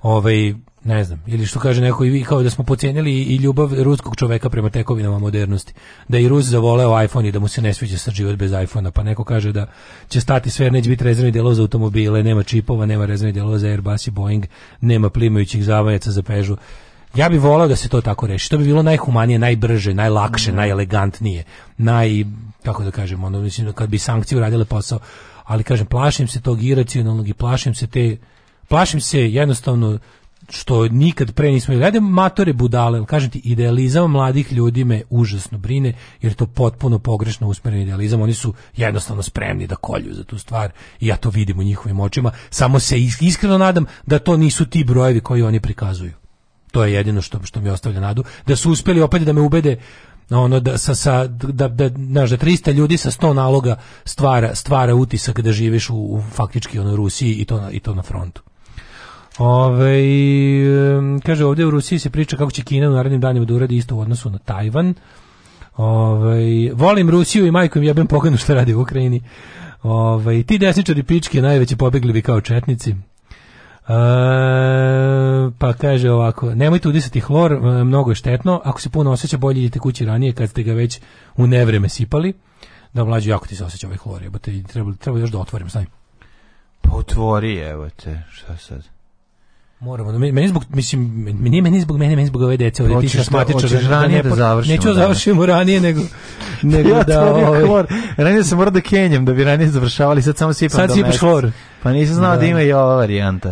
ovaj, ne znam, ili što kaže neko i vi kao da smo pocijenili i ljubav ruskog čoveka prema tekovinama modernosti. Da i Rus zavoleo iPhone i da mu se ne sviđa sa život bez iPhonea, pa neko kaže da će stati sve, neće biti rezervni djelo za automobile, nema čipova, nema rezervni djelo za Airbus i Boeing, nema plimajućih zavajaca za Peugeot. Ja bih voleo da se to tako reši. To bi bilo najhumanije, najbrže, najlakše, mm. najelegantnije, naj kako da kažem, ono mislim kad bi sankcije uradile posao ali kažem, plašim se tog iracionalnog i plašim se te, plašim se jednostavno što nikad pre nismo gledali Ajde matore budale, kažem ti, idealizam mladih ljudi me užasno brine, jer to potpuno pogrešno usmeren idealizam. Oni su jednostavno spremni da kolju za tu stvar i ja to vidim u njihovim očima. Samo se iskreno nadam da to nisu ti brojevi koji oni prikazuju. To je jedino što, što mi ostavlja nadu. Da su uspeli opet da me ubede ono da sa, sa da da znaš da 300 ljudi sa 100 naloga stvara stvara utisak da živiš u, u faktički onoj Rusiji i to na, i to na frontu. Ove, kaže ovdje u Rusiji se priča kako će Kina u narednim danima da uradi isto u odnosu na Tajvan. Ove, volim Rusiju i majkom jebem poganu što radi u Ukrajini. Ove, ti desničari pičke najveće pobegli bi kao četnici. E, pa kaže ovako, nemojte udisati hlor, e, mnogo je štetno, ako se puno osjeća bolje idite kući ranije kad ste ga već u nevreme sipali. Da mlađi jako ti se osjeća ovaj hlor, jebote, treba, treba još da otvorim, saj. Pa otvori, evo te, šta sad? Moramo, da meni zbog, mislim, meni, meni zbog mene, meni zbog ove dece, ovdje ti šasmatičar, da ranije da, ne, da završimo. Neću da, da, da završimo ranije, nego, nego ja da... Ovaj... Hlor. Ranije sam morao da kenjam, da bi ranije završavali, sad samo sipam sad sipaš hlor. Pa nisam znao da. da ima i ova varijanta.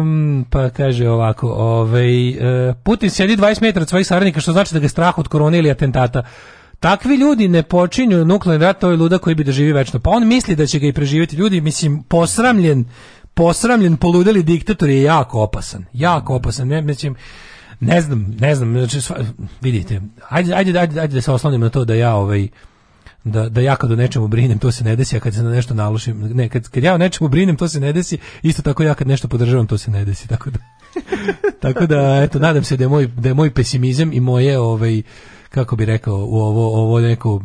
Um, pa kaže ovako, ovaj, uh, Putin sjedi 20 metara od svojih saradnika, što znači da ga je strah od korone ili atentata. Takvi ljudi ne počinju nuklearni rat, to je luda koji bi doživio večno. Pa on misli da će ga i preživjeti ljudi, mislim, posramljen posramljen, poludeli diktator je jako opasan. Jako opasan. Ne, mislim, ne znam, ne znam, znači, sva, vidite, ajde, ajde, ajde, ajde da se oslonim na to da ja ovaj, da, da ja kad o nečemu brinem, to se ne desi, a kad se na nešto nalošim, ne, kad, kad ja o nečemu brinem, to se ne desi, isto tako ja kad nešto podržavam, to se ne desi, tako da, tako da, eto, nadam se da je moj, da je moj pesimizam i moje, ovaj, kako bi rekao, u ovo, ovo neko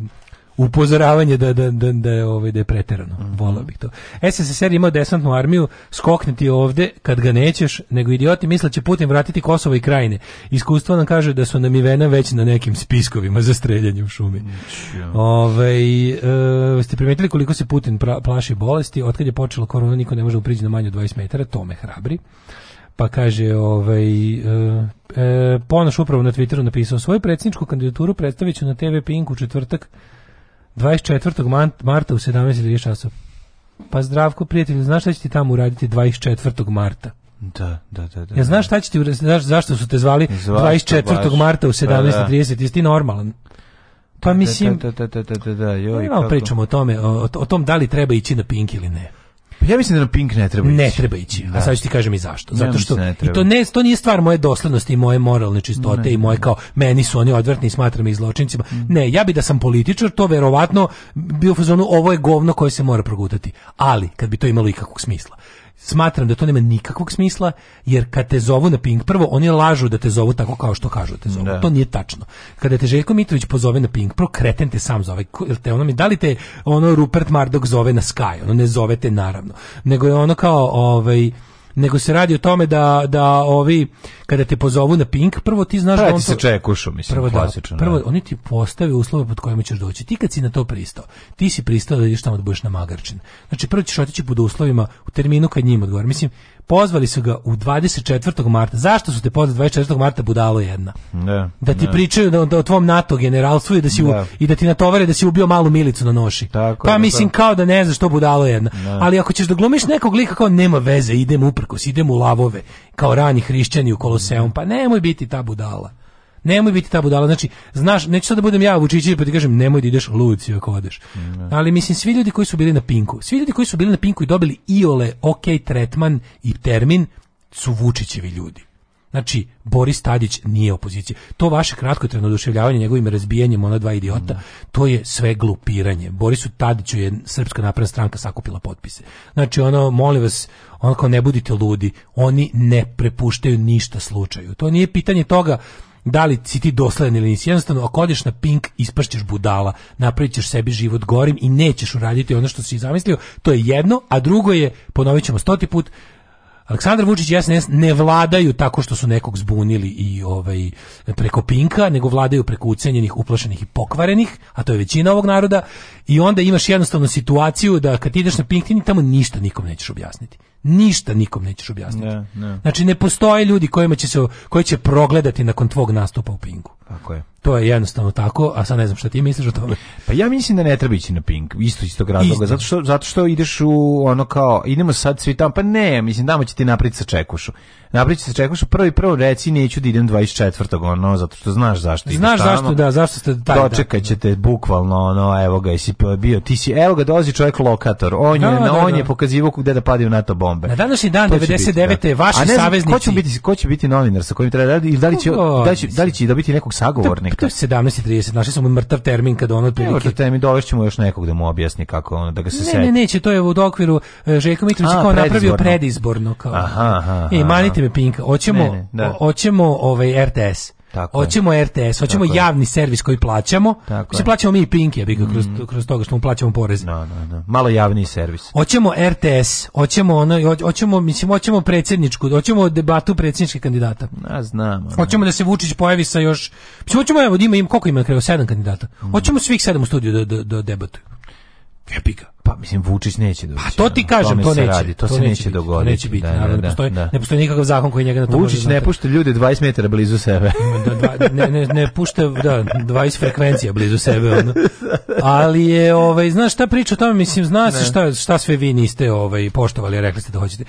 upozoravanje da, da, da, da, je, ovaj, da je preterano. Mm -hmm. Volao bih to. E, SSSR ima desantnu armiju, skokniti ovde kad ga nećeš, nego idioti misle da će Putin vratiti Kosovo i krajine. Iskustvo nam kaže da su nam Ivena već na nekim spiskovima za streljanje u šumi. Mm -hmm. Ove, e, ste primetili koliko se Putin pra, plaši bolesti? Otkad je počelo korona, niko ne može da priđi na manje od 20 metara, to me hrabri pa kaže ovaj e, e, Ponoš upravo na Twitteru napisao svoju predsjedničku kandidaturu predstavit ću na TV Pinku u četvrtak 24. marta u 17.30 časova. Pa zdravko, prijatelju, znaš šta će ti tamo uraditi 24. marta? Da, da, da, da. Ja znaš šta će ti uraditi, znaš zašto su te zvali 24. Baš. marta u 17.30, pa da. jesi ti normalan? Pa, pa da, mislim, da, da, da, da, da, da, joj, kako? pričamo o tome, o, o tom da li treba ići na pink ili ne. Ja mislim da na Pink ne treba ići. Ne treba ići. Da. A sad ću ti kažem i zašto. Zato što da ne i to ne to nije stvar moje doslednosti i moje moralne čistote ne, i moje kao meni su oni odvratni i smatram ih zločincima. Mm. Ne, ja bih da sam političar, to verovatno bio fazonu ovo je govno koje se mora progutati. Ali kad bi to imalo ikakvog smisla smatram da to nema nikakvog smisla, jer kad te zovu na ping, prvo oni lažu da te zovu tako kao što kažu da te zovu. Da. To nije tačno. Kada te Željko Mitrović pozove na ping, prvo kreten te sam zove. Jel te ono mi, da li te ono Rupert Mardok zove na Sky? Ono ne zovete naravno. Nego je ono kao, ovaj, nego se radi o tome da, da ovi, kada te pozovu na Pink, prvo ti znaš Pravi da on... Ti se to, čekušu, mislim, prvo, da, klasično. Da, prvo, oni ti postave uslove pod kojima ćeš doći. Ti kad si na to pristao, ti si pristao da ideš tamo da budeš na Magarčin. Znači, prvo ćeš otići pod uslovima u terminu kad njima odgovara. Mislim, Pozvali su ga u 24. marta. Zašto su te pozvali 24. marta budalo jedna? Da, da ti da. pričaju da, da o tvom NATO generalstvu i da si u, da. i da ti natovare da si ubio malu milicu na noši. Tako, pa da. mislim tako. kao da ne znaš što budalo jedna. Da. Ali ako ćeš da glumiš nekog lika kao nema veze, idem uprkos, idem u lavove, kao rani hrišćani u Koloseum, pa nemoj biti ta budala. Nemoj biti ta budala. Znači, znaš, neću sad da budem ja Vučićić pa ti kažem nemoj da ideš luci ako odeš. Ne. Ali mislim svi ljudi koji su bili na Pinku, svi ljudi koji su bili na Pinku i dobili iole ok tretman i termin su Vučićevi ljudi. Znači, Boris Tadić nije opozicija. To vaše kratkotrajno oduševljavanje njegovim razbijanjem ona dva idiota, to je sve glupiranje. Borisu Tadiću je Srpska napredna stranka sakupila potpise. Znači, ono, molim vas, onako ne budite ludi, oni ne prepuštaju ništa slučaju. To nije pitanje toga da li si ti dosledan ili nisi. Jednostavno, ako odeš na pink, ispašćeš budala, napravit ćeš sebi život gorim i nećeš uraditi ono što si zamislio. To je jedno, a drugo je, ponovit ćemo stoti put, Aleksandar Vučić i SNS ne vladaju tako što su nekog zbunili i ovaj preko pinka, nego vladaju preko ucenjenih, uplašenih i pokvarenih, a to je većina ovog naroda. I onda imaš jednostavnu situaciju da kad ideš na pink, ti tamo ništa nikom nećeš objasniti ništa nikom nećeš objasniti. Ne, ne. Znači ne postoje ljudi kojima će se koji će progledati nakon tvog nastupa u Pingu. Tako je. To je jednostavno tako, a sad ne znam šta ti misliš o tome. Pa ja mislim da ne treba ići na Pink, isto istog razloga, zato što zato što ideš u ono kao idemo sad svi tamo, pa ne, mislim damo će ti napriti sa čekušu. Napriči sa čekušu, prvi prvo reci neću da idem 24. ono, zato što znaš zašto ideš Znaš zašto, da, zašto ste taj Dočekat ćete bukvalno, ono, evo ga, jesi pa bio, ti si, evo ga, dolazi čovjek lokator, on je, da, da, on da. je pokazivo gde da padaju NATO bombe. Na današnji dan, to 99. Biti, da. vaši a ne znam, saveznici. Ko će biti, ko će biti novinar sa kojim treba da ili da, da li će, da, li će, da li će dobiti nekog nekog sagovornika. To, to je 17.30, našli smo mrtav termin kada ono otprilike... Mrtav termin, dovešćemo još nekog da mu objasni kako ono, da ga se ne, sedi. Ne, ne, neće, to je u okviru e, Željko Mitrović kao napravio predizborno. Kao. Aha, aha, e, aha. E, manite me Pinka, hoćemo, ne, ne, da. hoćemo ovaj RTS. Tako hoćemo je. RTS, hoćemo Tako javni je. servis koji plaćamo. Tako se plaćamo mi i Pinky, bi mm. kroz, mm. kroz toga što mu plaćamo porez. No, no, no. Malo javni servis. Hoćemo RTS, hoćemo ono, hoćemo mislim hoćemo predsjedničku, hoćemo debatu predsjedničkih kandidata. Ja znam. Hoćemo da se Vučić pojavi sa još mislim hoćemo evo da ima im koliko ima kreo sedam kandidata. Mm. Hoćemo svih sedam u studiju da da, da debatuju. Jebiga. Pa mislim Vučić neće doći. Pa to ti kažem, to, neće, radi, to, to se neće, neće dogoditi. neće biti, da, naravno, da, ne da postoji, da. ne postoji nikakav zakon koji njega na to Vučić ne pušta ljude 20 metara blizu sebe. Da, ne, ne, ne pušta da 20 frekvencija blizu sebe ono. Ali je ovaj znaš šta priča o tome, mislim zna se šta šta sve vi niste ovaj poštovali, rekli ste da hoćete.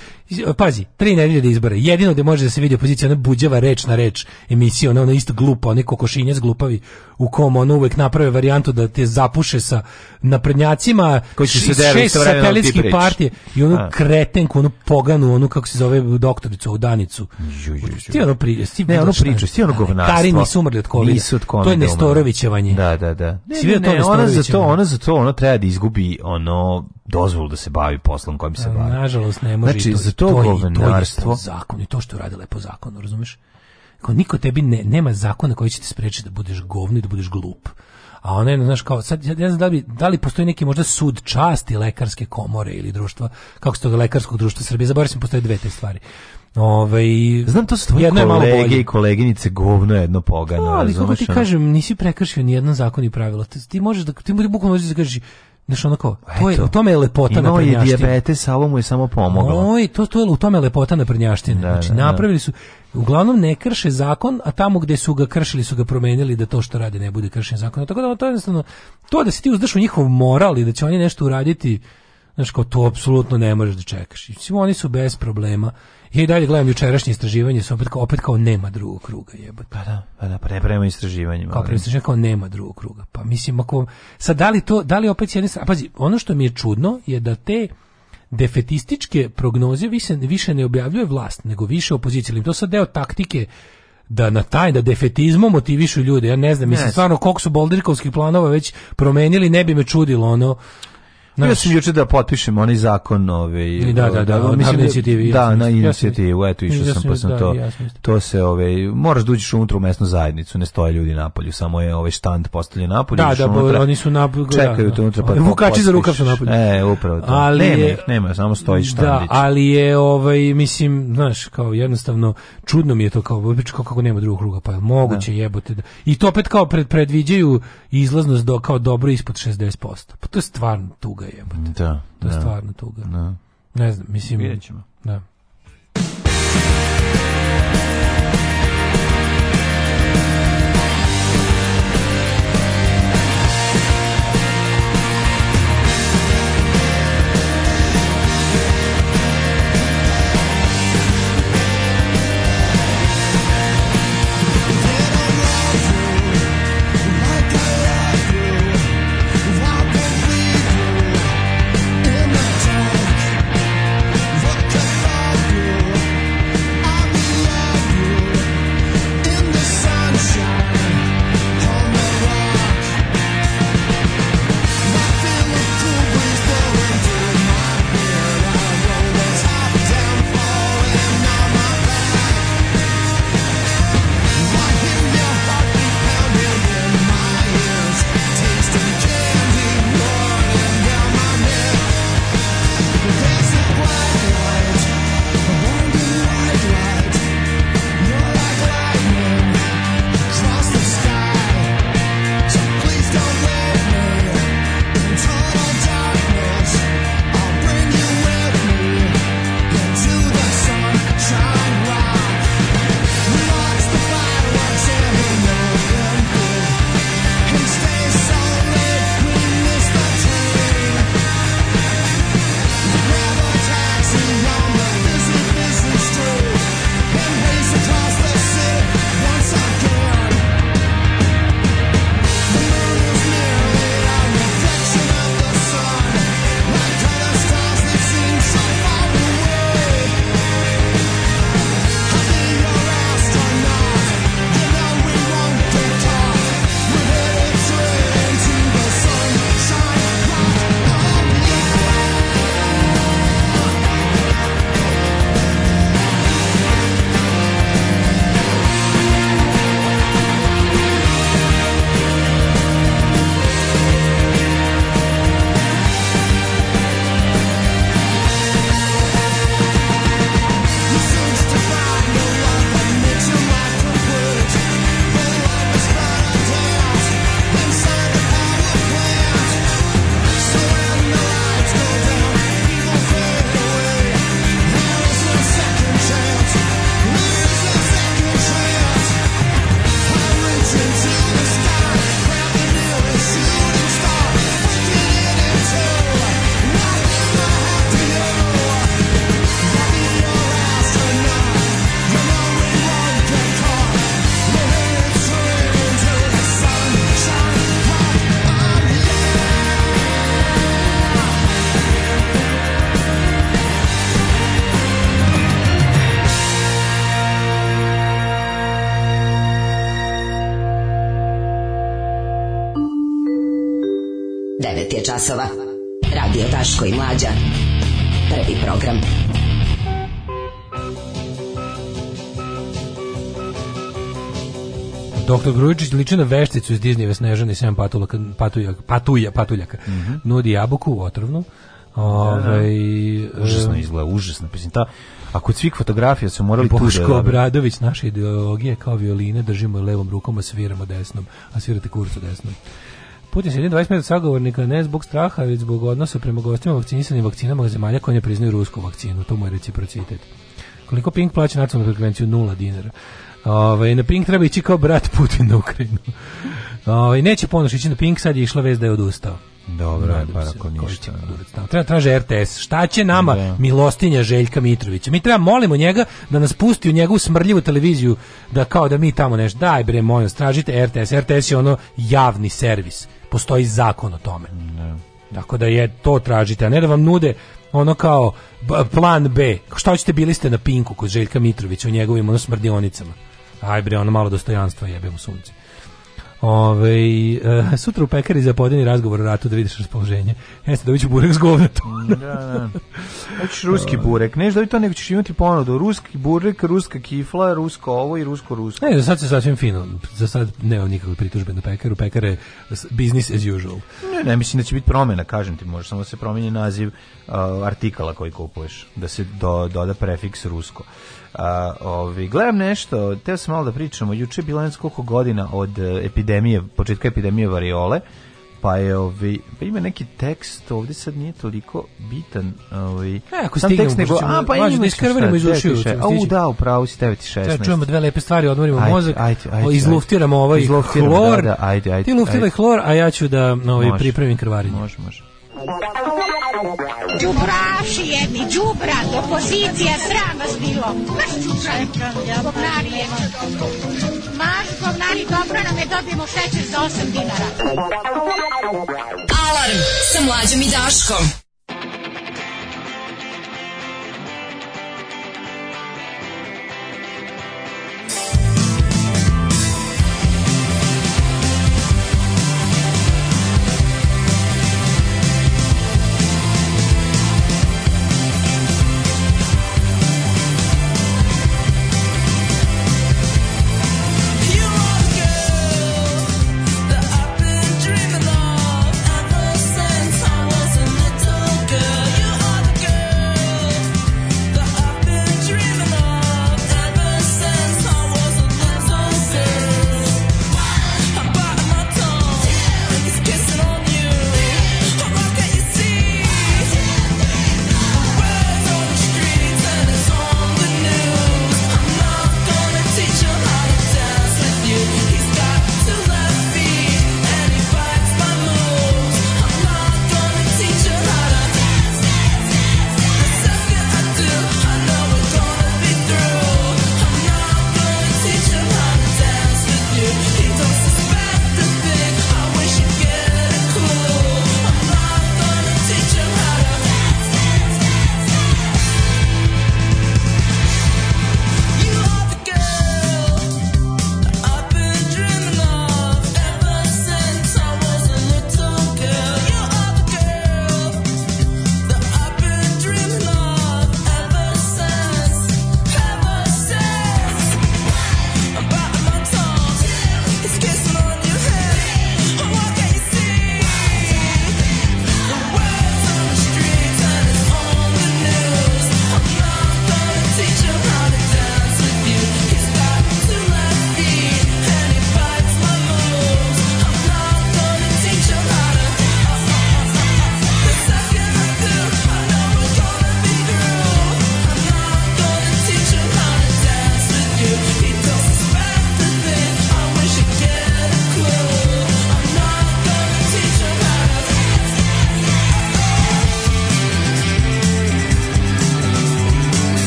Pazi, tri nedelje do izbore. Jedino gde može da se vidi opozicija ona buđava reč na reč emisija, ona ona isto glupa, oni kokošinjac glupavi u kom ona uvek naprave varijantu da te zapuše sa naprednjacima koji 49 znači, šest satelitskih partije i onu A. kretenku, onu poganu, onu kako se zove doktoricu, ovu Danicu. Ju, ju, ju. Ti ono, pri, ti ne, ono priču, ti ono govnarstvo. Kari nisu umrli od kolida. Nisu od kolida. To je Nestorovićevanje. Da, da, da. Ne, ne, ne, ne ona za to, ona za to, ona treba da izgubi ono dozvolu da se bavi poslom kojim se bavi. Nažalost ne može. Znači, to, za to, to govnarstvo. To je zakon i to što radila je po zakonu, razumeš? Niko tebi ne, nema zakona koji će te sprečiti da budeš govno i da budeš glup a ona je, znaš, kao, sad, ja znam da li, da li postoji neki možda sud časti lekarske komore ili društva, kako se toga lekarskog društva Srbije, zaboravim sam, postoje dve te stvari. Ove, ovaj, Znam, to su tvoje kolege i koleginice govno jedno pogano. No, pa, ali kako ti kažem, nisi prekršio ni jedan zakon i pravilo. Ti, ti možeš da, ti bukvalno možeš da kažeš, Znaš, ono kao, to je, u tome je lepota Imao je diabetes, a ovo je samo pomoglo. Oj, to, to je, u tome je lepota naprednjaštine. Da, znači, da, da, napravili su, uglavnom ne krše zakon, a tamo gde su ga kršili su ga promenili da to što rade ne bude kršen zakon. Tako da, to je jednostavno, to da se ti uzdaš u njihov moral i da će oni nešto uraditi, znaš, kao to apsolutno ne možeš da čekaš. Svi oni su bez problema Ja i dalje gledam jučerašnje istraživanje, sam opet kao, opet kao nema drugog kruga, jebote. Pa da, pa da, preprema istraživanje. Kao prema istraživanje, kao nema drugog kruga. Pa mislim, ako, sad da li to, da li opet s jedne strane, pazi, ono što mi je čudno je da te defetističke prognoze više, više ne objavljuje vlast, nego više opozicija. To sad deo taktike da na taj da defetizmom motivišu ljude. Ja ne znam, mislim ne, stvarno koliko su boldirkovskih planova već promenili, ne bi me čudilo ono Naš. Ja sam juče da potpišem onaj zakon ove I da da da, da mislim inicijativi. Da, da, na inicijativu, eto išao sam pa da, sam da, to. To se ove moraš da unutra u mesnu zajednicu, ne stoje ljudi napolju, samo je ovaj štand postavljen napolju. Da, da, pa unutra, oni su na da, čekaju te da. unutra pa. Vukači za rukav su napolju. E, upravo to. Ali nema, je, nema, samo stoji štandić. Da, ali je ovaj mislim, znaš, kao jednostavno čudno mi je to kao kako nema drugog kruga, pa je moguće jebote. I to opet kao predviđaju izlaznost do kao dobro ispod 60%. Pa to je stvarno tuga tuga jebote. Da. To je da. stvarno tuga. Da. Ne znam, mislim... Vidjet ćemo. Da. časova. Radio Daško i Mlađa. Prvi program. Doktor Grujičić liči na vešticu iz Diznijeve Snežane i Sam patulja, patuljaka, patuljaka, patuljaka. Mm -hmm. nudi jabuku otrovnu. Ove, ovaj, da, da. E, užasno izgleda, užasno. Mislim, ta, a kod svih fotografija su morali tu da Boško Obradović, naša ideologija kao violine, držimo levom rukom, a sviramo desnom, a svirate kurcu desnom. Putin se 20 metara sagovornika ne zbog straha, već zbog odnosa prema gostima vakcinisanim vakcinama zemalja koje ne priznaju rusku vakcinu. To mu je reciprocitet. Koliko Pink plaća nacionalnu frekvenciju? Nula dinara. Ove, ovaj, na Pink treba ići kao brat Putin na Ukrajinu. Ove, ovaj, neće ponoš ići na Pink, sad je išla vez da je odustao. Dobro, pa bar ako ništa. Da treba traže RTS. Šta će nama da. milostinja Željka Mitrovića? Mi treba molimo njega da nas pusti u njegovu smrljivu televiziju da kao da mi tamo nešto daj bre molim, stražite RTS. RTS je ono javni servis. Postoji zakon o tome. Da. Tako da je to tražite, a ne da vam nude ono kao plan B. Šta hoćete bili ste na Pinku kod Željka Mitrovića u njegovim ono smrdionicama. Aj bre, ono malo dostojanstva jebe mu sunce. Ove, e, sutra u pekari za podeni razgovor o ratu da vidiš raspoloženje. Jeste, dobiću burek s govna Da, da. Hoćeš ruski burek. Neš da li to nego ćeš imati ponudu. Ruski burek, ruska kifla, rusko ovo i rusko-rusko. Ne, za sad se sasvim fino. Za sad nema nikakve pritužbe na pekaru. Pekar je business as usual. Ne, ne, mislim da će biti promjena, kažem ti. Može samo da se promijeni naziv uh, artikala koji kupuješ. Da se do, doda prefiks rusko. A, ovi, gledam nešto, teo sam malo da pričamo, juče je bilo nekoliko godina od e, epidemije, početka epidemije variole, pa je ovi, pa ima neki tekst, ovdje sad nije toliko bitan, ovi. E, ako stignemo, tekst nego, a pa ima iskrvarimo iz ušiju. A da, u da, upravo si 916. Ja čujemo dve lepe stvari, odmorimo ajde, mozak, ajde, ajde, izluftiramo ovaj izluftiramo, hlor. Da, da, ajde, ajde. Ti luftiraj hlor, a ja ću da ovaj, pripremim krvarenje. Može, može. Đubraši jedni, đubrad, opozicija, sram vas bilo. Maš čučaj, govnari je. Maš govnari, dobro nam je, dobijemo šećer za 8 dinara. Alarm sa mlađom i Daškom.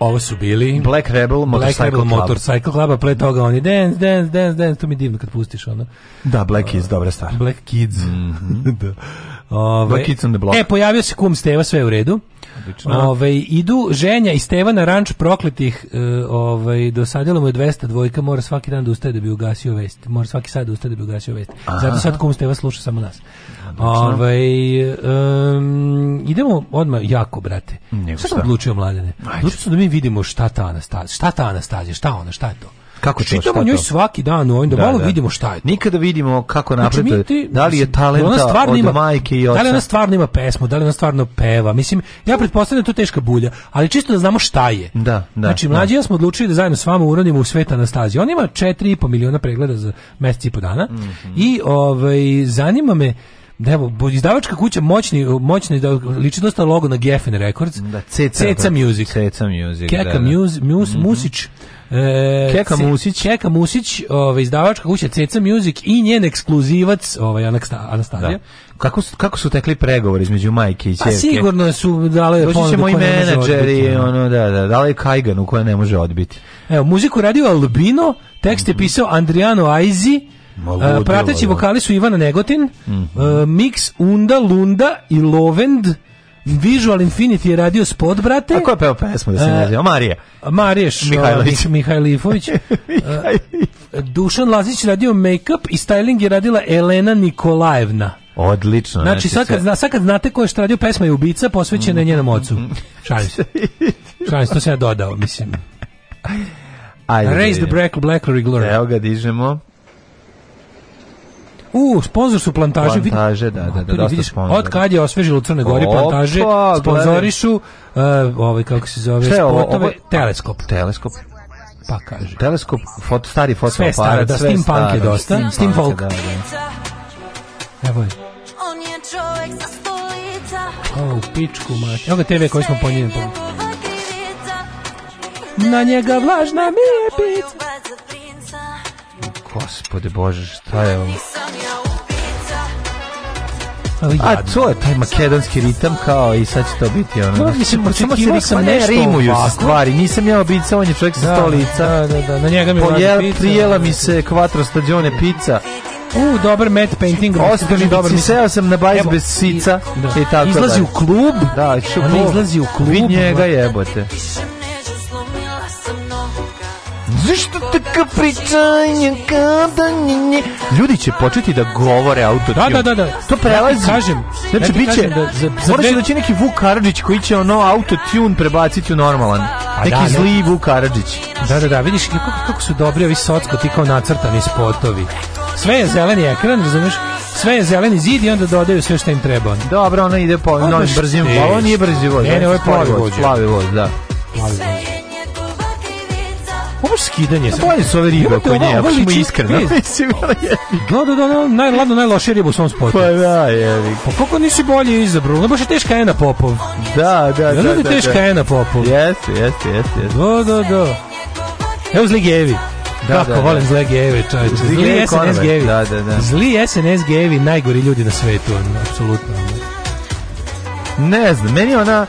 Ovo su bili Black Rebel Black Rebel Club. Motorcycle Club, a pre toga oni Dance, Dance, Dance, Dance, to mi divno kad pustiš ono. Da, Black Kids, dobra stvar. Black Kids. Mm -hmm. da. Ovaj Ove, E, pojavio se kum Steva, sve u redu. Odlično. Ove, idu ženja i Steva na ranč prokletih, ovaj dosadilo mu je 200 dvojka, mora svaki dan da ustaje da bi ugasio vest. Mora svaki sad da ustaje da bi ugasio vest. Aha. Zato sad kom Steva sluša samo nas. Ove, um, idemo odmah jako, brate. Nego šta sam odlučio, mladene? Odlučio sam da mi vidimo šta ta Anastazija, šta ta Anastazija, šta ona, šta je to? Kako to, Čitamo njoj svaki dan, onda da, malo da. vidimo šta je. To. Nikada vidimo kako znači, napreduje. Znači, da li je da talenta od ima, majke i oca? Da li ona stvarno ima pesmu, da li ona stvarno peva? Mislim, ja pretpostavljam da to teška bulja, ali čisto da znamo šta je. Da, da. Znači, da. mlađi ja smo odlučili da zajedno s vama uradimo u sveta Anastaziju. On ima 4,5 miliona pregleda za mesec i po dana. Mm -hmm. I ovaj, zanima me, da evo, izdavačka kuća moćni, moćni da liči dosta logo na Geffen Records. Da, Ceca, Ceca Music. Ceca Music, Keka da, da. Muse, Muse, mm -hmm. Music. E, Keka Musić. Keka Musić, ovaj, izdavačka kuća Ceca Music i njen ekskluzivac, ovaj, Anastasija. Da. Kako, su, kako su tekli pregovori između majke i čerke? Pa A sigurno su dale Doći ćemo i menadžeri, da. ono, da, da, da, dale Kajganu koja ne može odbiti. Evo, muziku radio Albino, tekst je mhm. pisao Andriano Aizi, e, Prateći vokali su Ivana Negotin, mm -hmm. E, uh, Mix Unda, Lunda i Lovend, Visual Infinity je radio spot, brate. A ko je peo pesmu da se ne zove? Marija. Marija Mihajlović. Mihajlifović. E, Dušan Lazić radio make-up i styling je radila Elena Nikolajevna. Odlično. Znači, znači, sad kad, sad kad znate ko je što radio, pesma je ubica, posvećena je njenom ocu. Šalim se. Šalim se, to sam ja dodao, mislim. Ajde, Raise the Black, Black Evo ga dižemo. U, sponzor su plantaže. Plantaže, da, da, da, dosta vidiš, Od kad je osvežilo Crne Gori plantaže, sponzorišu uh, eh, ovaj, kako se zove, Šta je ovo, ovo, teleskop. Teleskop. Pa kaže. Teleskop, fot, stari fotoaparat, sve staro, da, sve steampunk je dosta, steampunk. Da, da. Evo je. On je čovek sa stolica. O, pičku mati. Evo ga TV koji smo po njemu. Na njega vlažna mi je pizza. Gospode Bože, šta je ovo? A to je taj makedonski ritam kao i sad će to biti ono. No, mislim, očekivao sam ne rimuju se stvari. Nisam ja obica, on je čovjek sa da, stolica. Da, da, da, na njega mi Pojel, pizza. Prijela mi se kvatro stadione pizza. U, dobar mat painting. Da Ostali dobar. Seo sam na bajs bez sica i, da. i tako Izlazi da. u klub. Da, on izlazi u klub. Vid njega jebote. Zašto tako pričanje kada nje Ljudi će početi da govore auto. Da, da, da, da. To prelazi. Ja kažem. Znači, ja biće, da, za, za da će neki Vuk Karadžić koji će ono auto tune prebaciti u normalan. A neki da, zli Vuk Karadžić. Da, da, da, vidiš kako, kako su dobri ovi socko, ti kao nacrtani spotovi. Sve je zeleni ekran, razumeš? sve je zeleni zid i onda dodaju sve što im treba. Dobro, ono ide po novim brzim, ovo nije brzi voz. Ne, ne, ovo je plavi voz, plavi voz, da. Plavi voz. Ovo skidanje. Pa bolje su ove ribe oko nje, ako smo iskreno. Da, da, da da, naj, ladno najlošije ribu u svom sportu. Pa da, jevi. Pa kako nisi bolje izabrao? Ono baš je teška Ena Popov. Da, da, da. Ono je da, teška da. Ena Popov. Jeste, jeste, jeste. Da, da, da. Evo zli gevi. Da, Kako da, volim da. zle gevi, čovječe. Zli, zli SNS gevi. Da, da, da. Zli SNS gevi, najgori ljudi na svetu, apsolutno. Ne znam, meni ona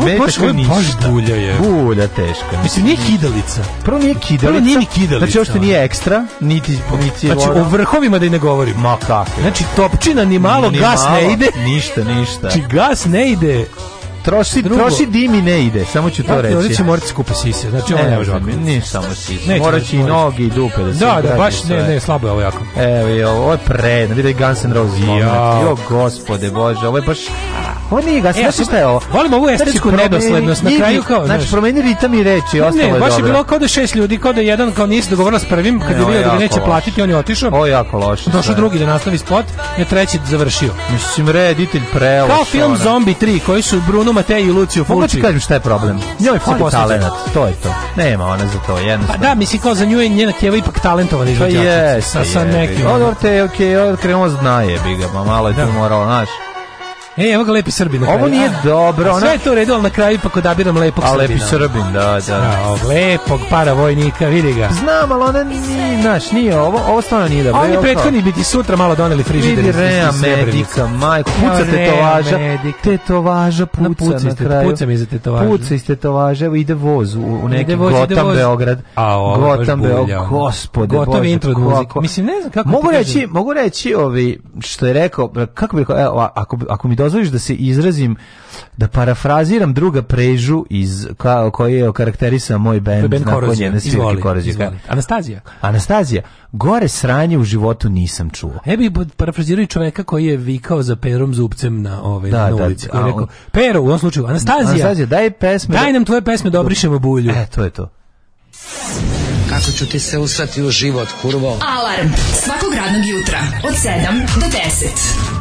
Dve baš tako ništa. bulja je. Bulja teška. Mislim, nije kidalica. Prvo nije kidalica. Prvo nije ni kidalica. Znači, ošte nije ekstra, niti, niti Znači, o vrhovima da i ne govorim. Ma kako. Znači, topčina ni malo, ni gas malo, ne ide. Ništa, ništa. Znači, gas ne ide, troši, drugo, troši dim ne ide, samo ću to ja, reći. Ovdje će morati skupa sise, znači ovo ne može ovako. Nije samo sise, morat će i nogi i dupe da se Da, da, baš ne, ne, slabo je ovo jako. Evo je, ovo je predno, vidaj Guns N' Roses moment. Jo, gospode bože, ovo je baš... Ovo nije Guns N' e, Roses, šta je ovo? Volim ovu estetsku znači, nedoslednost, na kraju kao... Znači, promeni ritam i reči, ostalo je dobro. Ne, baš je bilo kao da šest ljudi, kao da jedan kao nisi dogovorila s prvim, kad je bio da neće platiti, on je otišao. Ovo je jako loše. Došao drugi da nastavi spot, je treći završio. Mislim, reditelj prelo. Kao film Zombi 3, koji su Bruno Mateji i Luciju da Fulci. Mogu ti kažem šta je problem? Njoj fali talent. to je to. Nema ona za to, jednostavno. Pa da, mislim kao za nju je njena kjeva ipak talentovana pa izvođačica. Pa je, sa, sa nekim. Odor okej, okay, odkrenuo je, biga, ma malo je da. tu morao, znaš. E, evo ga lepi Srbin. Ovo nije dobro. Ona... Sve je to u redu, ali na kraju ipak odabiram lepog A, Srbina. lepi Srbin, da, da. Bravo, lepog para vojnika, vidi ga. Znam, ali ona nije, znaš, nije ovo, ovo stvarno nije dobro. Oni prethodni biti sutra malo doneli frižider. Vidi, rea medika, majko, puca tetovaža. Tetovaža puca na, na kraju. Puca mi za tetovaža. Puca iz tetovaža, evo ide voz u, u neki voz, Gotam Beograd. A, ovo Gotam Beograd, gospode, Gotovi bože, intro Mislim, ne znam kako mogu reći, mogu reći ovi, što je rekao, kako bi rekao, ako, ako mi dozvoliš da se izrazim, da parafraziram druga prežu iz, ka, koji je okarakterisao moj band, band nakon njene svirke Korozija. Anastazija. Anastazija. Gore sranje u životu nisam čuo. E bi parafrazirao čoveka koji je vikao za perom zubcem na, ovaj, da, na da, ulici. Da, koji je rekao, pero, u ovom slučaju, Anastazija, Anastazija daj, pesme, da- daj nam tvoje pesme da obrišemo bulju. E, to je to. Kako ću ti se usrati u život, kurvo? Alarm svakog radnog jutra od 7 do 10.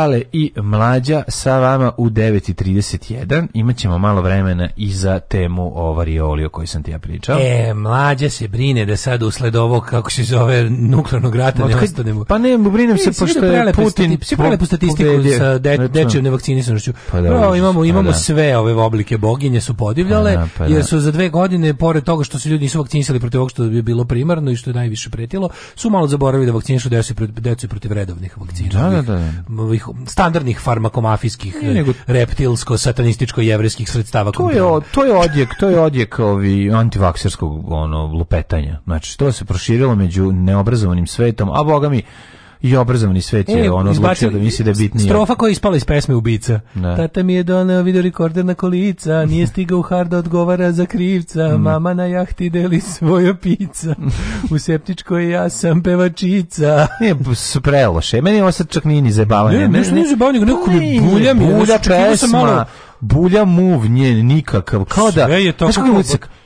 Dale i Mlađa sa vama u 9.31. Imaćemo malo vremena i za temu o varioli o kojoj sam ti ja pričao. E, Mlađa se brine da sad usled ovog, kako se zove, nuklearnog rata ne ostanemo. Pa ne, brinem e, se, se pošto je Putin... Svi prelepu statistiku po, sa de, dečijom nevakcinisanošću. Pa da, Bro, imamo, imamo pa sve ove oblike boginje su podivljale, pa da, pa da. jer su za dve godine, pored toga što su ljudi nisu vakcinisali protiv ovog što bi bilo primarno i što je najviše pretilo, su malo zaboravili da vakcinišu decu, protiv redovnih vakcina. Da, da, da. Ovih standardnih farmakomafijskih nego, reptilsko satanističko jevrejskih sredstava to je to je odjek to je odjek ovi antivakserskog ono lupetanja znači to se proširilo među neobrazovanim svetom a bogami i obrazovani svet je e, ono odlučio da misli da je bitnije. Strofa koja je ispala iz pesme Ubica. Ne. Da. Tata mi je doneo video rekorder na kolica, nije stigao harda da odgovara za krivca, mm. mama na jahti deli svoju pica, u septičkoj ja sam pevačica. Ne, su preloše, meni ovo sad čak nije ni zabavanje. Ne, ne, ne, zabavanje, nekako mi pa bulja mi. Bulja pesma, bulja move, nije nikakav. Kao da, Sve je to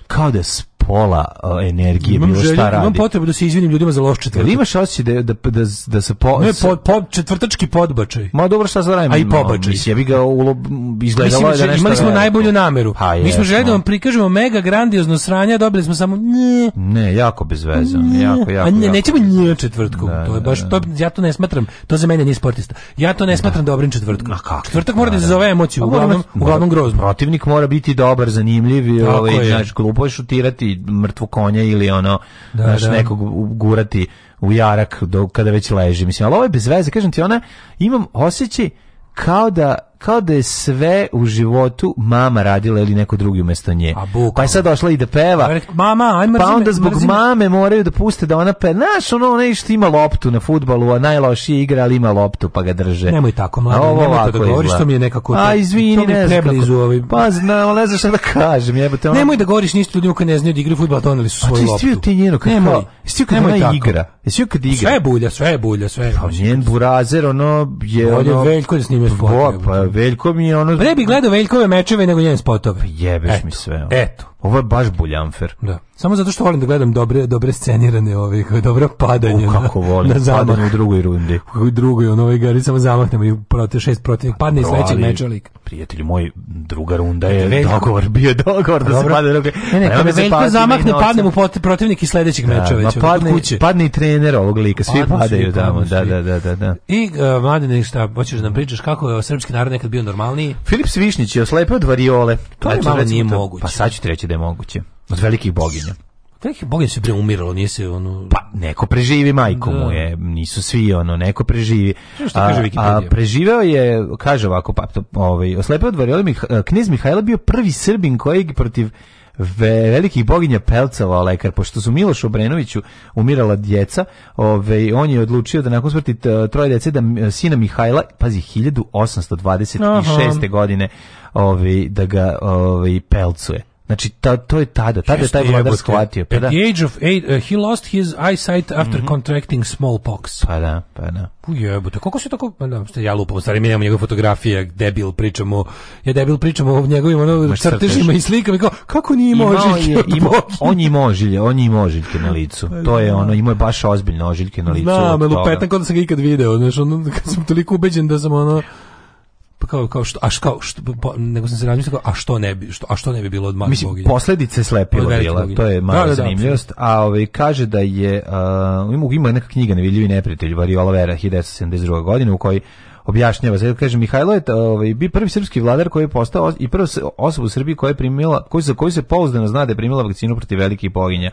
kao da pola o, energije imam bilo želje, šta radi. Imam potrebu da se izvinim ljudima za loš četvrtak. imaš osjećaj da, da, da, da se... Po, ne, po, po, četvrtački podbačaj. Ma dobro šta zaradimo. A i podbačaj. Mislim, ja ga ulob, izgledalo Mislim, da nešto... Imali smo radi. najbolju nameru. Ha, pa Mi smo željeli da vam prikažemo mega grandiozno sranje, dobili smo samo nje. Ne, jako bez veze. Jako, jako, a ne, nećemo nje četvrtkom. Da, to je da, baš, da. to, ja to ne smatram, to za mene nije sportista. Ja to ne da. smatram dobrim četvrtkom. Na kako? Četvrtak mora da, izazove emociju, pa uglavnom, uglavnom grozno. Protivnik mora biti dobar, zanimljiv, ovaj, znači, glupo je šutirati i mrtvu konja ili ono da, naš, da. nekog gurati u jarak do kada već leži mislim ali ovo je bez veze kažem ti ona imam osećaj kao da kao da je sve u životu mama radila ili neko drugi umesto nje. A pa je sad došla i da peva. Mama, aj mrzime, pa onda zbog mrzime. mame moraju da puste da ona peva. Znaš, ono, ona ima loptu na futbalu, a najlošije igra, ali ima loptu pa ga drže. Nemoj tako, mlada, nemoj to da govoriš, to mi je nekako... A, izvini, ne znam. Ovaj. Pa znam, ali ne znam šta da kažem. Jebate, ono... Nemoj da govoriš ništa ljudima koji ne znaju da igraju futbol, doneli su svoju loptu. A ti stiju ti njeno, kad, nemoj, stiju kad ona tako. igra. Stiju kad igra. Sve bulja, sve bulja, sve. Pa njen burazer, ono, je... Bolje ono, veljko da snimio sport. Pa, Veljko mi je ono... Pre bi gledao Veljkove mečeve nego njene spotove. Pa jebeš eto, mi sve. Ono. Eto. Ovo je baš buljanfer. Da. Samo zato što volim da gledam dobre dobre scenirane ove, dobro padanje. U, kako volim. Na zamah u drugoj rundi. U drugoj on ovaj gari samo zamahnemo i protiv šest protivnik, padne i sledećeg meča lik. Prijatelj moj, druga runda je Veljko. dogovor, bio dogovor da se padne druge. Ne, ne, kada Veljko zamahne, padne mu protivnik i sledećeg da, meča već. Padne, kuće. padne i trener ovog lika, svi padne padaju tamo. Da, da, da, da, da. I uh, e, mladine, šta, hoćeš da nam pričaš kako je srpski narod nekad bio normalniji? Filip Svišnić je oslepio od variole. To je znači, malo nije moguće. Pa sad ću treći je moguće. Od velikih boginja. Neki bogi se preumiralo, nije se ono... Pa, neko preživi majku da. mu je, nisu svi ono, neko preživi. Što kaže Wikipedia? A, preživeo je, kaže ovako, pa, to, ovaj, oslepeo dvarjoli, eh, knjez Mihajlo bio prvi Srbin koji protiv ve, velikih boginja pelcavao lekar, pošto su Miloš Obrenoviću umirala djeca, ovaj, on je odlučio da nakon smrti troje djece, da sina Mihajla, pazi, 1826. Aha. godine, ovaj, da ga ovaj, pelcuje. Znači, ta, to je tada, tada je taj vladar shvatio. Pa At da. the age of eight, uh, he lost his eyesight after mm -hmm. contracting smallpox. Pa da, pa da. Ujebote, kako se tako, pa da, ja lupam, stari, mi njegove fotografije, debil, pričamo, ja debil pričamo o njegovim ono, crtežima i slikama, kao, kako nije imao, imao ožiljke? Je, ima, on je imao ožilje, on je imao ožiljke na licu. Pa to je da. ono, imao je baš ozbiljno ožiljke na licu. Znam, lupetan kod da sam ga ikad video, znaš, ono, kad sam toliko ubeđen da sam ono... Pa kao kao što a kao što po, pa, nego sam se razmišljao a što ne bi što a što ne bi bilo od malih Mislim, boginja. Posledice slepila da? bila, to je mala da, zanimljivost, da, da, a ovaj kaže da je uh, ima neka knjiga Nevidljivi neprijatelj Variola Vera 1972. godine u kojoj objašnjava se kaže Mihajlo je ovaj bi prvi srpski vladar koji je postao i prva osoba u Srbiji koja je primila koji za koju se pouzdano zna da je primila vakcinu protiv velikih boginja.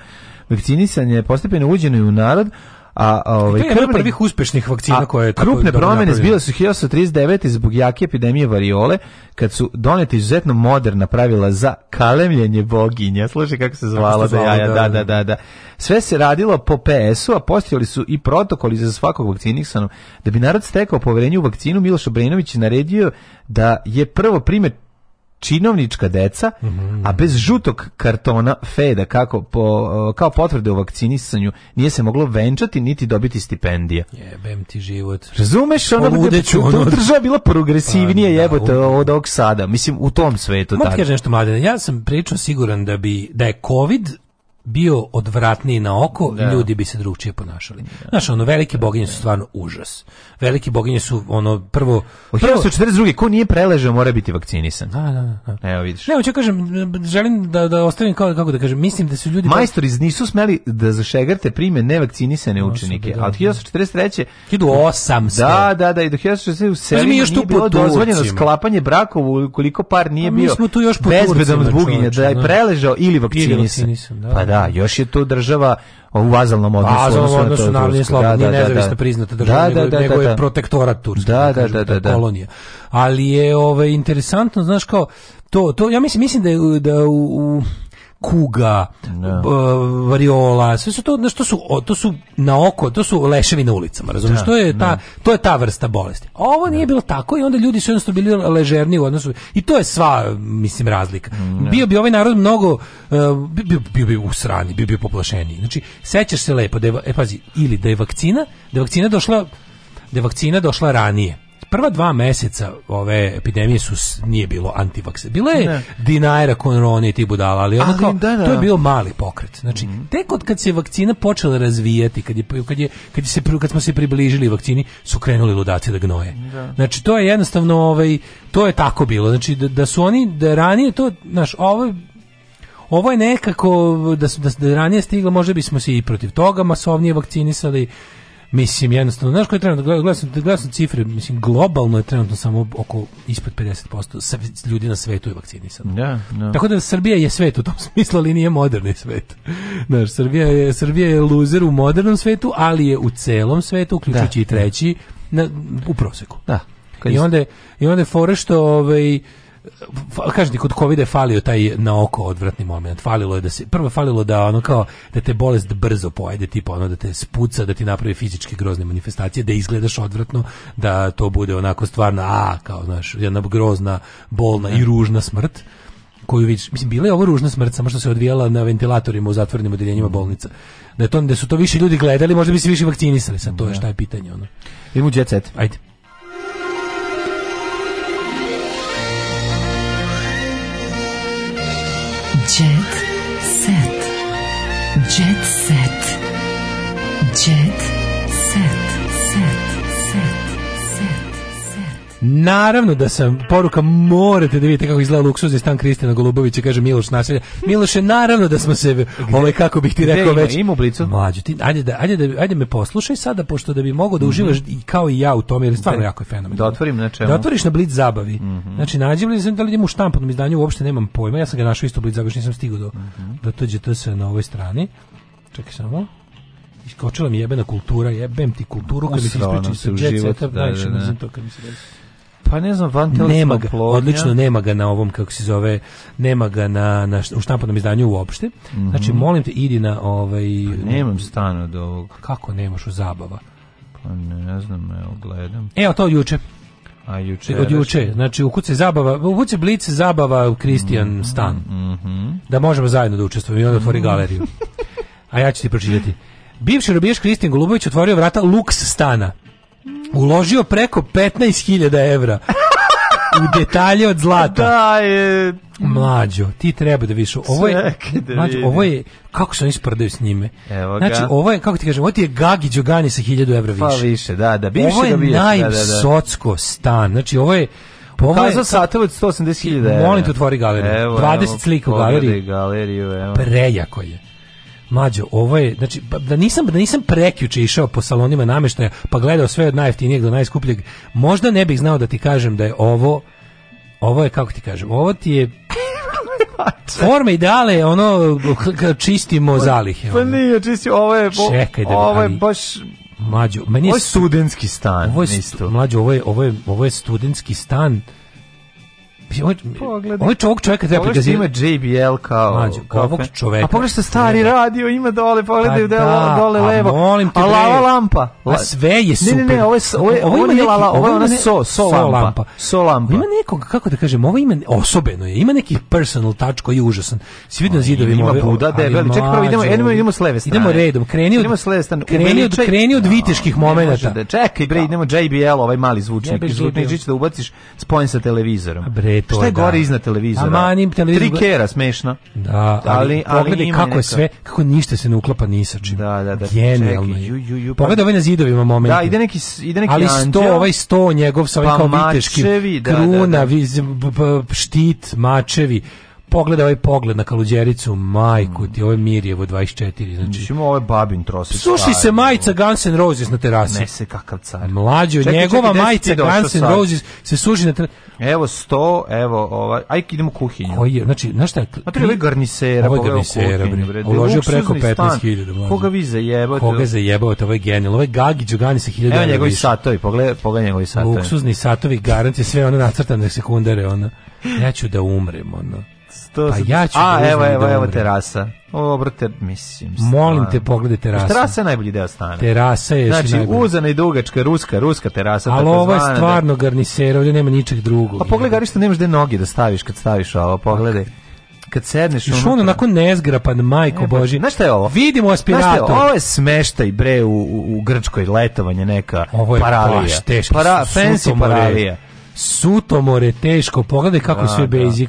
Vakcinisanje je postepeno uđeno u narod, A, ovaj, to je prvih uspešnih vakcina koje je Krupne promene zbile su 1939. zbog jake epidemije variole, kad su donete izuzetno moderna pravila za kalemljenje boginja. Slušaj kako se zvala, da, ja da, da, da, da, da. Sve se radilo po PS-u, a postojali su i protokoli za svakog vakcinisanog. Da bi narod stekao poverenje u vakcinu, Miloš Obrenović je naredio da je prvo prime činovnička deca, mm -hmm. a bez žutog kartona Feda kako po, kao potvrde o vakcinisanju nije se moglo venčati niti dobiti stipendije. Jebem ti život. Razumeš, ono bude, ono... država bila progresivnije pa, da, jebote da, od ovog sada. Mislim, u tom svetu. Mogu ti nešto, mladine, ja sam pričao siguran da bi, da je COVID bio odvratniji na oko, da. ljudi bi se drugčije ponašali. Da. Znaš, ono, velike boginje su stvarno užas. Velike boginje su, ono, prvo... U 1942. ko nije preležao mora biti vakcinisan. Da, da, da. da. Evo vidiš. Ne, ću da kažem, želim da, da ostavim, kao, kako da kažem, mislim da su ljudi... Majstori nisu smeli da zašegarte prime nevakcinisane učenike, a od 1943. 1800. Da, da, da, i do 1960. u pa Selima nije bilo dozvoljeno sklapanje brakovu koliko par nije pa bio mi smo tu još bezbedan zbuginja, da je da. preležao ili vakcinisan. Ili vakcinisan da. Pa da, još je tu država u vazalnom odnosu. Vazalnom odnosu na nije da, slobodno, da, nije da, nezavisno priznata država, da, da, nego, je protektorat Turske, da, da, da, da, kolonija. Ali je ovaj, interesantno, znaš kao, to, to, ja mislim, mislim da, da u kuga, no. Da. variola, sve su to, znaš, to su, to su na oko, to su leševi na ulicama, razumiješ, no, da, to, je da. ta, no. to je ta vrsta bolesti. ovo nije bilo tako i onda ljudi su jednostavno bili ležerni u odnosu, i to je sva, mislim, razlika. Bio bi ovaj narod mnogo, uh, e, bio, bio bi usrani, bio bi poplašeniji. Znači, sećaš se lepo, da je, e, pazi, ili da je vakcina, da je vakcina došla, da je vakcina došla ranije, prva dva meseca ove epidemije su nije bilo antivaksa. Bila je ne. dinajra i ti budala, ali, ali kao, da, da. to je da. bio mali pokret. Znači, mm. tek od kad se vakcina počela razvijati, kad je kad je kad se kad smo se približili vakcini, su krenuli ludaci da gnoje. Da. Znači, to je jednostavno ovaj to je tako bilo. Znači da, da su oni da ranije to naš ovo ovo je nekako da su da, da ranije stiglo, možda bismo se i protiv toga masovnije vakcinisali Mislim, jednostavno, znaš koje je trenutno, gledam, gledam cifre, mislim, globalno je trenutno samo oko ispod 50% ljudi na svetu je vakcinisano. Da, da. Tako da Srbija je svet u tom smislu, ali nije moderni svet. Znaš, Srbija je, Srbija je loser u modernom svetu, ali je u celom svetu, uključujući da, i da. treći, na, u proseku. Da. I onda, I onda je fora što, ovaj, kažete kod covida je falio taj na oko odvratni moment. Falilo je da se prvo falilo da ono kao da te bolest brzo pojede, tipa ono da te spuca, da ti napravi fizički grozne manifestacije, da izgledaš odvratno, da to bude onako stvarno a kao znaš, jedna grozna, bolna i ružna smrt koju vidiš. Mislim, bila je ovo ružna smrt, samo što se odvijala na ventilatorima u zatvornim odeljenjima mm. bolnica. Da, je to, da su to više ljudi gledali, možda bi se više vakcinisali. Sad, to je šta je pitanje. Ono. Idemo u jet set. Ajde. Naravno da sam poruka morate da vidite kako izgleda luksuzni stan Kristina Golubovića, kaže Miloš Naselja. Miloše, naravno da smo se ovaj kako bih ti rekao već. Ima, ima Mlađu, ti ajde da ajde da ajde me poslušaj sada pošto da bi mogao da mhm. uživaš i kao i ja u tome jer stvarno da- jako je fenomen. Da otvorim na čemu? Da otvoriš na Blitz zabavi. Mhm. Znači nađi Blitz da li idem u štampanom izdanju uopšte nemam pojma. Ja sam ga našao isto Blitz zabavi, nisam stigao do mm -hmm. do tođe to se na ovoj strani. Čekaj samo iskočila mi jebena kultura, jebem ti kulturu kad mi se ispričaš sa jet setup, da, da, da, da, to kad mi se desi. Pa ne znam, van nema ga, plodnja. Odlično, nema ga na ovom, kako se zove, nema ga na, na u štampanom izdanju uopšte. Mm -hmm. Znači, mhm. molim te, idi na ovaj... Pa nemam stan od ovog. Kako nemaš u zabava? Pa ne, ne znam, evo, gledam. Evo, to juče. A juče. Od juče. Znači, u kuće zabava, u kuće Blic zabava Kristijan mm -hmm. stan. Mm -hmm. Da možemo zajedno da učestvujemo i onda otvori mhm. galeriju. A ja ću ti pročitati. Bivši robijaš Kristijan Golubović otvorio vrata Lux stana uložio preko 15.000 evra u detalje od zlata. Da, je... Mlađo, ti treba da više. Ovo je, da mlađo, ovo je, kako se oni sprdaju s njime. Evo znači, ga. Znači, ovo je, kako ti kažem, ovo ti je Gagi Đogani sa 1000 evra pa više. Pa više, da, da. Bivši ovo je da, da da, najsocko stan. Znači, ovo je, Pokazao satovac 180.000 evra. Molim te, otvori galeriju. Evo, 20 evo, slika u galeriji. Galeriju, evo. Prejako je. Mađo, ovo je, znači, pa, da nisam, da nisam prekjuče išao po salonima nameštaja, pa gledao sve od najjeftinijeg do najskupljeg, možda ne bih znao da ti kažem da je ovo, ovo je, kako ti kažem, ovo ti je Forme ideale, ono, čistimo pa, zalihe. Pa nije, čistimo, ovo je... Bo, Čekaj da ovo je baš... Mlađo, meni je... Ovo je studentski stan. Ovo je, mlađo, ovo je, ovo je, ovo je studentski stan Ovaj čovjek čovjeka treba prikazivati. Pogledaj što ima JBL kao... Mađo, kao ovog čoveka. A pogledaj što stari radio ima dole, pogledaju pa da, dole levo. A molim te, A lava lampa. La, sve je super. Ne, ne, ne, ovo, je, ovo, je, ovo, ima neki, lala, ovo je ona so, so, lampa. So lampa. Ima nekog, kako da kažem, ovo ima osobeno je. Ima neki personal touch koji je užasan. Svi vidim zidovi ima buda, debeli. Čekaj, prvo idemo, idemo, idemo s leve strane. Idemo redom. Kreni od, idemo s leve strane. Kreni od, kreni od viteških momenata. Da- čekaj, bre, da. idemo JBL, ovaj mali zvučnik. Zvučnik da ubaciš spojen sa televizorom. Bre, E, to Šta je da. gore iznad televizora? Amanim televizor. Tri smešno. Da, ali, ali, ali kako je sve, kako ništa se ne uklapa ni sa čim. Da, da, da. Genijalno je. Ju, ju, pa- Pogledaj ovaj na zidovima moment. Da, ide neki, ide neki ali sto, anđel, ovaj sto njegov sa ovim pa kao viteškim. Da, da, kruna, da, da, da. štit, mačevi pogledaj ovaj pogled na Kaluđericu, majku ti, ovo je Mirjevo 24. Znači, Mislim, ovo je babin trosić. Suši se majica Guns N' Roses na terasi. Ne se kakav car. Mlađo, čekaj, njegova čekaj, majica Guns N' Roses se suši na terasi. Evo sto, evo, ovaj, aj idemo u kuhinju. Koji je, znači, znaš šta je? A treba je garnisera, ovo garnisera, bre. Uložio preko 15.000. Koga vi zajebate? Koga zajebate, ovo je genijal. Ovo je Gagi Đugani sa 1000 Evo njegovi satovi, pogledaj, pogledaj njegovi satovi. Luksuzni satovi, garant je sve ono nacrtane sekundare, ono. Ja ću da umrem, ono to... Pa ja ću A, da evo, evo, evo terasa. O, brate, mislim. Stvarno. Molim te, pogledaj terasa. Terasa je najbolji deo stana. Terasa je znači, najbolji. Znači, uzana i dugačka, ruska, ruska terasa. Ali ovo je da. stvarno da... garnisera, ovdje nema ničeg drugog. A pa pogledaj, garišta, nemaš gde noge da staviš kad staviš ovo, pogledaj kad sedneš unutra. ono on onako nezgrapan, majko ne, pa, boži. Znaš šta je ovo? Vidimo aspirator. ovo je smeštaj, bre, u, u Grčkoj letovanje neka ovo je paralija. Plaš, teški, Para, fancy paralija. Sutomore, teško, pogledaj kako da, sve da. basic.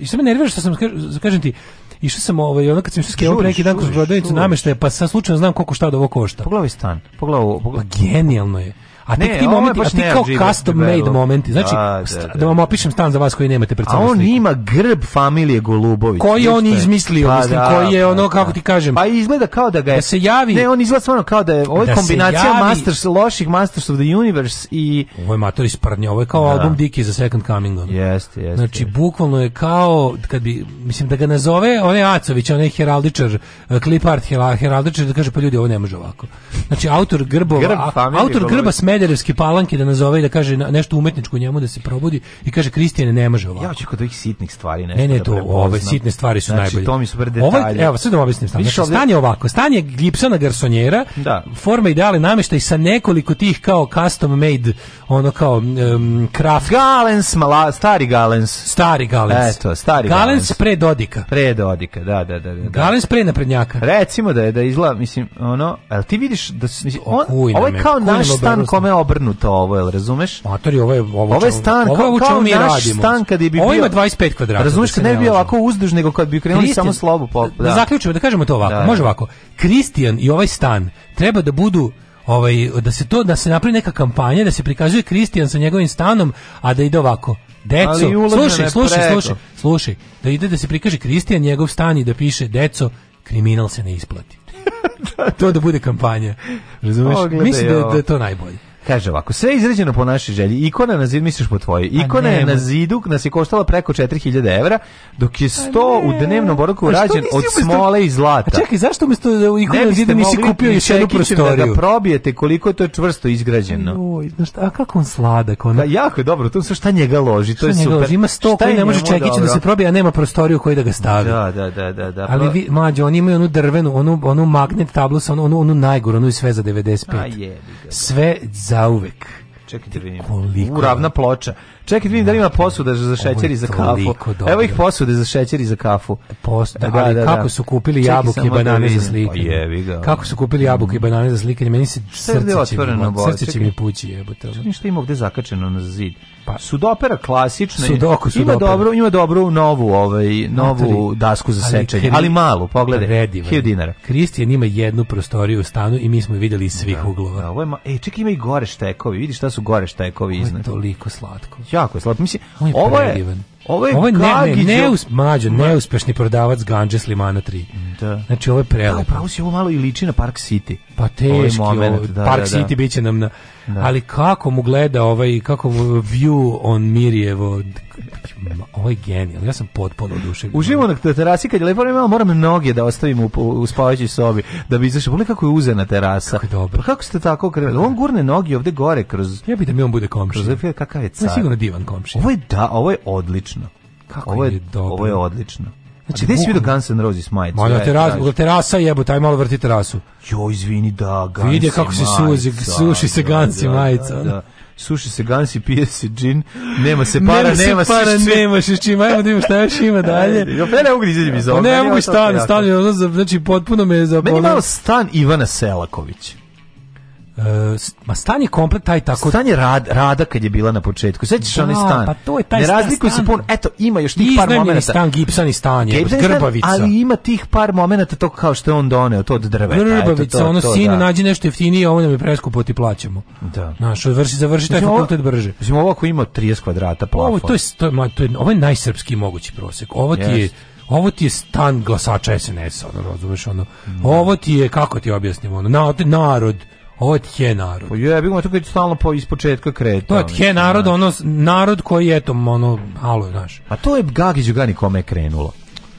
I sve me nervira što sam, kažem ti, Išao sam ovaj onda kad sam išao skeo neki dan kroz prodavnicu nameštaja, pa sa slučajno znam koliko šta da ovo košta. Pogledaj stan. Pogledaj, pogledaj. Pa genijalno je. A ne, ti momenti, a ti kao custom made momenti. Da, znači, a, da, da. da, vam opišem stan za vas koji nemate pred A on sliku. ima grb familije Golubović. Koji on izmislio, pa, mislim, da, koji je pa ono da. kako ti kažem. Pa izgleda kao da ga je. Da se javi. Ne, on izgleda stvarno kao da je ovo ovaj kombinacija javi, Masters loših Masters of the Universe i Ovo je mator isprnje, ovo je kao album Diki za Second Coming on. Jeste, Yes, Znači, jest. bukvalno je kao kad bi mislim da ga nazove onaj Acović, onaj heraldičar, eh, clip art heraldičar da kaže pa ljudi ovo ne može ovako. Znači autor grbova, grb autor grba sme Smederevske palanke da nazove i da kaže nešto umetničko njemu da se probudi i kaže Kristijane ne može ovako. Ja ću kod ovih sitnih stvari nešto. Ne, ne, da to ove sitne stvari su znači, najbolje. to mi su Ovo, evo, sad da objasnim stanje. Znači, ovdje... stanje ovako, stanje gipsana garsonjera, da. forma ideale namještaj sa nekoliko tih kao custom made, ono kao um, craft. Galens, mala, stari Galens. Stari Galens. Eto, stari Galens. Galens pre Dodika. Pre Dodika, da, da, da. da. Galens pre naprednjaka. Recimo da je, da izgleda, mislim, ono, ali ti vidiš da, mislim, on, ovo je kao naš stan tome obrnuto ovo, jel razumeš? Matori, ovo je ovo, ovo je stan, ovo kao, kao mi naš radimo. stan kad bi bio. Ovo ima 25 kvadrata. Razumeš da ne bi bio ovako uzduž nego kad bi krenuli Christian, samo slobu po, da. da. zaključimo da kažemo to ovako. Da, da, Može ovako. Kristijan i ovaj stan treba da budu ovaj da se to da se napravi neka kampanja da se prikazuje Kristijan sa njegovim stanom, a da ide ovako. Deco, slušaj, slušaj, slušaj, slušaj, da ide da se prikaže Kristijan njegov stan i da piše deco, kriminal se ne isplati. to da bude kampanja. Razumeš? Mislim da, da je to najbolje. Kaže ovako, sve izređeno po našoj želji. Ikona na zidu, misliš po tvojoj. Pa ikona je na zidu, nas je koštala preko 4000 evra, dok je pa sto u dnevnom boravku urađen od smole i zlata. A čekaj, zašto umesto da ikona na zidu nisi kupio još jednu da prostoriju? Da, da probijete koliko je to čvrsto izgrađeno. Oj, znaš, a kako on sladak. On... Da, pa jako je dobro, to sve šta njega loži, to je super. Ima sto koji ne može čekići da se probije, a nema prostoriju koji da ga stavi. Da, da, da. da, da. Ali vi, mlađe, oni imaju onu drvenu, onu, onu magnet tablu, onu, onu, onu najgoru, onu sve za 95. Sve za zauvek. Čekaj da vidim. Koliko? Uravna ploča. Čekaj da vidim da li ima znači, posuda za šećer i za kafu. Evo ih posude za šećer i za kafu. Post, da, ali da, da, kako su kupili jabuke i banane da za pa slikanje. Pa kako su kupili jabuke i mm. banane za slikanje? Meni se srce otvoreno Srce će mi pući, jebote. Ništa ima ovde zakačeno na zid. Pa sudopera klasična. Sudoku, sudopera. Ima dobro, ima dobro novu, ovaj, novu dasku za sečenje, ali malu, pogledaj. 1000 dinara. Kristijan ima jednu prostoriju u stanu i mi smo je videli iz svih da. uglova. Da, ovo je, ej, čekaj, ima i gore štekovi. Vidi šta su gore štekovi iznad. Ovo je toliko slatko. Jako je slatko. Mislim, on je ovo je, predivan. Ovo je, ovo je ne, ne, neus, mađo, neuspešni prodavac ganđe s Limana 3. Da. Znači, ovo je prelepo. Da, pravo si ovo malo i liči na Park City. Pa ovaj teški moment, ovo, da, Park da, da. City da. biće nam na... Da. Ali kako mu gleda ovaj, kako mu view on Mirjevo, ovo je genijal, ja sam potpuno oduševljen. Uživamo na terasi kad je lepo vremena, moram noge da ostavim u, u spavajućoj sobi da bi izašao. Pogledaj kako je uzena terasa. Kako dobro. Pa kako ste tako krenuli? On gurne noge ovde gore kroz Ja bih da mi on bude komšija. Kakav je car. Ne, sigurno divan komšija. Ovo je da, ovo je odlično Kako ovo je, je dobro. Ovo je odlično. Znači, gde si vidio Guns N' Roses majicu? Ma, na e, terasu, terasa jebo, taj malo vrti terasu. Jo, izvini, da, Guns Vidi kako se suzi, da, da, da, suši se Guns da, majica. Da, da. Suši se gansi, pije se džin, nema se para, nema, nema se para, se nemaš s čim, ajmo da imamo šta još ima dalje. Jo, pa, pa ne mogu izaći iz ovoga. Ne mogu stan, stan, znači potpuno me je za Meni malo stan Ivana Selaković. Uh, ma stan je komplet taj tako stan je rad, rada kad je bila na početku sećaš da, onaj stan pa to je taj ne razlikuju se pun eto ima još tih par momenata stan Gibson stan je Gibson grbavica ali ima tih par momenata to kao što je on doneo to od drveta grbavica ono to, sin da. nađi nešto jeftinije ovo nam je preskupo ti plaćamo da naš vrši završi taj fakultet brže mislim ovo ako ima 30 kvadrata plafon ovo to je to, je, to je, ovo je najsrpski mogući prosek ovo ti yes. je ovo ti je stan glasača sns ono, razumeš, ono, da. ovo ti je, kako ti objasnim, ono, narod, Ovo je tje narod. Po pa jebi ga, to kad stalno po ispočetka kreta. To je tje narod, ono narod koji je to ono alo, znaš. A to je Gagi Đugani kome je krenulo.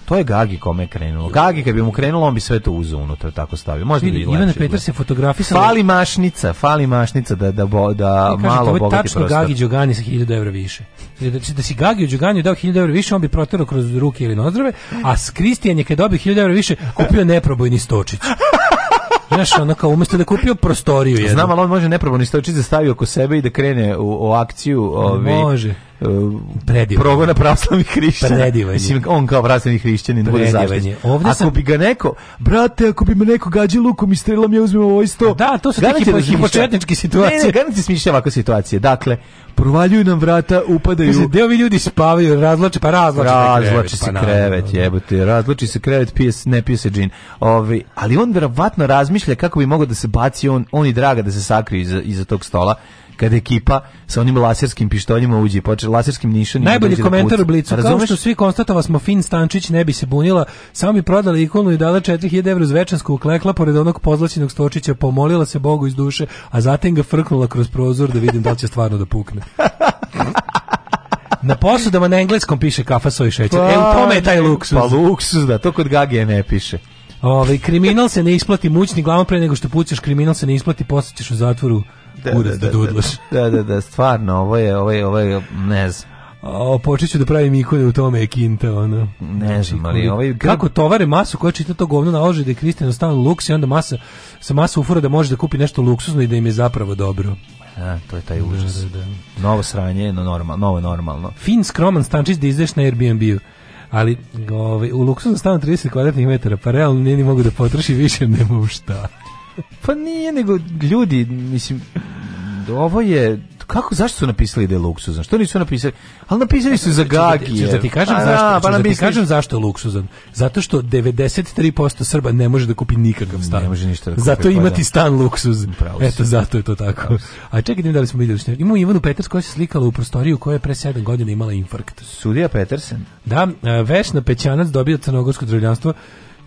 To je Gagi kome je krenulo. Gagi kad bi mu krenulo, on bi sve to uzeo unutra tako stavio. Možda bi Ivan Petar da. se fotografisao. Fali mašnica, fali mašnica da da bo, da ne, malo bogati prostor. Tačno Gagi Đugani sa 1000 evra više. Da, da si Gagi Đugani dao 1000 evra više, on bi proterao kroz ruke ili nozdrave, a s Kristijan je kad dobio 1000 evra više, kupio neprobojni stočić. Znaš, ono kao umjesto da je kupio prostoriju jednu. Znam, ali on može neprobavni stojčice da stavio oko sebe i da krene u, u akciju. Ovi, može. Uh, predivan. Progona pravoslavnih hrišćana. Predivan. Mislim, on kao pravoslavni hrišćanin da bude zaštićen. Ovde ako sam... bi ga neko, brate, ako bi me neko gađi lukom i strelom, ja uzmem ovo isto. Da, to su te da hipočetničke situacije. Ne, ne, garanti smišlja ovakve situacije. Dakle, provaljuju nam vrata, upadaju. Kaže, deo vi ljudi spavaju, razlače, pa razlače Razlače se krevet, pa krevet da. jebote, razlači se krevet, pije, ne pije se džin. Ovi, ali on verovatno razmišlja kako bi mogao da se baci on, on i Draga da se sakriju iza, iza tog stola kad ekipa sa onim laserskim pištoljima uđe, počne laserskim nišanima. Najbolji da komentar u Blicu, Razumeš? kao što svi konstatovali smo Fin Stančić ne bi se bunila, samo bi prodala ikonu i dala 4000 evra zvečansku uklekla pored onog pozlaćenog stočića, pomolila se Bogu iz duše, a zatim ga frknula kroz prozor da vidim da li će stvarno da pukne. Na posudama na engleskom piše kafa soj šećer. Pa, e, u tome je taj luksus. Pa luksus, pa da, to kod Gagije ne piše. Ovaj kriminal se ne isplati mućni glavom pre nego što pucaš kriminal se ne isplati, postaćeš u zatvoru kurac da dudlaš. Da da da, da, da, da, stvarno, ovo je, ovo je, ovo je, ne znam. O, počeću da pravim ikone u tome je kinta, ono. Ne znači, znam, ali ovaj... Grb... Kako tovare masu koja čita to govno naloži da je Kristijan stan luks i onda masa, sa masa ufura da može da kupi nešto luksuzno i da im je zapravo dobro. A, to je taj užas. Da, da, da. Novo sranje, no normal, novo normalno. Fin skroman stančić da izdeš na Airbnb-u ali ovaj, u luksuznom stanu 30 kvadratnih metara, pa realno nije ni mogu da potroši više, nema u šta pa nije, nego ljudi, mislim, ovo je kako zašto su napisali da je luksuzan? Što nisu napisali? Ali napisali su za Gagi. Da, da ti kažem zašto? Da, pa da, pa da ti kažem zašto je luksuzan. Zato što 93% Srba ne može da kupi nikakav stan. Ne može ništa da kupi. Zato pa imati da. stan luksuz. Pravo Eto zato je to tako. A čekaj da, da li smo videli što imamo Ivanu Peters koja se slikala u prostoriju koja je pre 7 godina imala infarkt. Sudija Petersen. Da, e, Vesna Pećanac dobio crnogorsko državljanstvo.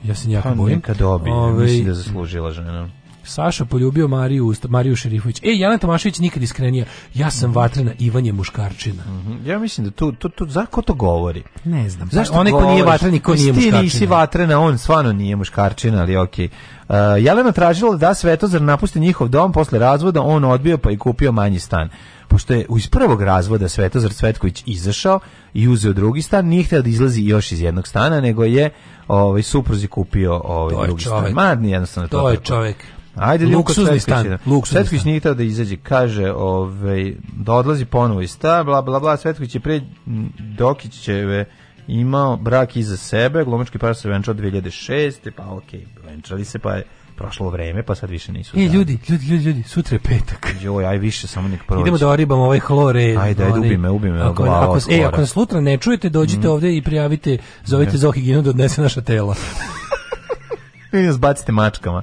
Ja se jako pa bojim. Neka dobije, ovaj, mislim da zaslužila žena. Saša poljubio Mariju, Mariju Šerifović. E, Jelena Tomašević nikad iskrenija. Ja sam vatrena, Ivan je muškarčina. Mm -hmm. Ja mislim da tu, tu, tu, za ko to govori? Ne znam. Zašto onaj ko nije vatren i ko nije muškarčina? Ti nisi vatrena, on stvarno nije muškarčina, ali okej. Okay. Uh, Jelena tražila da Svetozar napusti njihov dom posle razvoda, on odbio pa i kupio manji stan. Pošto je iz prvog razvoda Svetozar Cvetković izašao i uzeo drugi stan, nije htio da izlazi još iz jednog stana, nego je ovaj supruzi kupio ovaj to drugi čovjek. stan. Ma, jednostavno to, to je čovjek. Ajde, luksuzni stan. Luksuzni Svetković nije htio da izađe, kaže, ovaj, da odlazi ponovo iz sta, bla, bla, bla, Svetković je pre Dokićeve e, imao brak iza sebe, glumački par se venčao 2006. Pa okej, okay, venčali se, pa je prošlo vreme, pa sad više nisu. E, ljudi, ljudi, ljudi, ljudi, sutra je petak. Joj, aj više, samo nek prođe. Idemo da oribamo ovaj hlore. Ajde, ajde, ubi me, ubi me. Ako, glava ako, e, ako nas sutra ne čujete, dođite mm. ovde i prijavite, zovite ne. Zohiginu da odnese naša tela. I nas bacite mačkama.